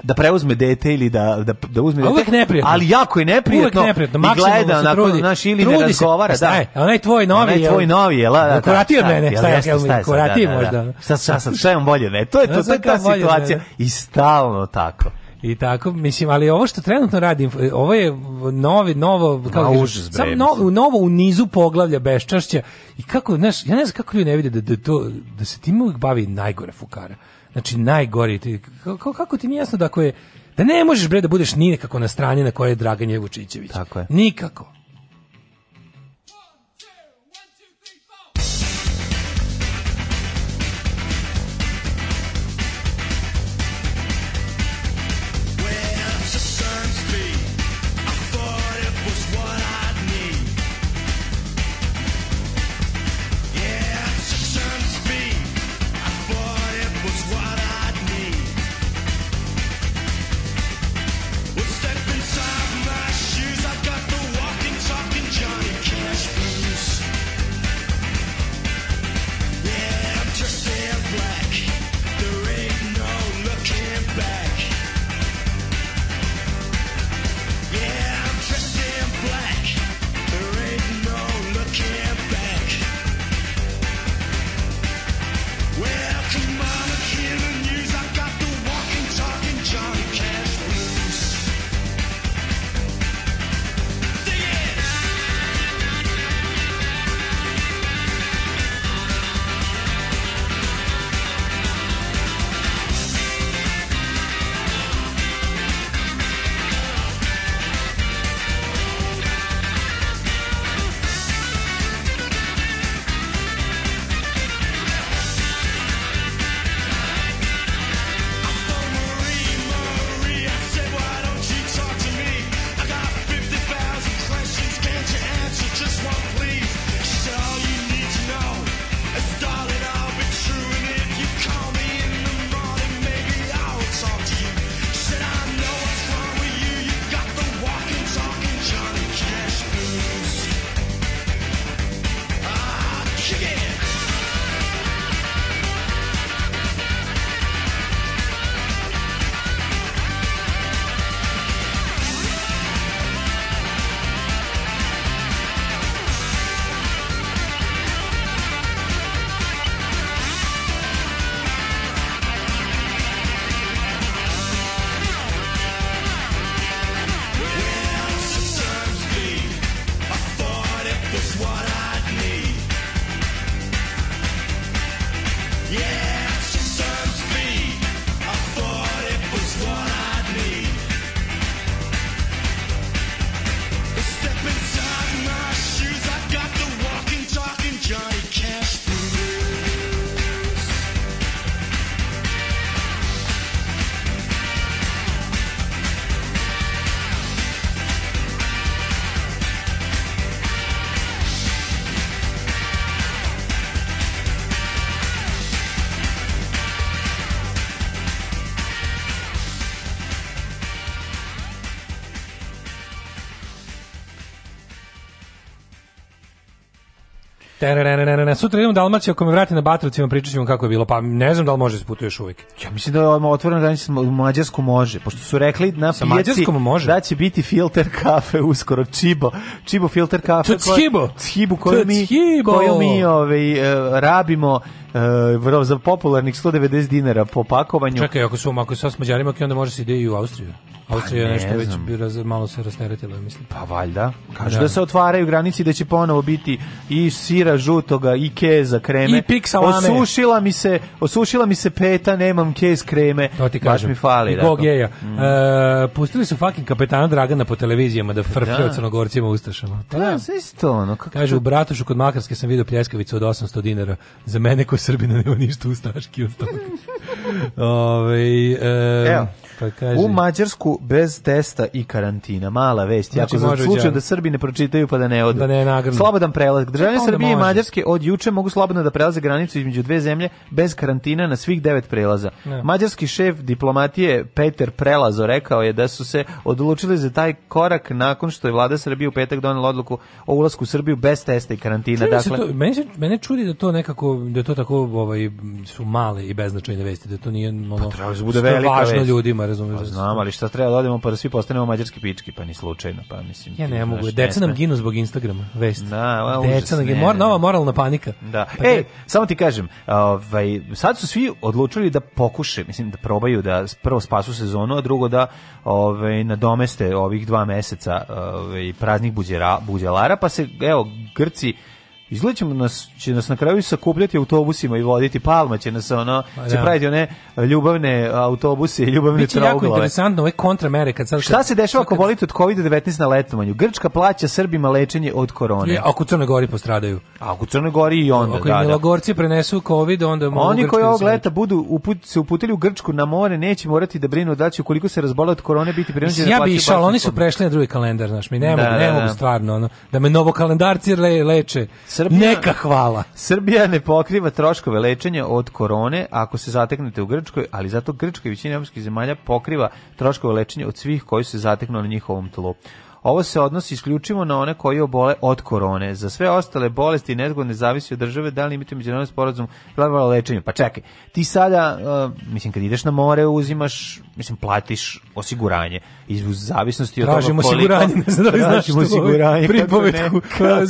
da preuzme dete ili da da da uzme dete. Uvek neprijatno. Ali jako je neprijatno. Uvek neprijatno. I gleda na naš ili ne razgovara, se, pa da. Staje, onaj tvoj novi. je. tvoj novi, je, la, da. Dekorativ mene, šta ja da. kažem, dekorativ možda. Šta šta sad, šta je on bolje, ne? To je to, to je ta situacija i stalno tako. I tako, mislim, ali ovo što trenutno radim, ovo je novi, novo, kako no, užas, sam novo, novo u nizu poglavlja beščašća i kako, znaš, ja ne znam kako ljudi ne vide da, da, to, da se tim uvijek bavi najgore fukara znači najgori, ti, kako, kako ti nije jasno da ako je, da ne možeš bre da budeš ni nekako na strani na kojoj je Dragan Jevučićević. Tako je. Nikako. Sutra idem u Dalmaciju, ako me vrati na Batrovcima, pričat ćemo kako je bilo. Pa ne znam da li može da se putuješ uvijek. Ja mislim da je otvorena granica u Mađarsku može, pošto su rekli na Sa pijaci može. da će biti filter kafe uskoro, čibo, čibo filter kafe. To čibo! Čibo koju mi, koju mi ovaj, e, rabimo uh, za popularnih 190 dinara po pakovanju. Čekaj, ako su ako sa Mađarima, onda može se ide i u Austriju. Pa Austrija pa, nešto znam. već raz, malo se rasteretila, mislim. Pa valjda. Kažu da. da. se otvaraju granici da će ponovo biti i sira žutoga i keza kreme. I pik salame. Osušila mi se, osušila mi se peta, nemam kez kreme, baš mi fali. I kog da, geja. Mm. Uh, pustili su fucking kapetana Dragana po televizijama da frfe da. od crnogorcima ustašama. Pa da, da. isto ono. Kako Kaže, u Bratušu kod Makarske sam vidio pljeskavicu od 800 dinara. Za mene ko Srbina nema ništa ustaški od toga. Ove, uh, Evo. Pa kaže. U Mađarsku bez testa i karantina. Mala vest. Znači, jako za slučaj da Srbi ne pročitaju pa da ne odu. Da ne nagrnu. Slobodan prelaz. Državljani Srbije i Mađarske od juče mogu slobodno da prelaze granicu između dve zemlje bez karantina na svih devet prelaza. Ne. Mađarski šef diplomatije Peter Prelazo rekao je da su se odlučili za taj korak nakon što je vlada Srbije u petak donela odluku o ulasku u Srbiju bez testa i karantina. Čudim da dakle, to, mene, mene čudi da to nekako da to tako ovaj su male i beznačajne vesti, da to nije ono pa, da bude važno vest. ljudima, razumeš. Pa da znam, ali šta treba da odemo pa da svi postanemo mađarski pički, pa ni slučajno, pa mislim. Ja ne mogu, deca nam ginu zbog Instagrama, vest. Da, deca nam ginu, nova moralna panika. Da. Pa Ej, samo ti kažem, ovaj sad su svi odlučili da pokušaju, mislim da probaju da prvo spasu sezonu, a drugo da ovaj nadomeste ovih dva meseca ovaj praznih buđera, buđelara, pa se evo Grci Izgledaćemo nas će nas na kraju sakupljati autobusima i voditi Palma će nas ono pa će da. praviti one ljubavne autobuse i ljubavne Biće jako interesantno ove kontramere kad sad Šta se dešava ako bolite od COVID-19 na letovanju? Grčka plaća Srbima lečenje od korone. Je, ako Crnoj Gori postradaju. A ako Crnoj Gori i onda, ako da. Ako da. Milogorci prenesu COVID, onda mogu Oni koji da ovog leta budu uput, se uputili u Grčku na more, neće morati da brinu da će ukoliko se razbole od korone biti prinuđeni Ja bi išao, oni su prešli na drugi kalendar, znaš, mi ne mogu, ne mogu stvarno, ono, da me novokalendarci leče. Srbija, Neka hvala. Srbija ne pokriva troškove lečenja od korone ako se zateknete u Grčkoj, ali zato Grčka i većina evropskih zemalja pokriva troškove lečenja od svih koji se zateknu na njihovom tlu. Ovo se odnosi isključivo na one koji obole od korone. Za sve ostale bolesti i nezgodne zavisi od države da li imate međunarodni sporazum glava lečenje. Pa čekaj, ti sada, uh, mislim, kad ideš na more, uzimaš mislim platiš osiguranje i zavisnosti od Tražim toga koliko tražimo osiguranje ne znam da li znaš što osiguranje pripovetku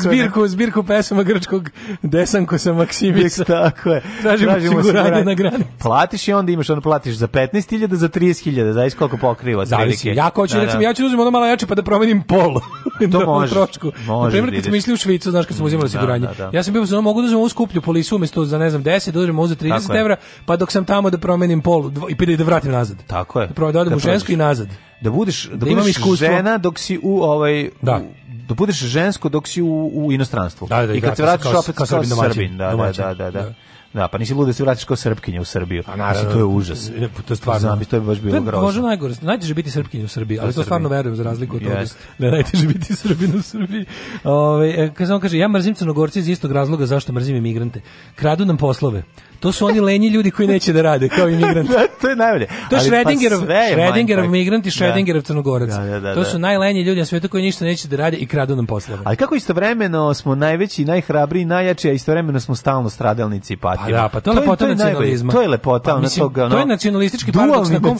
zbirku zbirku pesama grčkog desanko sa Maksimisa tako je tražimo, tražimo osiguranje, na granici platiš i onda imaš onda platiš za 15.000 za 30.000 zavisno koliko pokriva zavisi ja hoću da, recimo da. ja ću da uzmem ono malo jače pa da promenim pol to može trošku na primer kad sam mislio u Švicu znaš kad sam uzimao da, osiguranje da, da, ja sam bio znači mogu da uzmem uskuplju polisu umesto za ne znam 10 da uzmem 30 evra pa dok sam tamo da promenim pol i da vratim nazad tako Tako je. Prvo da odem da u žensku i nazad. Da budeš da, da budeš imam žena dok si u ovaj da. da budeš žensko dok si u, u inostranstvu. Da, da, da I kad da, se vratiš kao, opet kao, kao Srbin, da da, da, da, da, da. Da, pa nisi lud da se vratiš kao Srpkinja u Srbiju. A naravno, to je užas. E, pa to je stvarno. Znam, to je baš bilo grozno. Možda najgore, najteže biti Srpkinja u Srbiji, ali to stvarno verujem za razliku od yes. toga. Da je najteže biti Srbin u Srbiji. Ove, ovaj, kad se on kaže, ja mrzim Crnogorci iz istog razloga zašto mrzim imigrante. Kradu nam poslove. To su oni lenji ljudi koji neće da rade kao imigranti. da, to je najbolje. To je pa Schrödingerov, pa Schrödingerov migrant i da. Schrödingerov crnogorac. Da, da, da to da. su najlenji ljudi na svetu koji ništa neće da rade i kradu nam poslove. Ali kako istovremeno smo najveći, najhrabri, najjači, a istovremeno smo stalno stradalnici i pa patimo. Pa da, pa to, to, lepota je, to nacionalizma. To je lepota, pa, mislim, toga, no, to je nacionalistički paradoks na kom,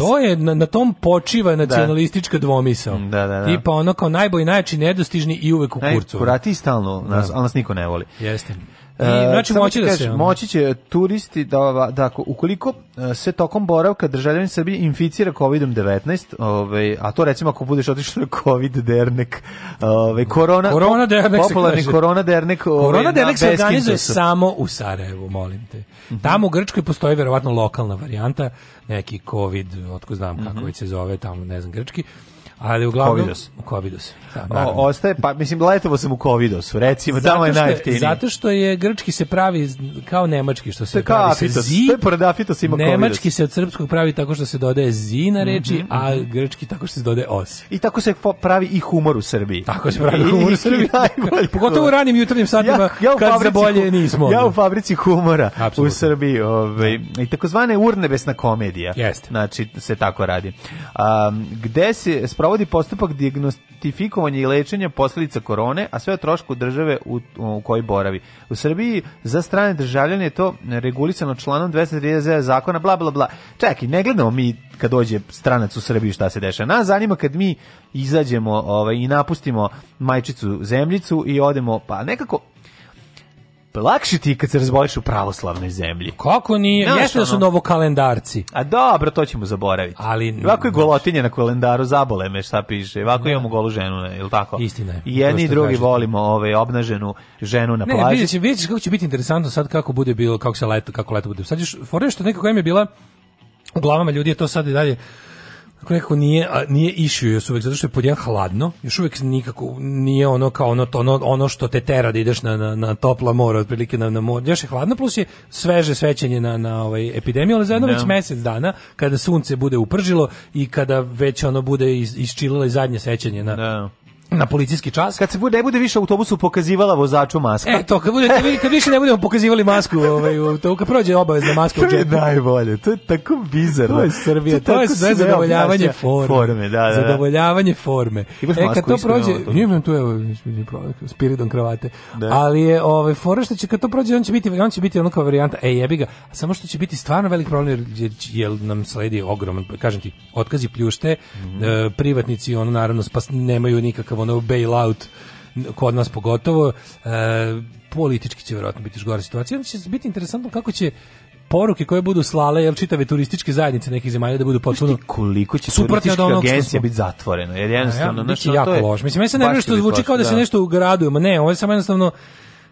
to je na, na tom počiva nacionalistička dvomisao. Da, da, da. Tipa ono kao najbolji, najjači, nedostižni i uvek u kurcu. Kurati stalno, nas, ali nas niko ne voli. Jeste. E, I, znači, moći, da se, moći će turisti da, da ukoliko e, se tokom boravka državljanin Srbije inficira COVID-19, ovaj, a to recimo ako budeš otišao na COVID dernek, ovaj, korona, korona dernek popularni korona dernek, korona dernek se ovaj, organizuje samo u Sarajevu, molim te. Mhm. Tamo u Grčkoj postoji verovatno lokalna varijanta, neki COVID, otko znam kako mhm. već se zove, tamo ne znam grčki Ali uglavnom Covidos. u Covidos. Da, ostaje pa mislim letovo sam u Covidosu, recimo tamo je najjeftinije. Zato što je grčki se pravi kao nemački što se pravi se zi. To pored se ima Nemački COVID se od srpskog pravi tako što se dodaje zi na reči, mm -hmm. a mhm. grčki tako što se dodaje os. I tako se pravi i humor u Srbiji. Tako se pravi I, humor u Srbiji. Pogotovo u ranim jutarnjim satima ja, ja kad za bolje nismo. Ja u fabrici humora Absolutno. u Srbiji, ovaj i takozvane urnebesna komedija. Jeste. Znači se tako radi. Um, gde se spravo provodi postupak diagnostifikovanja i lečenja posljedica korone, a sve o trošku države u, u kojoj boravi. U Srbiji za strane državljane je to regulisano članom 230 zakona, bla, bla, bla. Čekaj, ne gledamo mi kad dođe stranac u Srbiju šta se dešava. Nas zanima kad mi izađemo ovaj, i napustimo majčicu zemljicu i odemo, pa nekako lakše ti kad se razboliš u pravoslavnoj zemlji. Kako nije? Znaš, Jeste ono, da su novo kalendarci. A dobro, to ćemo zaboraviti. Ali, ovako je golotinje na kalendaru, zabole me šta piše. Ovako da. imamo golu ženu, je tako? Istina je. jedni i drugi kažete. volimo ove, obnaženu ženu na plaži. Ne, vidjet, će, kako će biti interesantno sad kako bude bilo, kako se leto, kako leto bude. Sad još, što nekako im je bila u glavama ljudi je to sad i dalje kako nije a, nije issue još uvek zato što je podjen hladno, još uvek nikako nije ono kao ono to ono, ono što te tera da ideš na na na topla mora otprilike na na more. Još je hladno plus je sveže svećenje na na ovaj epidemiju, ali za jedno no. Da. već mesec dana kada sunce bude upržilo i kada već ono bude is, isčililo i zadnje svećenje na no. Da na policijski čas. Kad se bude ne bude više autobusu pokazivala vozaču masku. E to kad bude kad više ne budemo pokazivali masku, ovaj to kad prođe obavezna maska u džepu. Najbolje. To je tako bizarno. To je Srbija, to, je, to je zadovoljavanje forme. forme da, da, da. Zadovoljavanje forme. E kad to prođe, imam tu evo spiridon kravate. Da. Ali je ovaj fora što će kad to prođe on će biti on će biti ono kao varijanta ej jebi ga, samo što će biti stvarno velik problem jer, jer nam sledi ogroman kažem ti, otkazi pljušte, mm -hmm. privatnici ono naravno spas, nemaju nikakav ono bailout kod nas pogotovo e, politički će verovatno biti još žgora situacija onda će biti interesantno kako će poruke koje budu slale jel čitave turističke zajednice nekih zemalja da budu potpuno koliko će turistička agencija biti zatvorena jer jednostavno ja, znači jako to je loš mislim ja se ne što zvuči kao da se da. nešto ugrađujemo ne ovo je samo jednostavno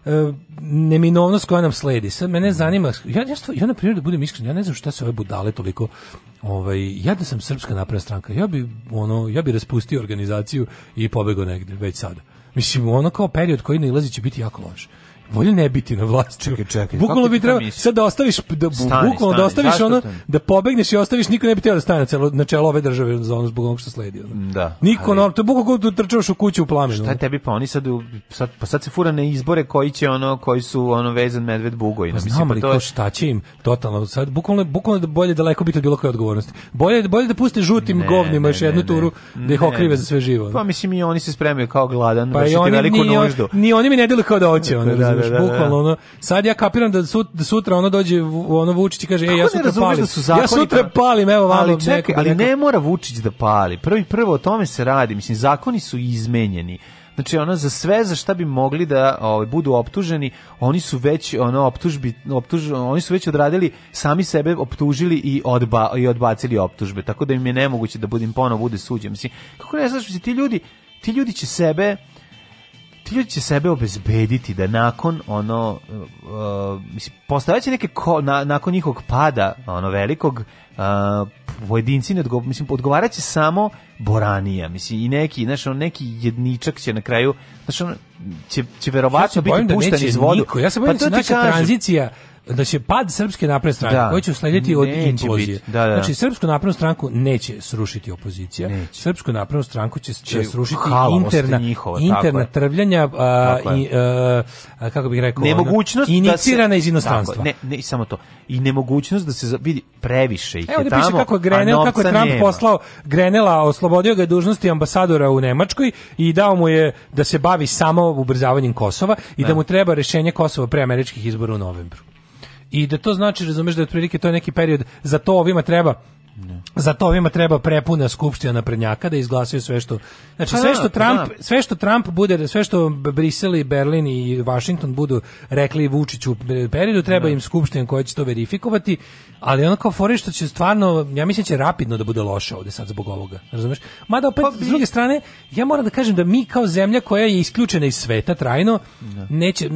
E, neminovnost koja nam sledi. Sad mene mm. zanima, ja, ja, ja na primjer da budem iskren, ja ne znam šta se ove budale toliko, ovaj, ja da sam srpska napravna stranka, ja bi, ono, ja bi raspustio organizaciju i pobegao negde, već sada. Mislim, ono kao period koji ne ilazi će biti jako loš. Volje ne biti na vlasti. Čekaj, čekaj. Bukvalno bi treba sad da ostaviš da stani, bukvalno da ostaviš Zašto ono ten? da pobegneš i ostaviš niko ne bi teo da stane celo na čelo ove države za ono zbog onog što sledi. Ono. Da. Niko ali... no, to bukvalno da trčaš u kuću u plamenu. Šta tebi pa oni sad sad pa sad se fura na izbore koji će ono koji su ono vezan medved bugo i pa, mislim pa to je... šta će im totalno sad bukvalno bukvalno da bolje daleko biti od bilo koje odgovornosti. Bolje bolje da puste žutim govnima još jednu ne, turu da ih okrive za sve živo. Pa mislim i oni se spremaju kao gladan, pa i oni, veliku nuždu. Ni oni mi ne deluju kao da hoće, ono da, da, da. Da, da, da, bukvalno ono. Sad ja kapiram da, sut, da sutra ono dođe ono Vučić i kaže ej ja sutra da palim. Da ja sutra palim, evo vamo. Ali čekaj, neko, neko. ali ne mora Vučić da pali. Prvi prvo o tome se radi, mislim zakoni su izmenjeni. Znači ono za sve za šta bi mogli da ovaj budu optuženi, oni su već ono optužbi optuž, oni su već odradili sami sebe optužili i odba i odbacili optužbe. Tako da im je nemoguće da budim ponovo bude suđen. Mislim kako ne znaš, ti ljudi ti ljudi će sebe ti ljudi će sebe obezbediti da nakon ono uh, uh mislim postavljaće neke ko, na, nakon njihovog pada ono velikog uh, pojedinci ne odgo, mislim odgovaraće samo Boranija mislim i neki znaš on neki jedničak će na kraju znaš on će će verovatno ja biti da pušten da iz vodu ja se pa bojim pa da će naša kažem. tranzicija da će pad srpske napredne stranke da, koji će uslediti od implozije. Da, da, da. Znači srpsku naprednu stranku neće srušiti opozicija. Neće. Srpsku naprednu stranku će, će srušiti interna njihova, interna trvljanja a, i e, a, kako bih rekao nemogućnost inicirana da se, iz inostranstva. Tako, ne, ne samo to. I nemogućnost da se vidi previše ih Evo je tamo. Piše kako je Grenel, kako je Trump nema. poslao Grenela, oslobodio ga dužnosti ambasadora u Nemačkoj i dao mu je da se bavi samo ubrzavanjem Kosova i da, da mu treba rešenje Kosova pre američkih izbora u novembru i da to znači, razumeš, da otprilike to je neki period, za to ovima treba ne. Za to ovima treba prepuna skupština naprednjaka da izglasaju sve što znači pa sve da, što Trump da. sve što Trump bude sve što Brisel i Berlin i Washington budu rekli Vučiću u e, periodu treba ne. Da. im skupština koja će to verifikovati ali ono kao fore što će stvarno ja mislim će rapidno da bude loše ovde sad zbog ovoga razumeš mada opet pa, s druge strane ja moram da kažem da mi kao zemlja koja je isključena iz sveta trajno ne. neće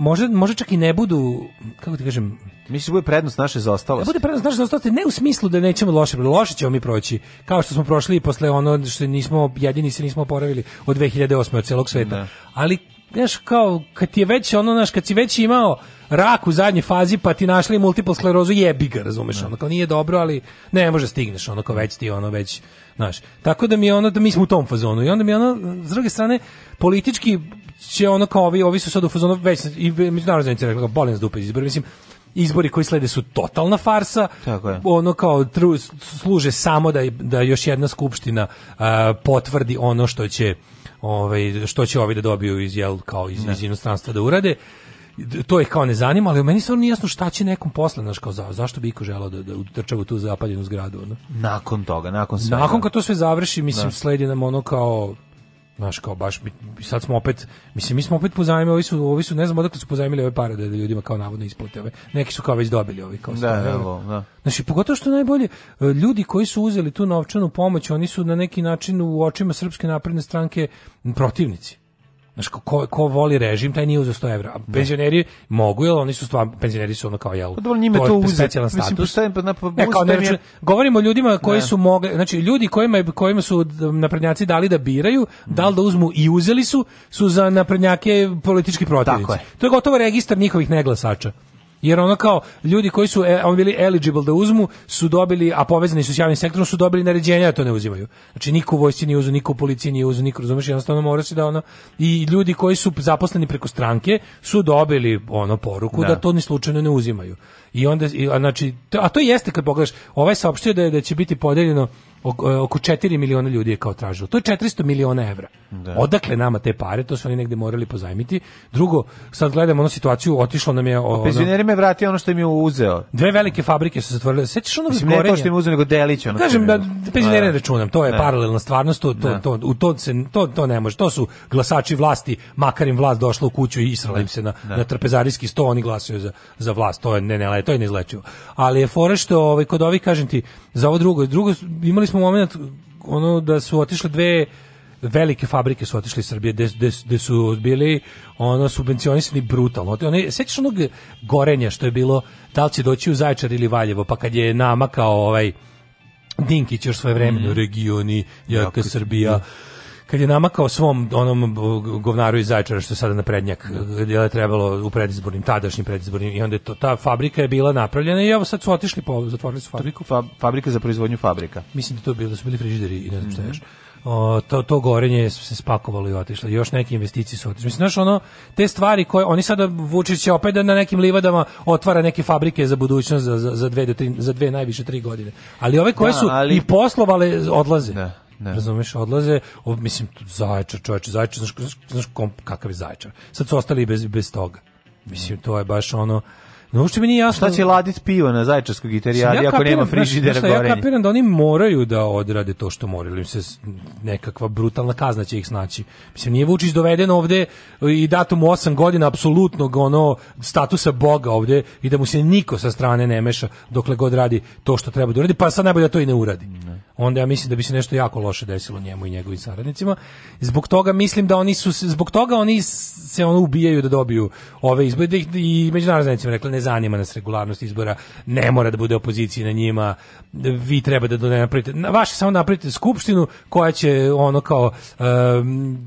može, može čak i ne budu, kako ti kažem... Mislim, da bude prednost naše da zaostalosti. Da bude prednost naše zaostalosti, ne u smislu da nećemo loše, loše ćemo mi proći, kao što smo prošli i posle ono što nismo, jedini se nismo oporavili od 2008. od celog sveta. Ne. Da. Ali, znaš, kao, kad ti je već, ono, znaš, kad si već imao rak u zadnjoj fazi, pa ti našli multiple sklerozu, jebi ga, razumeš, ne. Da. ono, kao nije dobro, ali ne može stigneš, ono, kao već ti, ono, već, znaš. Tako da mi je ono, da mi smo u tom fazonu. I onda mi je ono, s druge strane, politički će ono kao ovi, ovi su sad u fazonu već i međunarodna zajednica rekla bolen s dupe izbor mislim izbori koji slede su totalna farsa. Tako je. Ono kao tru, služe samo da da još jedna skupština uh, potvrdi ono što će ovaj što će ovi da dobiju iz jel kao iz, da. iz inostranstva da urade to ih kao ne zanima, ali meni stvarno nije jasno šta će nekom posle, znaš, kao za, zašto bi iko želao da, da utrčava tu zapaljenu zgradu, ono. Nakon toga, nakon sve. Nakon kad to sve završi, mislim, da. sledi nam ono kao Znaš, kao baš, sad smo opet, mislim, mi smo opet pozajmili, ovi su, ovi su ne znam odakle su pozajmili ove pare da ljudima kao navodno isplate ove. Neki su kao već dobili ovi. Kao da, da, da, da. Znači, pogotovo što najbolje, e, ljudi koji su uzeli tu novčanu pomoć, oni su na neki način u očima Srpske napredne stranke protivnici. Znaš, ko, ko voli režim, taj nije uzeo 100 evra. A da. penzioneri mogu, jel oni su stvarno, penzioneri su ono kao, jel, pa, dobro, njime to, to uze, specijalan status. Mislim, pa, na, pa, e, ne, kao, ne, račun, znači, govorimo o ljudima koji ne. Da. su mogli, znači, ljudi kojima, kojima su naprednjaci dali da biraju, da li da uzmu i uzeli su, su za naprednjake politički protivnici. To je gotovo registar njihovih neglasača. Jer ono kao ljudi koji su e, on bili eligible da uzmu su dobili, a povezani su s javnim sektorom su dobili naređenja da to ne uzimaju. Znači niko u vojsci nije uzeo, niko u policiji nije uzeo, niko razumeš, jednostavno mora se da ono i ljudi koji su zaposleni preko stranke su dobili ono poruku da, da to ni slučajno ne uzimaju. I onda, i, a, znači, to, a to jeste kad pogledaš, ovaj saopštio da, je, da će biti podeljeno e, oko 4 miliona ljudi je kao tražilo. To je 400 miliona evra. Da. Odakle nama te pare? To su oni negde morali pozajmiti. Drugo, sad gledamo onu situaciju, otišlo nam je... Ono, Penzionerima je vratio ono što im je uzeo. Dve velike fabrike su zatvorile. Sećaš ono Mislim, ne to što im je uzeo, nego delić. Ono pa Kažem, da, da, penzionere ne da. računam. To je ne. Da. paralelna stvarnost. To, to, to, u to, se, to, to ne može. To su glasači vlasti, makar im vlast došla u kuću i israla im se na, ne. na trpezarijski sto, oni glasaju za, za vlast. To je ne, ne traje, to je neizlečivo. Ali je fora što ovaj, kod ovih, kažem ti, za ovo drugo, drugo imali smo momenat ono da su otišle dve velike fabrike su otišle iz Srbije gde, su bili ono subvencionisani brutalno. One, sećaš onog gorenja što je bilo da li će doći u Zaječar ili Valjevo pa kad je namakao ovaj Dinkić još svoje vremena mm. regioni, jaka Srbija. Da kad je namakao svom onom govnaru iz Zajčara što sada na prednjak, gdje je trebalo u predizbornim, tadašnjim predizbornim i onda je to, ta fabrika je bila napravljena i evo sad su otišli po, zatvorili su fabriku. Fa, fabrika za proizvodnju fabrika. Mislim da to bilo, da su bili frižideri i ne znam šta mm O, to, to gorenje se spakovalo i otišlo. Još neke investicije su otišle. Mislim, znaš, ono, te stvari koje, oni sada Vučić će opet da na nekim livadama otvara neke fabrike za budućnost za, za, za dve, do tri, za dve najviše tri godine. Ali ove koje da, su ali... i poslovale odlaze. Da. Ne. Razumeš, odlaze, o, mislim, zaječar, čovječ, zaječar, znaš, znaš, znaš kom, kakav je zaječar. Sad su ostali bez, bez toga. Mislim, to je baš ono, no uopšte mi nije jasno. Šta će ladit pivo na zaječarskoj gitarijadi ja ako nema frižidera gorenja? Ja kapiram da oni moraju da odrade to što moraju, da im se nekakva brutalna kazna će ih snaći. Mislim, nije Vučić doveden ovde i dato mu 8 godina apsolutnog ono statusa boga ovde i da mu se niko sa strane ne meša dokle god radi to što treba da uradi, pa sad najbolje da to i ne uradi. Ne onda ja mislim da bi se nešto jako loše desilo njemu i njegovim saradnicima. Zbog toga mislim da oni su zbog toga oni se ono ubijaju da dobiju ove izbore da i međunarodna recimo rekla ne zanima nas regularnost izbora, ne mora da bude opozicije na njima. Vi treba da ne napravite vaše samo napravite skupštinu koja će ono kao um,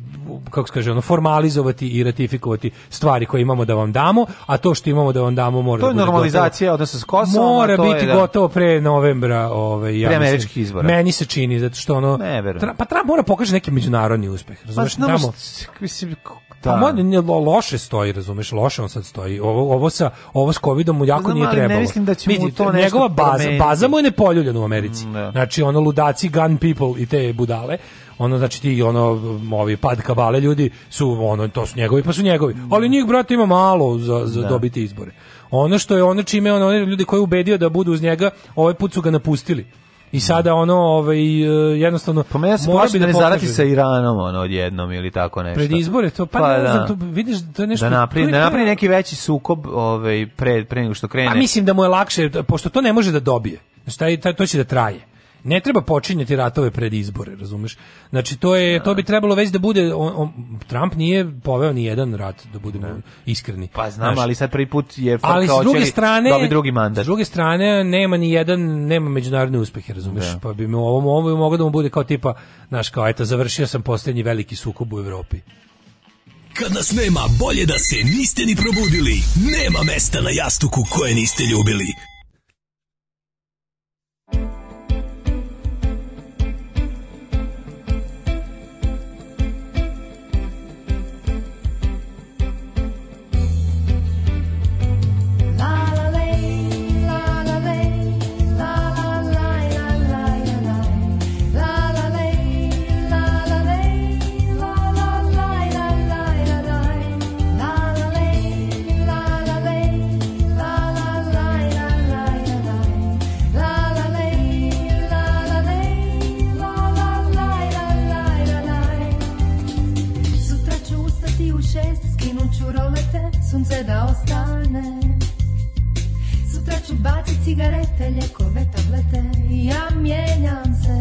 kako se kaže, ono formalizovati i ratifikovati stvari koje imamo da vam damo, a to što imamo da vam damo mora to da je da normalizacija odnosa sa Kosovom, mora biti je, da... gotovo pre novembra, ovaj ja pre američki izbora meni se čini zato što ono ne, tra, pa Trump mora pokaže neki međunarodni uspeh, pa razumeš? Pa, tamo mislim da. Pa ne loše stoji, razumeš, loše on sad stoji. Ovo, ovo sa ovo s covidom mu jako Znam, nije trebalo. Ne mislim da će Vidi, mu to nešto njegova baza, promeniti. baza mu je nepoljuljena u Americi. Mm, da. Znači ono ludaci, gun people i te budale ono znači ti ono ovi pad kabale ljudi su ono to su njegovi pa su njegovi mm. ali njih brate ima malo za, za da. dobiti izbore ono što je ono čime ono, oni ljudi koji je ubedio da budu uz njega ovaj put su ga napustili i sada ono ovaj e, jednostavno pomena pa se mora bi da, da ne zarati sa Iranom ono odjednom ili tako nešto. Pred izbore to pa, pa ne znam, da. to vidiš da nešto da napri, da napri neki veći sukob ovaj pre pre nego što krene. A mislim da mu je lakše pošto to ne može da dobije. Znači, taj, taj, to će da traje. Ne treba počinjati ratove pred izbore, razumeš? Znači to je to bi trebalo već da bude on, on, Trump nije poveo ni jedan rat da budemo ne. Da. iskreni. Pa znam, znači, ali sad prvi put je ali s druge strane dobi drugi mandat. S druge strane nema ni jedan nema međunarodni uspeh, razumeš? Da. Pa bi mu ovom ovo mogao da mu bude kao tipa, naš kao eto završio sam poslednji veliki sukob u Evropi. Kad nas nema, bolje da se niste ni probudili. Nema mesta na jastuku koje niste ljubili. šest Skinut ću rolete, sunce da ostane Sutra ću bacit cigarete, ljekove, tablete ja mijenjam se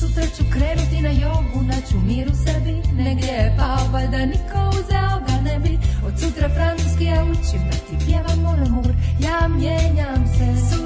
Sutra ću krenuti na jogu, naću da mir u sebi Negdje je pao, valjda niko uzeo ga ne bi Od sutra francuski ja učim, da ti pjevam moj amor Ja mijenjam se Sutra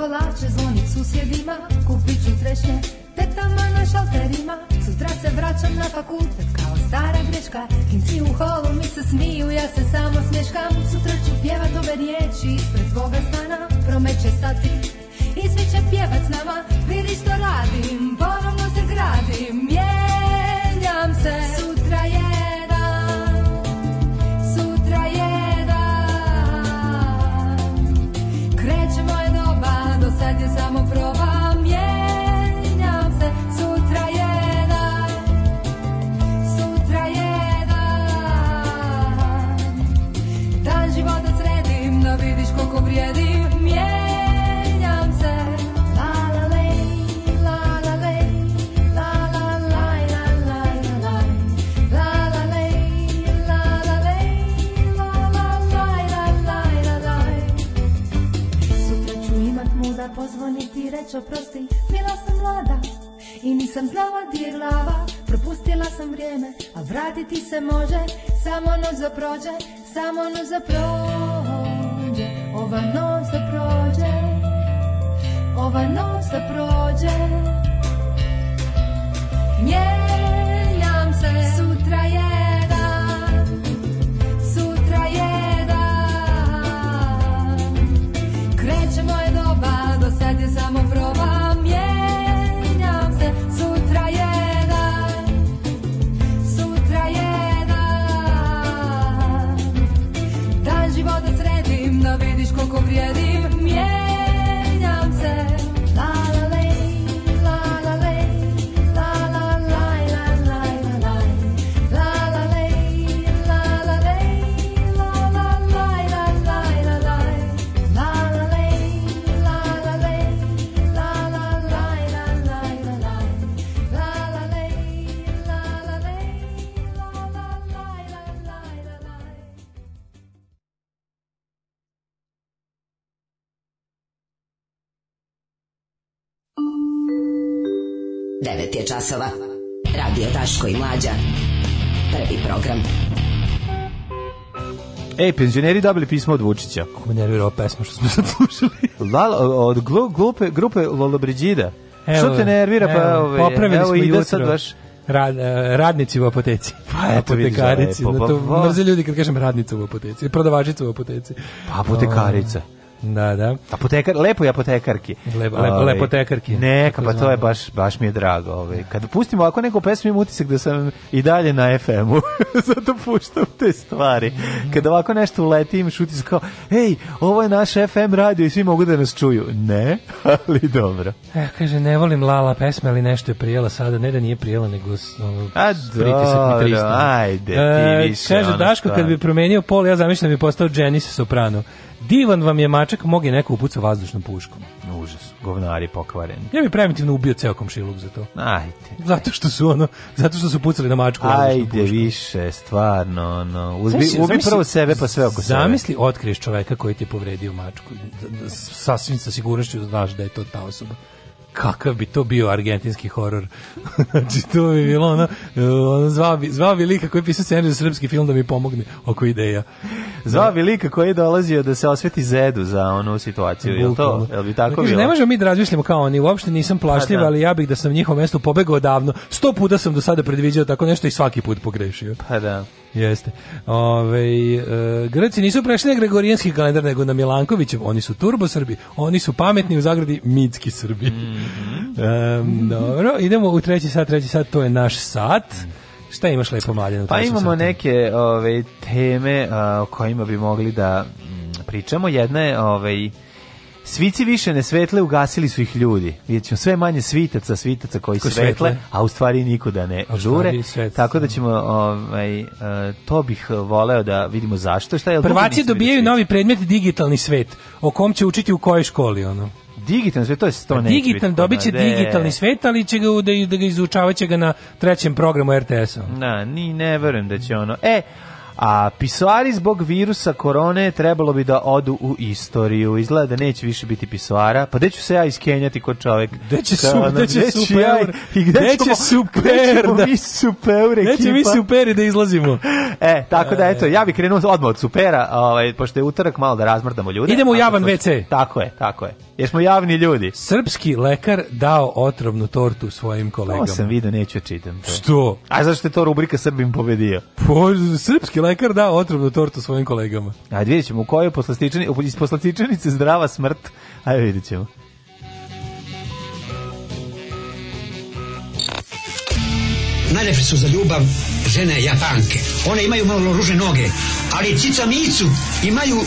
kolače zvonit susjedima Kupit ću trešnje tetama na šalterima Sutra se vraćam na fakultet kao stara greška Klinci u holu mi se smiju, ja se samo smješkam Sutra ću pjevat ove riječi ispred svoga stana Promet će stati i svi će pjevat s nama noć oprosti, bila sam mlada i nisam znala gdje glava Propustila sam vrijeme, a vratiti se može Samo noć da prođe, samo noć da prođe Ova noć da prođe, ova noć da prođe Njena časova. Radio Daško i Mlađa. Prvi program. Ej, penzioneri dobili pismo od Vučića. Kako me nervira ova pesma što smo sad slušali. Lalo, od glu, glupe, grupe Lolobrigida. Što te nervira? Evo, pa, ove, popravili evo, ide sad baš rad, radnici u apoteci. Pa apotekarici. Pa, pa, pa, pa, pa, ljudi kad kažem radnica u apoteci, prodavačica u apoteci. Pa apotekarica. O, Da, da. Apotekar, lepo je apotekarki. Lepo, lepo, ove, ovaj, lepotekarki. Neka, pa to je baš, baš mi je drago. Ove. Ovaj. Kada pustimo ovako neku pesmu, imam utisak da sam i dalje na FM-u. Zato puštam te stvari. Kada ovako nešto uleti, imaš utisak kao, ej, ovo je naš FM radio i svi mogu da nas čuju. Ne, ali dobro. E, kaže, ne volim Lala pesme, ali nešto je prijela sada. Ne da nije prijela, nego ono, A, pritisak mi ajde, ti e, više. E, kaže, Daško, kad bi promenio pol, ja zamišljam da bi postao Jenny Soprano. Divan vam je mačak, mog je neko upucao vazdušnom puškom. Užas, govnari pokvareni. Ja bi preventivno ubio ceo komšiluk za to. Ajde. Zato što su ono, zato što su pucali na mačku Ajde više, stvarno, no. Uzbi, zamisli, ubi prvo sebe pa sve oko sebe. Zamisli, otkriješ čoveka koji ti je povredio mačku. Sasvim sa sigurnošću znaš da je to ta osoba kakav bi to bio argentinski horor. znači, to bi bilo ono, ono zvao, bi, zvao bi lika koji je pisao scenarij za srpski film da mi pomogne oko ideja. Zvao bi lika koji je dolazio da se osveti zedu za onu situaciju, je to? Jel bi tako znači, bilo? Ne možemo mi da razmišljamo kao oni, uopšte nisam pa plašljiv, da. ali ja bih da sam njihovo mesto pobegao davno. Sto puta sam do sada predviđao tako nešto i svaki put pogrešio. Pa da. Jeste. Ove, e, Grci nisu prešli na gregorijanski kalendar, nego na Milankovićev. Oni su turbo Srbi, oni su pametni u zagradi mitski Srbi. Mm -hmm. dobro, idemo u treći sat, treći sat, to je naš sat. Šta imaš lepo maljeno? Pa imamo sati? neke ove, teme a, o kojima bi mogli da pričamo. Jedna je... Ove, Svici više ne svetle, ugasili su ih ljudi. Vidjet sve manje svitaca, svitaca koji svetle, svetle, a u stvari nikuda ne žure. tako da, da ćemo, ovaj, e, to bih voleo da vidimo zašto. Šta je, Prvaci dobijaju novi predmet digitalni svet, o kom će učiti u kojoj školi, ono. Digitalni svet, to je sto pa neće Digital, pa dobit će da, da, digitalni svet, ali će ga, da, da ga izučavaće ga na trećem programu RTS-a. Na, ni ne verujem da će ono. E, A pisoari zbog virusa korone trebalo bi da odu u istoriju. Izgleda da neće više biti pisoara. Pa gde ću se ja iskenjati kod čovek? Gde će, su, gde će super? Ja, I gde, gde će super? Gde ćemo da, mi super ekipa? Gde će mi superi da izlazimo? e, tako da eto, ja bih krenuo odmah od supera, ovaj, pošto je utorak malo da razmrdamo ljude. Idemo u javan WC. Tako je, tako je. Jer smo javni ljudi. Srpski lekar dao otrovnu tortu svojim kolegama. To sam vidio, neću čitam. To. Što? A zašto je to rubrika Srbim pobedio? Po, srpski lekar mlekar da otrovnu tortu svojim kolegama. Ajde vidjet ćemo u kojoj poslastičani, iz poslastičanice zdrava smrt. Ajde vidjet ćemo. Najlepše su za ljubav žene japanke. One imaju malo ruže noge, ali cica micu imaju,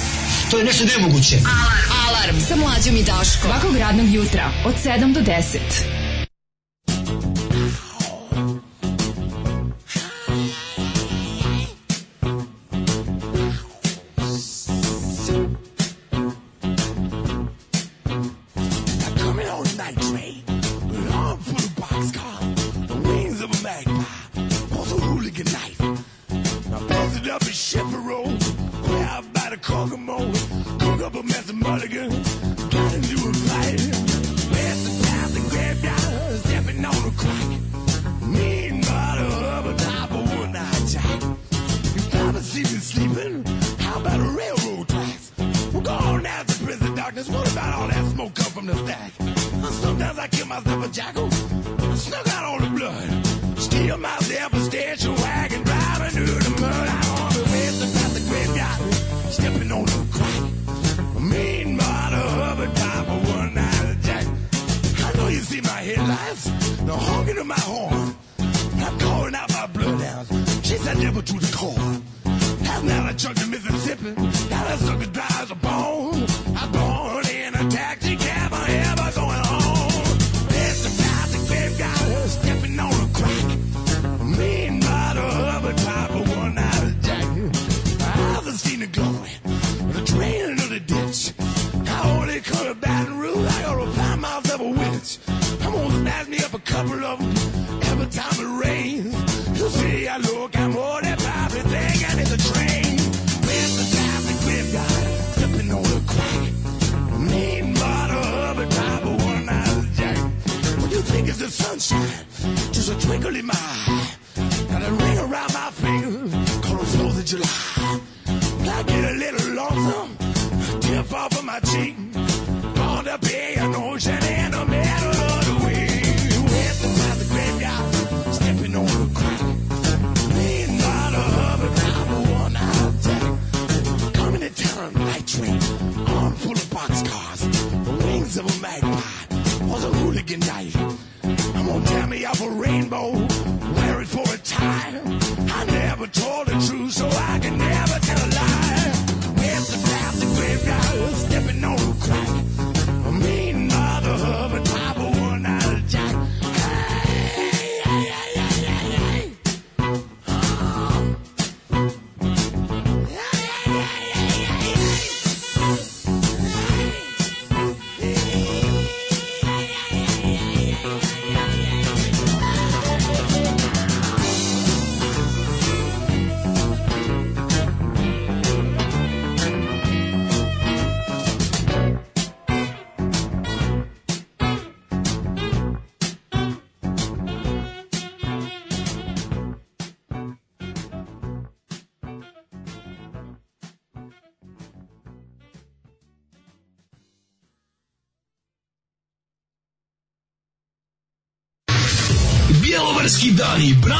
to je nešto nemoguće. Alarm, alarm, sa mlađom i Daško. Svakog radnog jutra, od 7 do 10.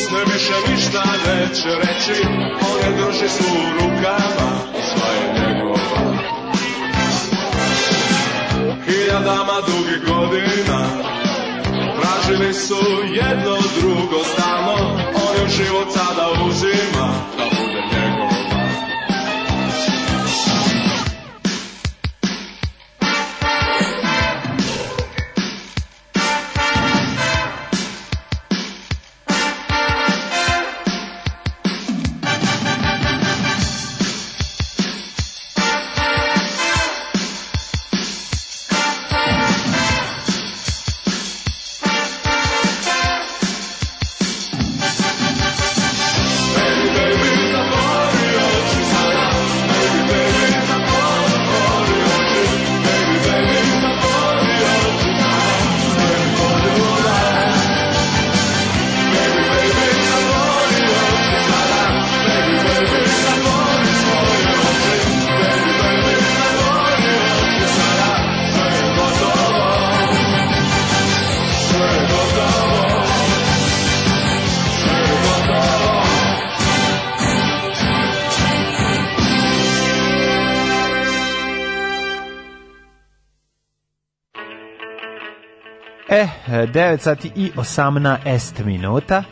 usne više ništa neće reći On je drži svu rukama i sva je njegova Hiljadama dugih godina Tražili su jedno drugo stano On je život sada uzima 9 sati i 18 minuta.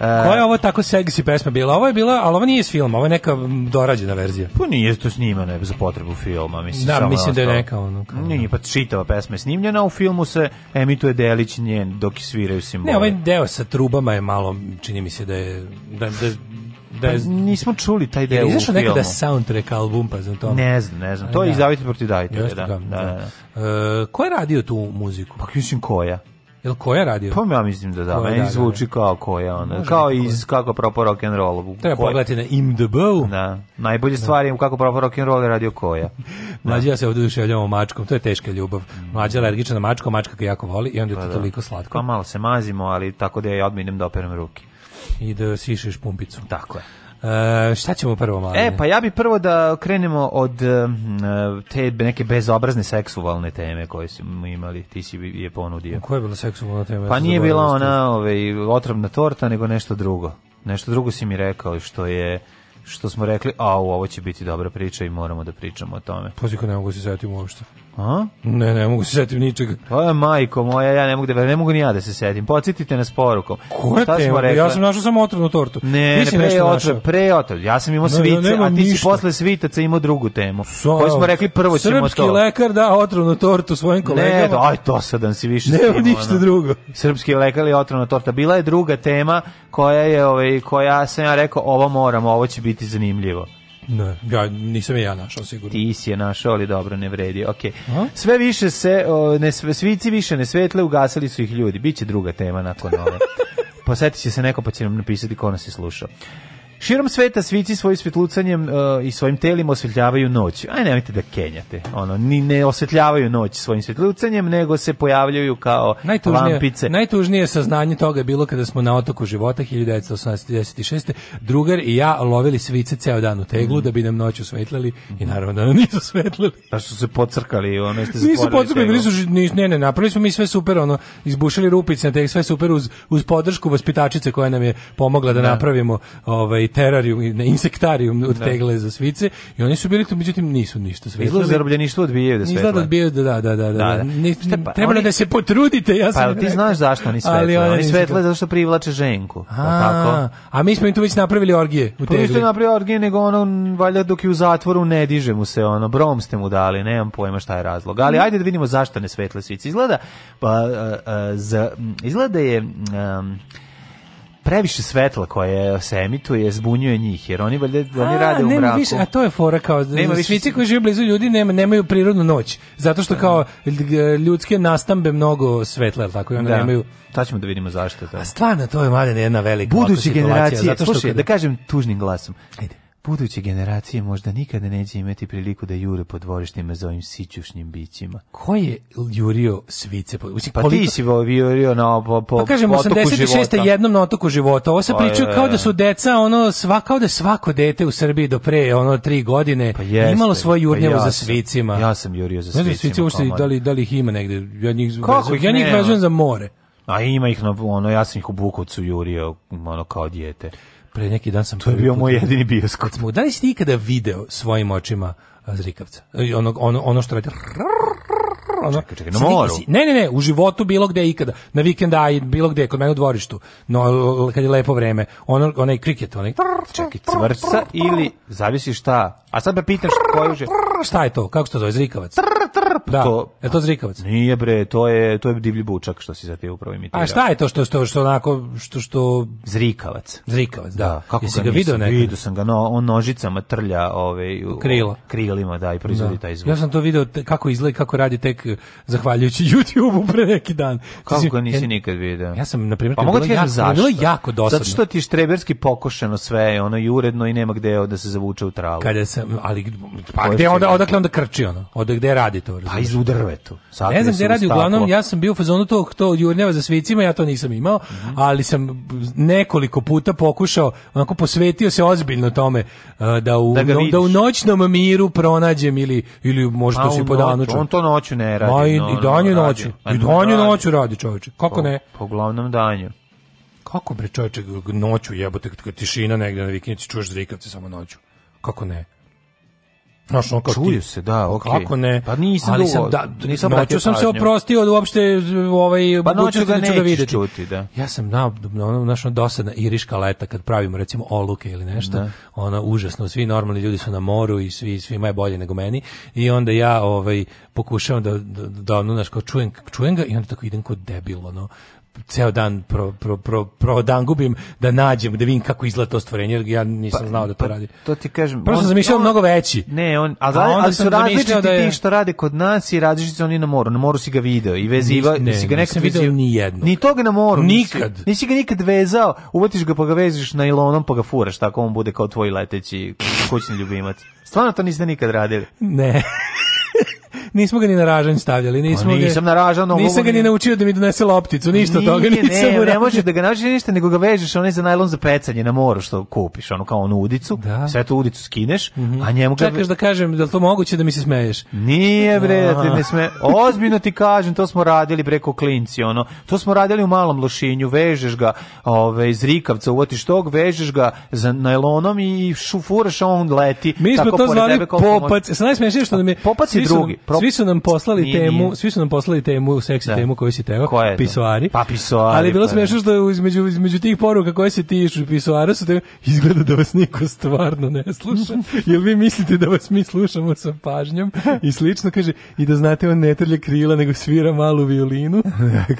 E, koja je ovo tako seksi pesma bila? Ovo je bila, ali ovo nije iz filma, ovo je neka dorađena verzija. Pa nije to snimano za potrebu filma, mislim. Da, mislim da je neka ono. Kao... Nije, da. pa čitava pesma je snimljena, u filmu se emituje delić njen dok sviraju simbole. Ne, ovaj deo sa trubama je malo, čini mi se da je, da, da, da pa je... Pa nismo čuli taj deo u filmu. Je nekada soundtrack album, pa znam to? Ne znam, ne znam. To je da. iz Davite protiv Davite. Da. da, da, da. da. E, ko je radio tu muziku? Pa mislim koja? Jel koja radio? Pa ja mislim da da, koja, meni zvuči da, kao koja ona, kao iz koja. kako propo rock and roll. Treba pogledati na imdb Da. Najbolje da. stvari je kako propo rock and roll radio koja. Mlađi ja se oduševljavam mačkom, to je teška ljubav. Mlađa alergična na mačku, mačka ga jako voli i onda je to pa da. toliko slatko. Pa malo se mazimo, ali tako da ja odminem da operem ruke. I da sišeš pumpicu. Tako je. E, šta ćemo prvo malo? E, pa ja bih prvo da krenemo od uh, te neke bezobrazne seksualne teme koje smo imali, ti si je ponudio. Koja je bila seksualna tema? Pa nije bila da ona ovaj, otrovna torta, nego nešto drugo. Nešto drugo si mi rekao što je što smo rekli, a ovo će biti dobra priča i moramo da pričamo o tome. Poziko ne mogu da se sjetiti uopšte. A? Ne, ne mogu se setiti ničega. Pa majko moja, ja ne mogu da ne mogu ni ja da se setim. Podsjetite nas porukom. Koja Šta rekli? Ja sam našao samo otrovnu tortu. Ne, ne, pre, nešto otrov, pre otrov. Ja sam imao ne, svice, ja a ti ništa. si posle svitaca imao drugu temu. So, koju smo rekli prvo ćemo to. Srpski lekar da otrovnu tortu svojim kolegama. Ne, da, aj to dosadan si više. Ne, ništa drugo. Srpski lekar i otrovna torta. Bila je druga tema koja je, ovaj, koja sam ja rekao, ovo moramo, ovo će biti zanimljivo. Ne, ja nisam je ja našao sigurno. Ti si je našao, ali dobro, ne vredi. Okay. Sve više se, o, ne, svici više ne svetle, ugasili su ih ljudi. Biće druga tema nakon ove. Posjetit će se neko pa će nam napisati ko nas je slušao. Širom sveta svici svojim svetlucanjem uh, i svojim telima osvetljavaju noć. Aj nemojte da kenjate. Ono ni ne osvetljavaju noć svojim svetlucanjem, nego se pojavljuju kao najtužnije, lampice. Najtužnije saznanje toga je bilo kada smo na otoku života 1986. Drugar i ja lovili svice ceo dan u teglu mm. da bi nam noću svetlali i naravno da nam nisu svetlali. Pa da su se pocrkali, ono jeste se Nisu pocrkali, nisu ne ne, napravili smo mi sve super, ono izbušili rupice, te sve super uz uz podršku vaspitačice koja nam je pomogla da, da. napravimo ovaj terarijum, na insektarijum od da. tegle za svice i oni su bili tu, međutim nisu ništa sve. Izgleda da zarobljeništvo odbijaju da svetle. Izgleda da odbijaju da, da, da, da. da, da. da. Ni, pa, trebalo oni... da se potrudite, ja pa, sam Pa ti znaš zašto oni svetle? Ali oni, oni svetle zato što privlače ženku. A, tako? a mi smo im tu već napravili orgije u pa tegli. Pa isto napravili orgije, nego ono, valjda dok je u zatvoru ne diže mu se, ono, brom ste mu dali, nemam pojma šta je razlog. Ali ajde da vidimo zašto ne svetle svice. Izgleda, pa, a, a, za, izgleda je... Um, previše svetla koje se emituje zbunjuje njih jer oni valjda oni rade u nema mraku. Više, a to je fora kao nema više koji žive blizu ljudi nema nemaju prirodnu noć zato što da. kao ljudske nastambe mnogo svetla al tako i onda da. nemaju Ta ćemo da vidimo zašto to. A stvarno to je mladen jedna velika Buduće generacije, zato što slušaj, kada... da kažem tužnim glasom. Ajde. Buduće generacije možda nikada neće imati priliku da jure po dvorištima za ovim sićušnjim bićima. Ko je jurio svice? Mislim, pa koliko... ti si jurio na po, po, pa kažem, 86. jednom na otoku života. Ovo se pa pričaju kao da su deca, ono, sva, kao da svako dete u Srbiji do pre ono, tri godine pa jeste, imalo svoje pa jurnjevo pa ja za svicima. Ja sam jurio za svicima. Ne znam, svice, pa da, li, da li ih ima negde? Ja njih, Kako ja njih vezujem za more. A ima ih, ono, ja sam ih u Bukovcu jurio, ono, kao dijete. Pre neki dan sam To je bio moj jedini bioskop. Smo, da li si ti ikada video svojim očima zrikavca? Ono, ono, ono što radi ono, čekaj, čekaj, na moru. Si, ne, ne, ne, u životu bilo gde ikada, na vikenda i bilo gde, kod mene u dvorištu, no, kad je lepo vreme, ono, onaj kriket, onaj... Čekaj, cvrca ili, zavisi šta, a sad me pitaš koju je... Šta je to, kako se to zove, zrikavac? Trrr prp da. to. Je to zrikavac? Nije bre, to je to je divlji bučak što si sad ti upravo imitirao. A šta je to što što što onako što što zrikavac? Zrikavac, da. da. Kako Jesi ga, ga video nekad? Video sam ga, no on nožicama trlja ove ovaj, krila. krilima, da, i proizvodi da. taj zvuk. Ja sam to video te, kako izgleda, kako radi tek eh, zahvaljujući YouTubeu pre neki dan. Kako ga nisi ja, nikad video? Ja sam na primjer pa mogu ti ja bilo jako dosadno. Zato što ti štreberski pokošeno sve, ono i uredno i nema gde da se zavuče u travu. Kada sam, ali pa gde onda odakle onda krči ono? Od gde radi to? udarao. Pa iz u drvetu. ne znam gde radi, uglavnom ja sam bio u fazonu tog to jurnjeva za svicima, ja to nisam imao, mm -hmm. ali sam nekoliko puta pokušao, onako posvetio se ozbiljno tome uh, da u da, no, da u noćnom miru pronađem ili ili možda A, pa se po danu. On to noću ne radi. Ma i, no, i danju no, noću. Pa I danju noću radi, čoveče. Kako po, ne? Po glavnom danju. Kako bre čoveče noću jebote kad tišina negde na vikendici čuješ drikavce samo noću. Kako ne? Znaš, ono kao Čuju ti, se, da, okej. Okay. Kako ne? Pa nisam ali sam, da, nisam noću sam se oprostio od uopšte ovaj, pa noću ga da neću vidjeti. čuti, da. Ja sam na, na ono, naš dosadna iriška leta kad pravimo recimo oluke ili nešto, da. ona užasno, svi normalni ljudi su na moru i svi, svi je bolje nego meni i onda ja ovaj, pokušavam da, da, da ono, znaš, kao čujem, čujem ga i onda tako idem kod debil, ono, ceo dan pro, pro, pro, pro dan gubim da nađem, da vidim kako izgleda to stvorenje, jer ja nisam pa, znao da to pa, radi. To ti kažem. Prvo sam zamišljao mnogo veći. Ne, on, a, da, a onda ali su različiti da je... ti što rade kod nas i različiti su oni na moru. Na moru si ga video i veziva, ne, si ga nekad nisam video ni jedno. Ni toga na moru. Nikad. Nisi, nisi ga nikad vezao, uvatiš ga pa ga veziš na ilonom pa ga furaš, tako on bude kao tvoj leteći kućni ljubimac. Stvarno to niste nikad radili? Ne. nismo ga ni na ražanj stavljali, pa nismo ga... Nisam na ražanj, Nisam ga ni naučio da mi donese lopticu, ništa nije, toga nisam ne, ne možeš da ga naučiš ništa, nego ga vežeš onaj za najlon za pecanje na moru što kupiš, ono kao onu udicu, da. sve tu udicu skineš, mm -hmm. a mhm. njemu ga... Čekaš da kažem, da li to moguće da mi se smeješ? Nije bre, da ti ne sme... Ozbiljno ti kažem, to smo radili preko klinci, ono, to smo radili u malom lošinju, vežeš ga ove, iz rikavca, uvotiš tog, vežeš ga za najlonom i šufuraš, on leti. Mi smo to zvali popac, može... najsmešnije što da mi... Popac je drugi. Su svi su nam poslali nije, temu, nije. svi su nam poslali temu, seksi da. temu koju si teo, Koja pisoari. Pa pisoari. Ali bilo pa, da. smešno što između, između tih poruka koje se tiču pisoara su te, izgleda da vas niko stvarno ne sluša. Jel vi mislite da vas mi slušamo sa pažnjom i slično kaže i da znate on ne trlje krila nego svira malu violinu.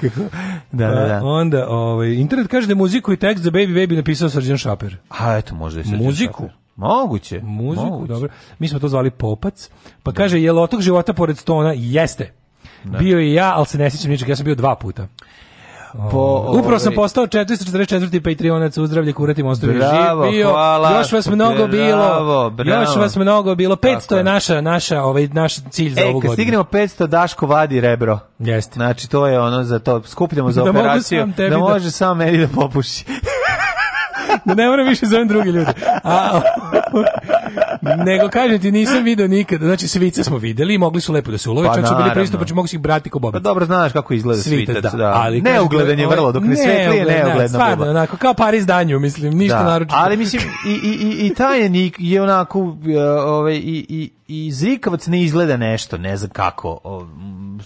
da, da, pa da. A, onda ovaj internet kaže da muziku i tekst za Baby Baby napisao Srđan Šaper. A eto možda i Srđan Muziku? Šaper. Moguće. Muziku, moguće. dobro. Mi smo to zvali popac. Pa da. kaže, je otok života pored stona? Jeste. Da. Bio i ja, ali se ne sjećam ničeg, ja sam bio dva puta. Po, ovaj, Upravo sam ovaj, postao 444. Patreonac uzdravlje kurati monstru Bravo, živ bio. Hvala, još vas mnogo bravo, bilo. Bravo. Još vas mnogo bilo. 500 Tako je naša, naša, ovaj, naš cilj za e, ovu godinu. E, kad stignemo 500, Daško vadi rebro. Jeste. Znači, to je ono za to. Skupljamo za da operaciju. Sam da, da može sam meni da popuši da ne moram više zovem druge ljude. A, Nego kaže ti nisam video nikada. Znači svice smo videli, mogli su lepo da se ulove, pa, čak su bili pristup, mogli su ih brati ko bobice. Pa dobro znaš kako izgleda svitac, svitac da. da. Ali neugledan je ovaj, vrlo, dok ne svetli je neugledno. Stvarno, onako kao Paris danju, mislim, ništa da. naročito. Ali mislim i i i i taj je, je onako e, ovaj i i i Zrikavac ne izgleda nešto, ne znam kako, o,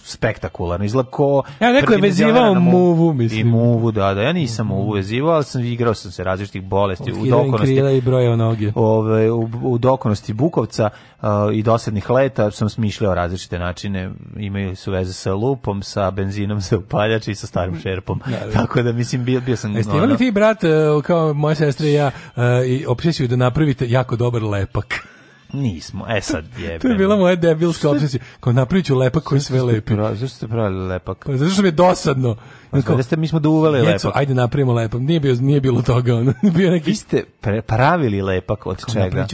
spektakularno, izgleda ko... Ja neko je vezivao muvu, mislim. I muvu, da, da, ja nisam muvu vezivao, ali sam igrao sam se različitih bolesti, u dokonosti. i broja noge. Ove, u, u, u dokonosti Bukovca uh, i dosadnih leta sam smišljao različite načine, imaju su veze sa lupom, sa benzinom za upaljač i sa starim mm. šerpom. Da, da, Tako da mislim bio bio sam. Jeste imali ti brat e, kao moja sestra i ja e, i obsesiju da napravite jako dobar lepak. Nismo, e sad je. to je bila moja debilska obsesija. Kao napravit lepak koji sve lepi. Zašto ste pravili lepak? Pa zašto mi je dosadno. Pa kao, ste, mi smo duvali da jeco, lepak. Ajde napravimo lepak. Nije, bio, nije bilo toga. Ono, bio neki... Vi ste pravili lepak od čega?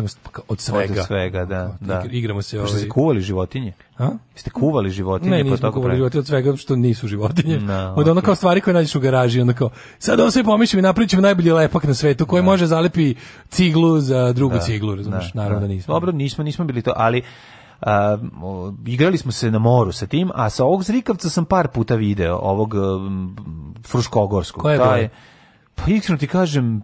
Od svega. Od svega, da. da. Igramo se. Ovaj... Ste kuvali životinje? A? Jeste kuvali životinje? Ne, nismo kuvali životinje od svega što nisu životinje. No, od ono okay. kao stvari koje nađeš u garaži. Ono kao, sad on sve pomišljam i napravit najbolji lepak na svetu koji da. može zalepi ciglu za drugu da. ciglu. Razumiješ? Da, Naravno da. da nismo. Dobro, nismo, nismo bili to, ali igrali smo se na moru sa tim, a sa ovog zrikavca sam par puta video, ovog um, fruškogorskog. Koje je pa iskreno ti kažem,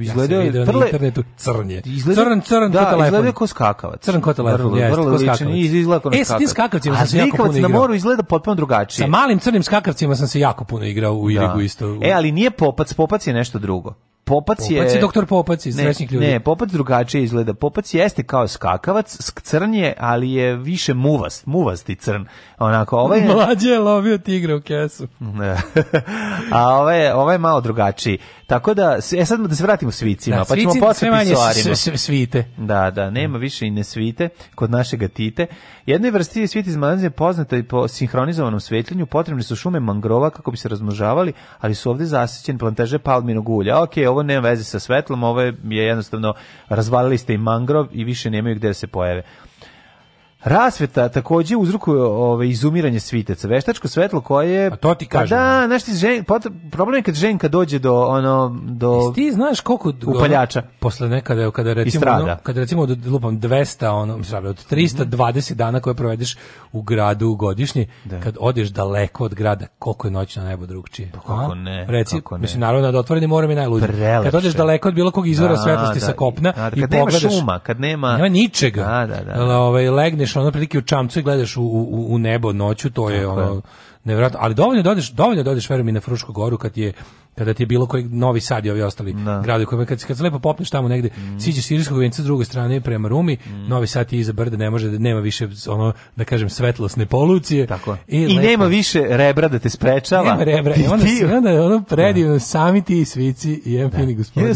izgleda ja je prle... internetu crnje. Izgleda, crn, crn, da, telefon. izgleda kao skakavac. Crn kao telefon, jeste, kao skakavac. Izgleda kao e, s tim skakavcima sam se jako puno igrao. na moru izgleda potpuno drugačije. Sa malim crnim skakavcima sam se jako puno igrao u da. Irigu isto. E, ali nije popac, popac je nešto drugo. Popac je... Popac je doktor Popac iz ne, ljudi. Ne, Popac drugačije izgleda. Popac jeste kao skakavac, crn je, ali je više muvast, muvasti crn. Onako, ovaj je... Mlađe je lovio tigra u kesu. a ovaj, ovaj je malo drugačiji. Tako da, e sad da se vratimo svicima, da, pa ćemo početi posle pisoarima. svite. Da, da, nema više i ne svite kod našeg Tite. Jednoj vrsti sviti iz Malezije poznata i po sinhronizovanom svetljenju, potrebne su šume mangrova kako bi se razmnožavali, ali su ovde zasećen planteže palminog ulja. Ok, ovo nema veze sa svetlom, ovo je jednostavno razvalili ste i mangrov i više nemaju gde da se pojave. Rasveta takođe uzrokuje ove ovaj, izumiranje sviteca. Veštačko svetlo koje A to ti kažem. Pa da, znaš ti žen, problem je kad ženka dođe do ono do Jesi ti znaš koliko upaljača posle nekada kada recimo ono, kada recimo od lupam 200 ono da. mislim od 320 dana koje provedeš u gradu godišnje da. kad odeš daleko od grada koliko je noćno nebo drugčije. Pa kako ne? Reci, kako ne. mislim naravno da otvoreni more mi najluđe. Kad odeš daleko od bilo kog izvora da, svetlosti da, sa kopna a, i kad pogledaš nema šuma, kad nema nema ničega. Da, da, da. Ovaj legneš sedneš ono prilike u čamcu i gledaš u, u, u nebo noću, to je Tako ono nevjerojatno, ali dovoljno dođeš, odeš, dovoljno da verujem i na Frušku goru kad je kada ti je bilo koji Novi Sad i ovi ostali no. Da. gradovi koji kad kad se lepo popneš tamo negde mm. siđeš sirijskog venca s druge strane prema Rumi mm. Novi Sad je iza brda ne može da nema više ono da kažem svetlosne polucije Tako. i, I nema više rebra da te sprečava nema rebra i onda, onda ono da. predivno no. sami ti svici i jefini gospodin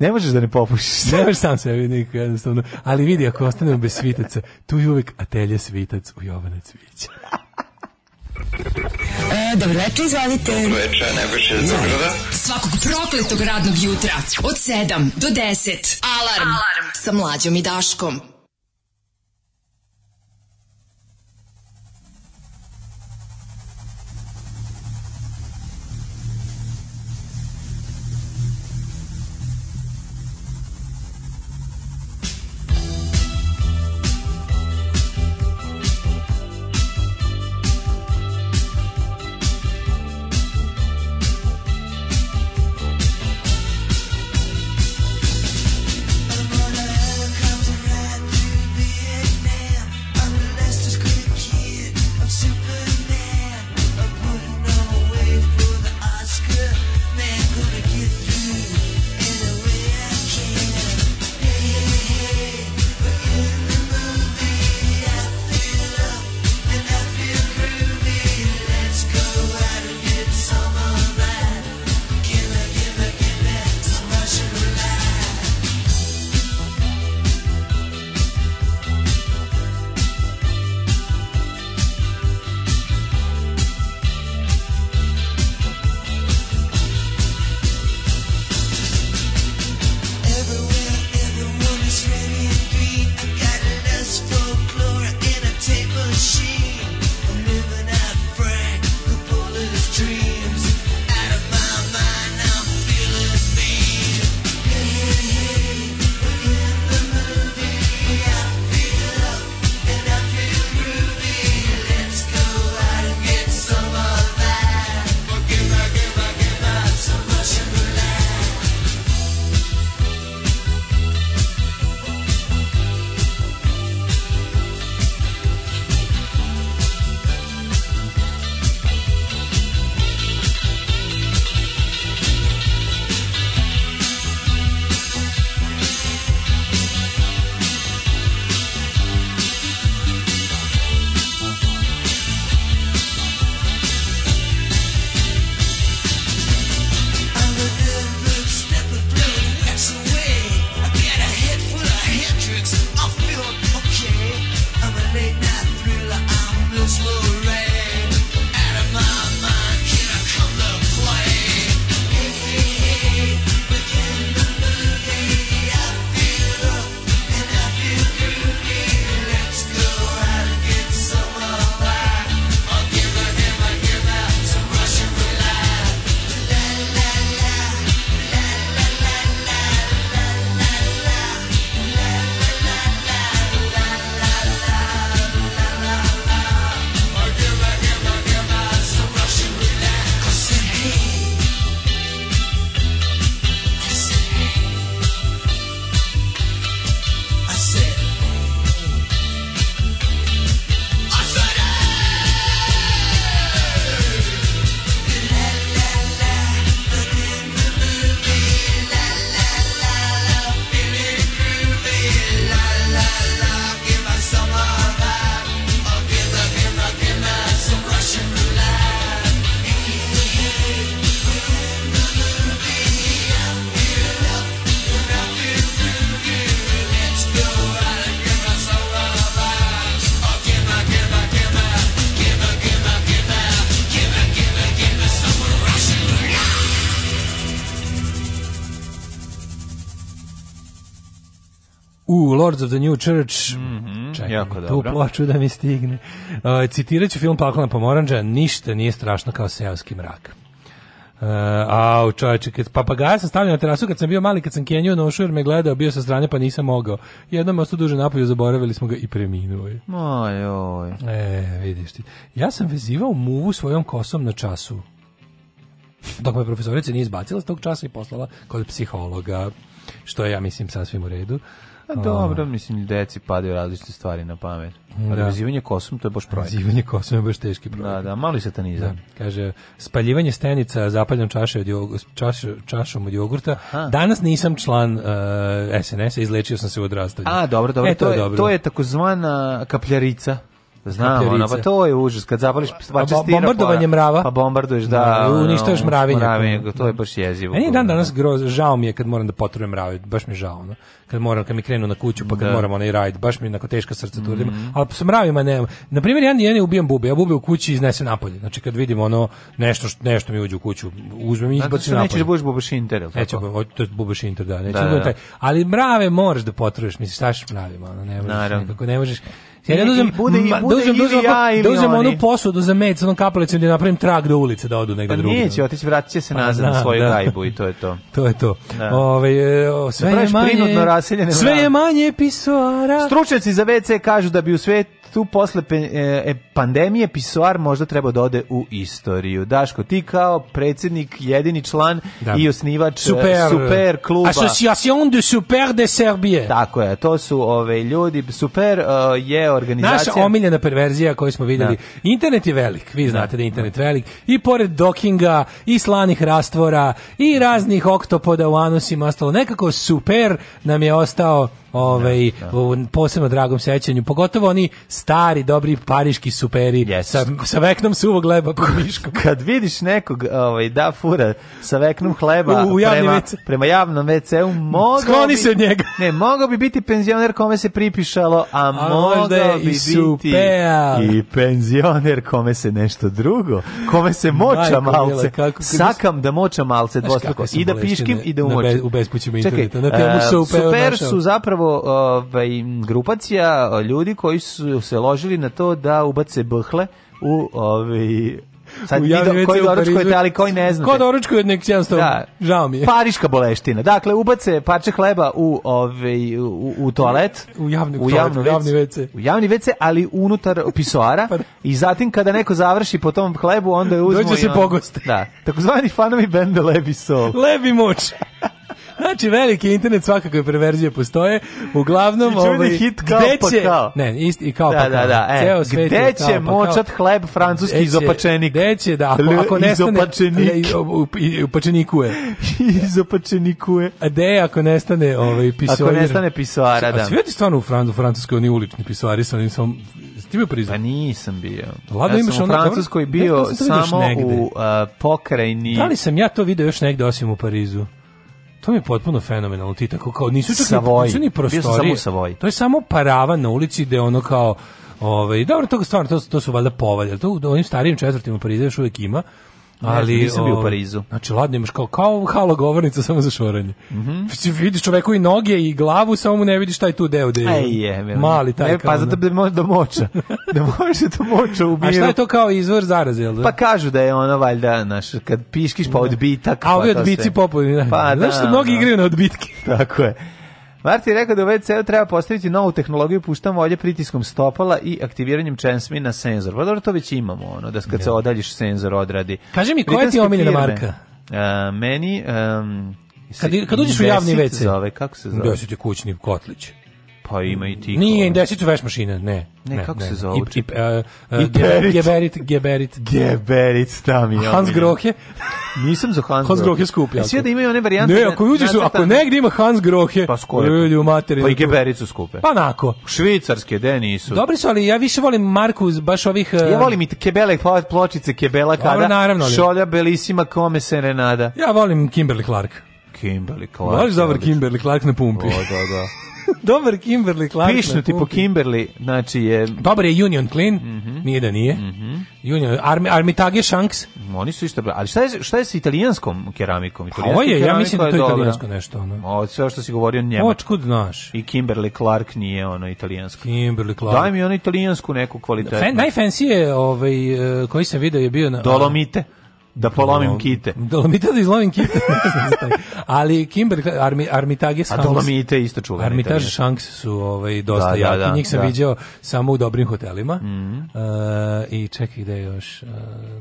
Ne možeš da ne popušiš. ne možeš sam sebi nikad jednostavno. Ali vidi, ako ostanemo bez svitaca, tu je uvek atelje svitac u Jovana Cvića. E, dobro večer, izvolite. Dobro večer, najbolje iz Zagrada. Svakog prokletog radnog jutra od 7 do 10. Alarm, Alarm. sa mlađom i Daškom. Lords of the New Church. Mm -hmm, Čekaj, jako tu ploču da mi stigne. Uh, e, citirat ću film Paklana pomoranđa, ništa nije strašno kao seoski mrak. Uh, e, a čovječe, kad papagaja sam stavljao na terasu kad sam bio mali, kad sam kenio nošu jer me gledao, bio sa strane pa nisam mogao. Jednom je duže napolju, zaboravili smo ga i preminuo je. Oj, E, vidiš ti. Ja sam vezivao muvu svojom kosom na času. Dok me profesorica nije izbacila s tog časa i poslala kod psihologa, što je, ja mislim, sasvim u redu. Pa A dobro, mislim, deci padaju različite stvari na pamet. Da. Razivanje kosum, to je baš projekt. Razivanje kosum je baš teški projekt. Da, da, mali satanizam. Da, kaže, spaljivanje stenica zapaljom čaše od jog, čaš, čašom od jogurta. Aha. Danas nisam član uh, SNS-a, izlečio sam se u odrastanju. A, dobro, dobro. E, to, to, je, dobro. to je takozvana kapljarica. Da Znam, ono, pa to je užas, kad zapališ pače stiropora. Bombardovanje mrava. Pa bombarduješ, da. da uništaš mravinja. Mravinja, to je baš mm. jezivo. Meni dan danas groz, žao mi je kad moram da potrujem mrave, baš mi je žao, ono. Kad moram, kad mi krenu na kuću, pa kad da. moram onaj rajd, baš mi je onako teška srca turdim. Mm -hmm. Ali sa mravima nemam. Na primjer, ja ne ubijam bube, ja bube u kući iznesem napolje. Znači, kad vidim ono, nešto, nešto mi uđe u kuću, uzmem i izbacim napolje. Nećeš da budeš bubašinter, Neću, to je bubašinter, da, neću da, da, da. Ali mrave moraš da potruješ, misliš, šta mravima, ono, ne možeš, nekako, ne možeš, Ja da uzem, bude, ma, bude da uzem, pa- da uzem, ja da uzem onu posudu za med sa onom kapalicom da napravim trag do ulice da odu negde pa drugdje. Pa neće otići, vratit će se pa nazad da, na svoju da. gajbu i to je to. to je to. Da. Ove, ovaj, o, sve, da je manje, sve je manje pisoara. Stručnjaci za WC kažu da bi u svet tu posle e, e, pandemije pisoar možda treba da ode u istoriju. Daško, ti kao predsjednik, jedini član da. i osnivač e, super, super kluba. Association de Super de Serbije. Tako je, to su ove ljudi. Super uh, je organizacija. Naša omiljena perverzija koju smo vidjeli. Da. Internet je velik, vi da. znate da, da je internet velik. I pored dokinga, i slanih rastvora, i raznih oktopoda u anusima, ostalo nekako super nam je ostao ovaj u posebno dragom sećanju, pogotovo oni stari dobri pariški superi yes. sa sa veknom suvog hleba po Kad vidiš nekog ovaj da fura sa veknom hleba u, u prema, WC. prema javnom WC-u, mogao Skloni bi, se od njega. ne, mogao bi biti penzioner kome se pripišalo, a, a mogao bi i biti i penzioner kome se nešto drugo, kome se moča malce. Kako, sakam da moča malce dvostruko i da piškim i da umočim. u bespućima interneta. Čekaj, na temu uh, super su zapravo zapravo ovaj, grupacija ljudi koji su se ložili na to da ubace bhle u ovaj, Sad vi do, koji doručkujete, ali koji ne znate. Ko doručkuje nek da. žao mi je. Pariška boleština. Dakle, ubace parče hleba u, ove, ovaj, u, u toalet. U javni, u javni, toalet, javni WC. U javni WC, ali unutar pisoara. pa da. I zatim kada neko završi po tom hlebu, onda je uzmu... Dođe se pogoste. Da. Takozvani fanovi benda Lebi Sol. Lebi moć. Znači, veliki internet, svakako je perverzije postoje. Uglavnom, ovaj, hit kao gde pa će, kao. Ne, isti, i kao pa da, pa kao. Da, da, e, Ceo svet gde će pa kao, močat hleb francuski iz opačenik? Gde će, da, ako, ako nestane... Iz opačenikuje. iz opačenikuje. A gde ako nestane ovaj, pisoar? Ako nestane pisoara, da. A svi stvarno u, Francu, Francuskoj oni ulični pisoari sa onim sam ti bio Pa nisam bio. Lada ja imaš sam u Francuskoj bio da samo u uh, pokrajini. Da li sam ja to video još negde osim u Parizu? to mi je potpuno fenomenalno, ti tako kao, nisu čak Savoj. nisu ni prostorije. Samo to je samo parava na ulici gde ono kao, ovaj, dobro, to, stvarno, to, to su valjda povalje, to u onim starijim četvrtima Pariza još uvijek ima, Ali ne, nisam bio u Parizu. Znači ladno imaš kao kao halo govornica samo za šoranje. Mhm. Mm vidiš čoveku i noge i glavu, samo mu ne vidiš taj tu deo da je. Mali taj. Ne, pa zato da. da može da moča. da može da moča u A šta je to kao izvor zaraze, jel da? Pa kažu da je ona valjda, naš kad piškiš pa da. odbitak. A ovi pa odbici popovi. Da. Pa, da, znaš što mnogi igraju na odbitke. Tako je. Marti je rekao da u WC-u treba postaviti novu tehnologiju puštam volje pritiskom stopala i aktiviranjem čensmi na senzor. Pa dobro, to već imamo, ono, da kad se da. odaljiš senzor odradi. Kaže mi, koja ti je omiljena marka? A, e, meni... Um, kad, kad uđeš u javni WC. Zove, kako se zove? Deset je kućni kotlić. Pa ima i tih. Nije indesicu veš mašine, ne. Ne, ne kako ne, se zove? I, i, uh, I Geberit. Geberit, Geberit. Geberit, tam je. Hans Grohe? Nisam za Hans, Hans Grohe. skuplja. E, sve da imaju one varijante. Ne, ako uđeš, na, ako negdje ima Hans Grohe, pa skoje. materiju. Pa i Gebericu skupe. Pa nako. Švicarske, de nisu. Dobri su, ali ja više volim Marku baš ovih... Uh, ja volim i kebele pločice, kebela kada, Dobro, naravno, ali. šolja belisima, kome se renada. Ja volim Kimberly Clark. Kimberly Clark. Baš dobar Kimberly Clark na pumpi. Da, da, da. Dobar Kimberly Clark. Pišnu ti po Kimberly, znači je... Dobar je Union Clean, mm -hmm. nije da nije. Mm -hmm. Union, Armi, Armitage Shanks. Oni su isto... Ali šta je, šta je s italijanskom keramikom? Italijanskom Ovo je, ja mislim da to je italijansko dobra. nešto. Ono. O, sve što si govorio njemačko. Očkud znaš. I Kimberly Clark nije ono italijansko. Kimberly Clark. Daj mi ono italijansku neku kvalitetu. Najfancy je ovaj, eh, koji sam video je bio na... Dolomite. A, da polomim Dolom, kite. Dolomite da izlomim kite. Ali Kimber, Armi, Armitage Shanks. A Dolomite isto čuveni. Armitage Shanks su ovaj, dosta da, da jaki. Da, da, Njih sam da. viđao samo u dobrim hotelima. Mm -hmm. uh, I čekaj da još... Uh,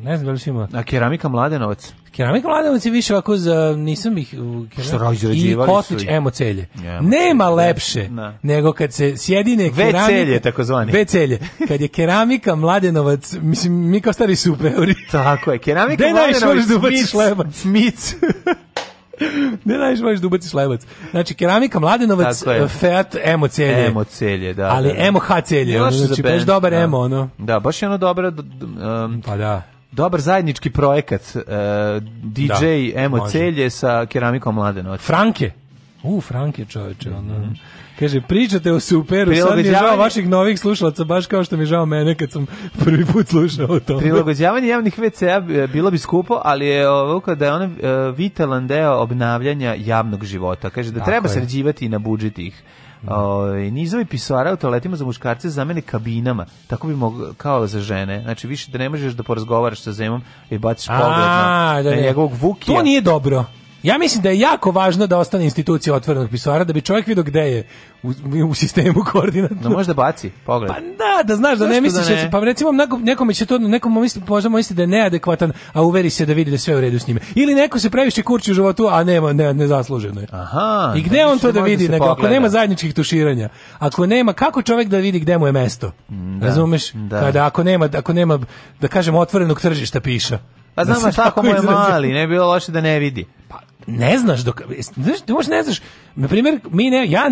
ne znam da li ima... A keramika Mladenovac? Keramika Mladenovac više ovako za, nisam ih... Što I Kotlić, emo celje. Nema da. lepše na. Da. nego kad se sjedine keramika... celje, takozvani. Ve celje. Kad je keramika Mladenovac, mislim, mi kao stari supeuri. Tako je, keramika De Mladenovac, smic. Smic. ne najviše možeš da ubaciš lebac. Znači, keramika Mladenovac, Fiat Emo celje. Emo celje, da. Ali da, da. Emo H celje. znači, baš dobar da. Emo, ono. Da, baš je ono dobro... Um, pa da dobar zajednički projekat uh, e, DJ da, Emo Celje sa keramikom Mlade noći. Franke. U, Franke čoveče, mm -hmm. Kaže, pričate o superu, sad mi je žao vaših novih slušalaca, baš kao što mi je žao mene kad sam prvi put slušao o tome. Prilagođavanje javnih WC-a e, bilo bi skupo, ali je ovo kada je ono uh, vitalan deo obnavljanja javnog života. Kaže, da Tako treba je. sređivati i nabuđiti ih. Mhm. Ovaj nizovi pisoara u toaletima za muškarce zamene kabinama. Tako bi mogao kao za žene. Znači više da ne možeš da porazgovaraš sa zemom i baciš pogled na, da, na da. njegovog Vukija. To nije dobro. Ja mislim da je jako važno da ostane institucija otvorenog pisara da bi čovjek video gdje je u, u sistemu koordinatno. Da možda baci, pogled. Pa da, da znaš, da ne da misliš, da ne? pa recimo nekom će to, nekom misli, možda misli da je neadekvatan, a uveri se da vidi da sve u redu s njime. Ili neko se previše kurči u životu, a nema, ne, nezasluženo je. Aha. I gde da on to da vidi, nego, da ako nema zajedničkih tuširanja, ako nema, kako čovjek da vidi gde mu je mesto? Da. Razumeš? Da. Kada, ako nema, ako nema, da kažem, otvorenog tržišta piša. Pa znam da tako moje mali, ne bi bilo loše da ne vidi. Pa ne znaš dok, znaš, možda ne znaš na primjer, mi ne, ja,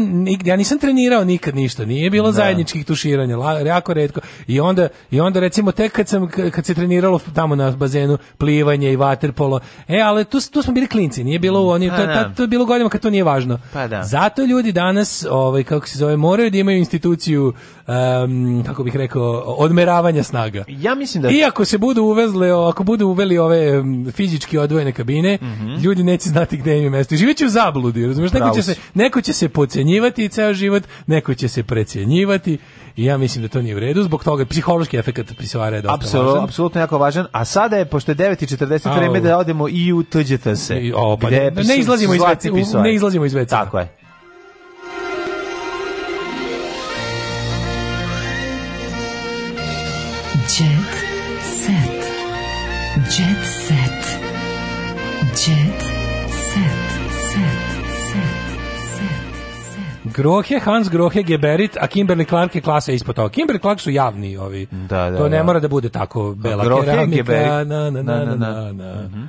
ja nisam trenirao nikad ništa, nije bilo da. zajedničkih tuširanja, la, jako redko. I onda, I onda recimo tek kad, sam, kad se treniralo tamo na bazenu plivanje i vaterpolo, e, ali tu, tu smo bili klinci, nije bilo u onim, pa, to, da. ta, to je bilo godinama kad to nije važno. Pa, da. Zato ljudi danas, ovaj, kako se zove, moraju da imaju instituciju, um, kako bih rekao, odmeravanja snaga. Ja mislim da... Iako se budu uvezle, ako budu uveli ove fizički odvojene kabine, mm -hmm. ljudi neće znati gde im je mesto. Živeće u zabludi, razumiješ, neko će se Znači, neko će se pocenjivati ceo život, neko će se precenjivati i ja mislim da to nije u redu, zbog toga psihološki efekt prisvara je dosta Absolut, važan. Apsolutno jako važan, a sada je, pošto je 9.40 vreme da odemo i u tuđete se. o, pa, ne, izlazimo iz WC, ne izlazimo iz WC. Tako je. Grohe, Hans Grohe, Geberit, a Kimberly Clark je klasa ispod toga. Kimberly Clark su javni ovi. Da, da, to ne da. mora da bude tako bela Grohe, keramika. Geberit. Na, na, na, na, na, na. na. Mm -hmm.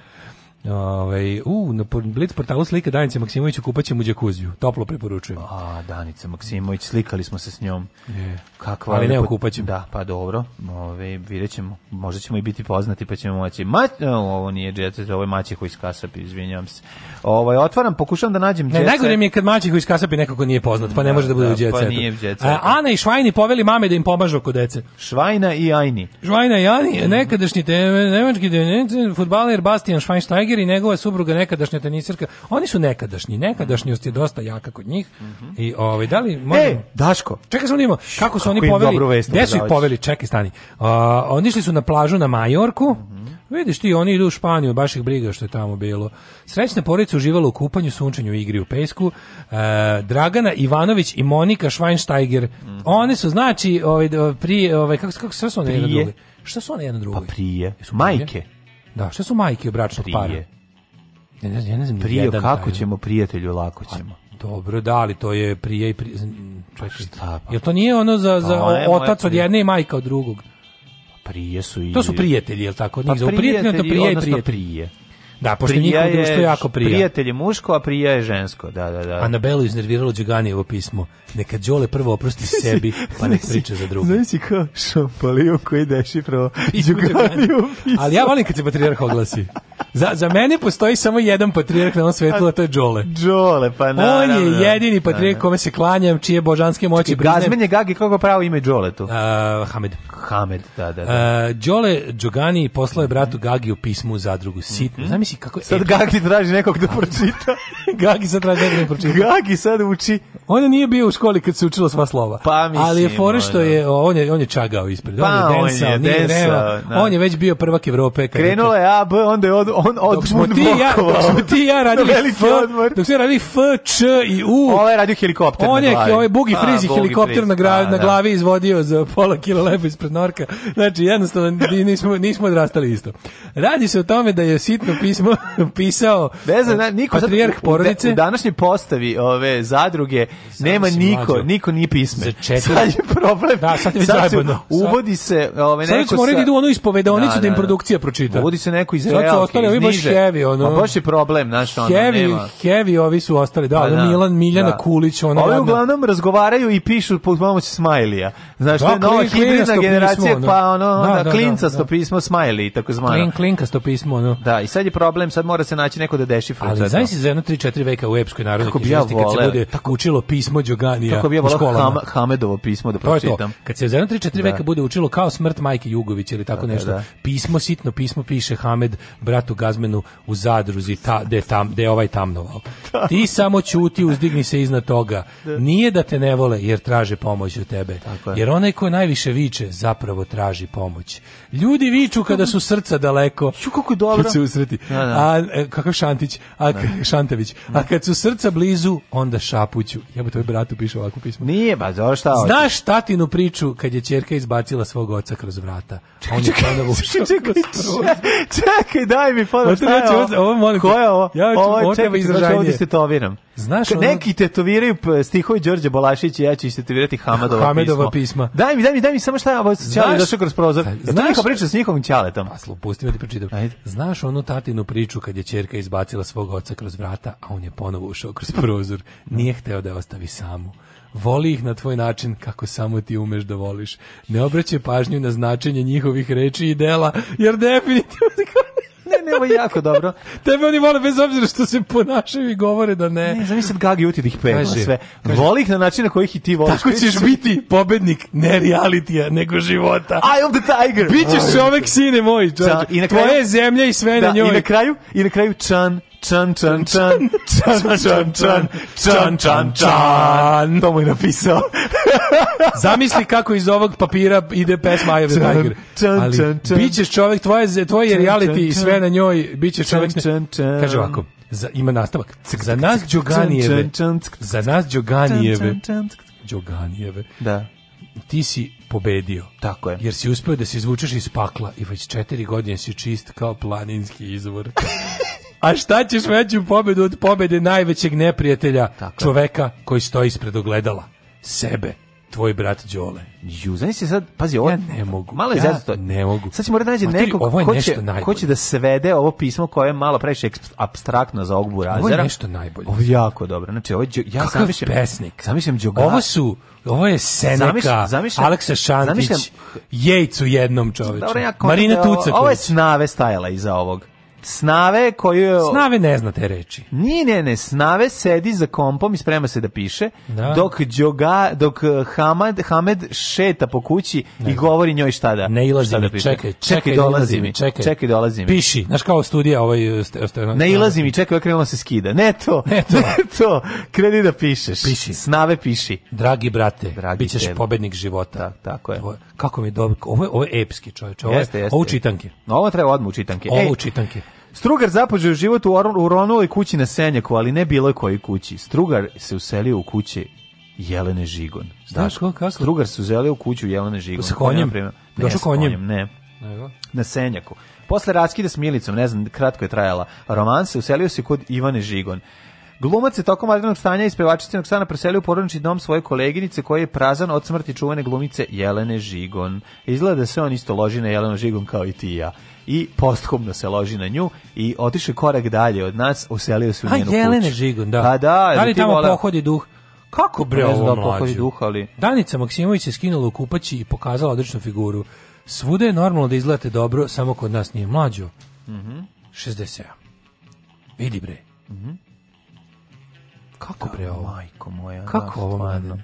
Ovaj u na Blitz portalu slika Danice Maksimović kupaće mu đakuziju. Toplo preporučujem. A Danica Maksimović slikali smo se s njom. Je. Kakva ali ne kupaćem. Da, pa dobro. Ovaj videćemo. Možda ćemo i biti poznati pa ćemo moći. Ma, e, ovo nije džet, ovo je maćeho iz kasapi, izvinjavam se. Ovaj otvaram, pokušam da nađem džet. Ne, najgore mi je kad maćeho iz kasapi nekako nije poznat, pa ne da, može da bude da, u džet. Pa nije u džet. E, Ana i Švajni poveli mame da im pomažu oko dece. Švajna i Ajni. Švajna i Ajni, nekadašnji te, nemački fudbaler Bastian Schweinsteiger Tiger i njegova supruga nekadašnja teniserka, oni su nekadašnji, nekadašnjost je dosta jaka kod njih. Mm -hmm. I ovaj da li možemo e, Daško. Čekaj samo da kako su oni poveli? Gde su ih poveli? Čekaj stani. Uh, oni išli su na plažu na Majorku. Mm -hmm. Vidiš ti, oni idu u Španiju, baš ih briga što je tamo bilo. Srećna porodica uživala u kupanju, sunčanju, igri u pesku. Uh, Dragana Ivanović i Monika Schweinsteiger. Mm. One su znači ovaj pri ovaj kako kako se su one jedan drugi. Šta su one jedan drugi? Pa prije. Jesu majke. Prije? Da, šta su majke bračnog para? Ja ne, ja ne znam, Prio, jedan kako taj, ćemo, prijatelju, lako pa, ćemo. A, dobro, da, ali to je prije i prije... Čekaj, pa, jel to nije ono za, za pa, otac od jedne i majka od drugog? Pa prije su i... To su prijatelji, jel tako? Pa, prijatelji, prijatelji, odnosno prije. Da, pošto prija njihovo društvo jako prija. Prijatelj je muško, a prija je žensko, da, da, da. Anabelu iznerviralo Đuganijevo pismo. Neka Đole prvo oprosti sebi, pa ne priča za drugo. Znaš si kao šampaliju koji dešifrao Đuganijevo pismo. Ali ja volim kad se patrijarh oglasi. Za, za mene postoji samo jedan patrijarh na ovom svetu, a to je Đole. Đole, pa naravno. On je da. jedini patrijarh da, da. kome se klanjam, čije božanske moći priznajem. Gazmen je Gagi, kako pravo ime Đole tu? Uh, Hamed. Hamed, da, da. da. Uh, Đole Đogani poslao je bratu Gagi u pismu u zadrugu. Sitno. Mm -hmm zamisli kako Sad e, Gagi traži nekog da pročita. Gagi sad traži nekog da pročita. Gagi sad uči. On nije bio u školi kad se učilo sva slova. Pa mislim, Ali je fore što je on je on je čagao ispred. Pa, on je densao, on je, densao, da. on je već bio prvak Evrope. kad Krenulo je AB, onda je od, on od dok smo ti ja, dok smo ti ja radili F, dok smo radili F, Č i U. Ovo ovaj je radio helikopter on je, na On je Bugi Frizi helikopter na, gra, da, na da. glavi izvodio za pola kilo leba ispred Norka. Znači, jednostavno nismo, nismo odrastali isto. Radi se o tome da je sitno pisao pismo pisao ne znam, niko, patrijarh porodice. Da- u, današnjoj postavi ove zadruge Sam nema niko, mlađo. niko ni pisme. Za četiri. Sad je problem. Da, sad je već Uvodi se ove, neko... Sad morati da idu u onu ispovedonicu da, da, im da, produkcija pročita. Uvodi se neko iz realke, Sad su ostali ovi baš heavy, ono. Ma pa baš je problem, znaš, ono, heavy, nema. Heavy ovi su ostali, da, pa ono, Milan, Miljana da. Kulić, ono... Ovi uglavnom razgovaraju i pišu pod pomoći Smajlija. Znaš, da, to je nova hibridna generacija, pa ono, klinca sto pismo Smajli, tako zmano. Klinka sto pismo, ono. Da, i sad je problem problem, sad mora se naći neko da dešifruje. Ali znaš da. si za jedno 3-4 veka u epskoj narodnoj kako knjižnosti ja kad se bude tako, učilo pismo Đoganija Kako bi ja volao Hamedovo pismo da pročitam. To je to. Kad se za jedno 3-4 da. veka bude učilo kao smrt majke Jugović ili tako da, nešto, da. pismo sitno, pismo piše Hamed bratu Gazmenu u Zadruzi, ta, de, tam, de ovaj tamnovao. Da. Ti samo ćuti, uzdigni se iznad toga. Nije da te ne vole jer traže pomoć od tebe. Tako je. Jer onaj ko najviše viče zapravo traži pomoć. Ljudi viču kada su srca daleko. Ju kako je dobro. Kad se usreti. Da, da. A, e, kako Šantić, a, da. Šantević. A kad su srca blizu, onda šapuću. Ja bih tvoj bratu piše ovako pismo. Nije, ba, pa dobro šta hoćeš? Znaš tatinu priču kad je čerka izbacila svog oca kroz vrata. On je ponovo ušao. Čekaj, čekaj, daj mi pa, šta je ovo? Ko je ovo? Ja ću ovo je izražanje. Ovo Znaš, ono... neki tetoviraju stihovi Đorđe Balašića, ja ću istetovirati Hamadova, Hamadova pisma. pisma. Daj mi, daj mi, daj mi samo šta, ovo se ćale došao kroz prozor. Znaš, to neka priča s njihovim ćaletom. Aslo, pusti me ti da pročitam. Ajde. Znaš onu tatinu priču kad je ćerka izbacila svog oca kroz vrata, a on je ponovo ušao kroz prozor. Nije hteo da je ostavi samu. Voli ih na tvoj način kako samo ti umeš da voliš. Ne obraćaj pažnju na značenje njihovih reči i dela, jer definitivno ne, ne, ovo je jako dobro. Tebe oni vole bez obzira što se ponašaju i govore da ne. Ne, zamisli Gagi uti da ih pegla sve. Voli ih na način na koji i ti voliš. Tako ćeš biti pobednik ne realitija, nego života. I am the tiger. Bićeš čovek sine moj, čovek. Tvoje zemlje i sve da, na njoj. I na kraju, i na kraju Chan čan čan čan čan čan čan čan čan čan to mu je napisao zamisli kako iz ovog papira ide pesma Eye of the Tiger ali bićeš čovjek tvoje, tvoje reality i sve na njoj bićeš čovjek kaže ovako za, ima nastavak za nas Đoganijeve za nas Đoganijeve Đoganijeve da ti si pobedio. Tako je. Jer si uspio da se izvučeš iz pakla i već četiri godine si čist kao planinski izvor. A šta ćeš veću pobedu od pobede najvećeg neprijatelja, Tako. čoveka koji stoji ispred ogledala? Sebe, tvoj brat Đole. Ju, znači se sad, pazi, ovo... Ja ne mogu. Malo je ja zato. ne mogu. Sad će morati da nađe nekog ovo je ko, će, ko će da svede ovo pismo koje je malo previše abstraktno za ovog burazera. Ovo je nešto najbolje. Ovo je jako dobro. Znači, ovo je, ja Kakav zamišljam, pesnik. Zamišljam Đoga. Ovo su, ovo je Seneka, zamišljam, Aleksa Šantić, zamišljam, Jejcu jednom čoveče. Dobro, ja Marina da Tucak. Ovo je snave stajala iza ovog. Snave koju... Snave ne zna te reči. Ni ne, ne, Snave sedi za kompom i sprema se da piše, da. dok, džoga, dok eh, Hamad, Hamed šeta po kući ne. i govori njoj šta da. Ne ilazi šta da mi, da čekaj, čekaj, čekaj dolazi mi, čekaj, čekaj, dolazi mi. Piši, znaš kao studija ovaj... Ste, eh, ste, ne ilazi mi, čekaj, krenula se skida. Ne to, ne to, ne to. kreni da pišeš. Piši. Snave piši. Dragi brate, Dragi bit tebe. pobednik života. Tak, da, tako je. Ovo, kako mi dobro, ovo, ovo je epski čoveče. ovo, ovo čitanke. Ovo treba odmah u čitanke. Ovo e, u čitanke. Strugar započeo život u, u Ronovoj kući na Senjaku, ali ne bilo je koji kući. Strugar se uselio u kuće Jelene Žigon. Znaš ko, kako? Strugar se uzelio u kuću Jelene Žigon. Sa konjem? Ne, Došao konjem. konjem? Ne. Nego? Na Senjaku. Posle raskida s Milicom, ne znam, kratko je trajala, roman se uselio se kod Ivane Žigon. Glumac se tokom vanrednog stanja iz pevačicinog stana preselio u porodični dom svoje koleginice koji je prazan od smrti čuvene glumice Jelene Žigon. Izgleda da se on isto loži na Jelenu Žigon kao i ti i ja i posthumno se loži na nju i otiše korak dalje od nas, uselio se u njenu kuću. A Jelena Žigun, da. Pa da, da li tamo vola... pohodi duh? Kako bre ne znam da ovo da duh, ali... Danica Maksimović je skinula u kupaći i pokazala odličnu figuru. Svuda je normalno da izgledate dobro, samo kod nas nije mlađo. Mm -hmm. 67. Vidi bre. Mm -hmm. Kako da, bre ovo? Majko moja. Kako da, ovo, mladen?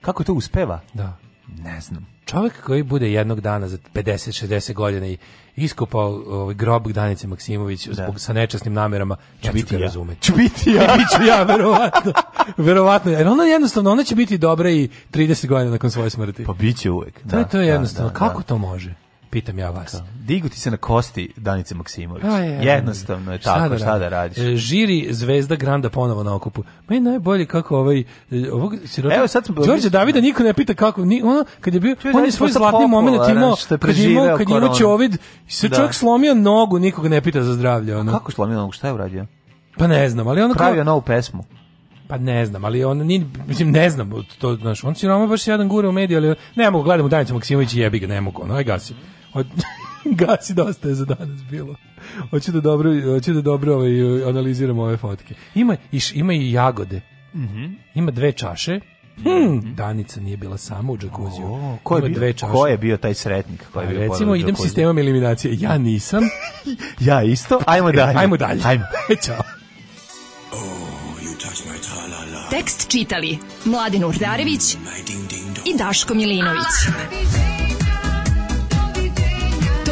Kako to uspeva? Da. Ne znam. Čovek koji bude jednog dana za 50-60 godina i iskopao ovaj grob Danice Maksimović da. sa nečasnim namerama će biti ja. razumeti. Će biti ja, biću ja verovatno. verovatno. Jer ona jednostavno ona će biti dobra i 30 godina nakon svoje smrti. Pa biće uvek. To da, je to je da, jednostavno. Da, da, Kako to može? Pitam ja vas. Digu ti se na kosti Danice Maksimović. A, da, je, Jednostavno je da tako, šta da, šta da radiš? E, žiri zvezda Granda ponovo na okupu. Meni najbolje kako ovaj e, ovog sirota. Evo sad Đorđe Davida niko ne pita kako ni ono kad je bio on je svoj pa zlatni momenat imao kad je imao kad je imao čovid i se da. čovjek slomio nogu, nikog ne pita za zdravlje ono. A kako slomio nogu, šta je uradio? Pa ne znam, ali ono pravio kao... novu pesmu. Pa ne znam, ali on ni mislim ne znam, to znaš, on si ramo baš jedan gure u mediji, ali ne mogu gledam u Danicu Maksimović jebi ga, ne mogu, ono aj gasi. Gasi dosta je za danas bilo. Hoću da dobro, hoću da dobro ovaj, analiziramo ove fotke. Ima, iš, ima i jagode. Mm -hmm. Ima dve čaše. Hmm, Danica nije bila sama u džakuziju. O, ko, je bio, dve ko je bio taj sretnik? Ko je pa bio recimo, idem sistemom eliminacije. Ja nisam. ja isto. Ajmo e, dalje. Ajmo dalje. Ajmo. E, ćao. Oh, you my -la -la. Tekst čitali Mladin Urdarević i Daško Milinović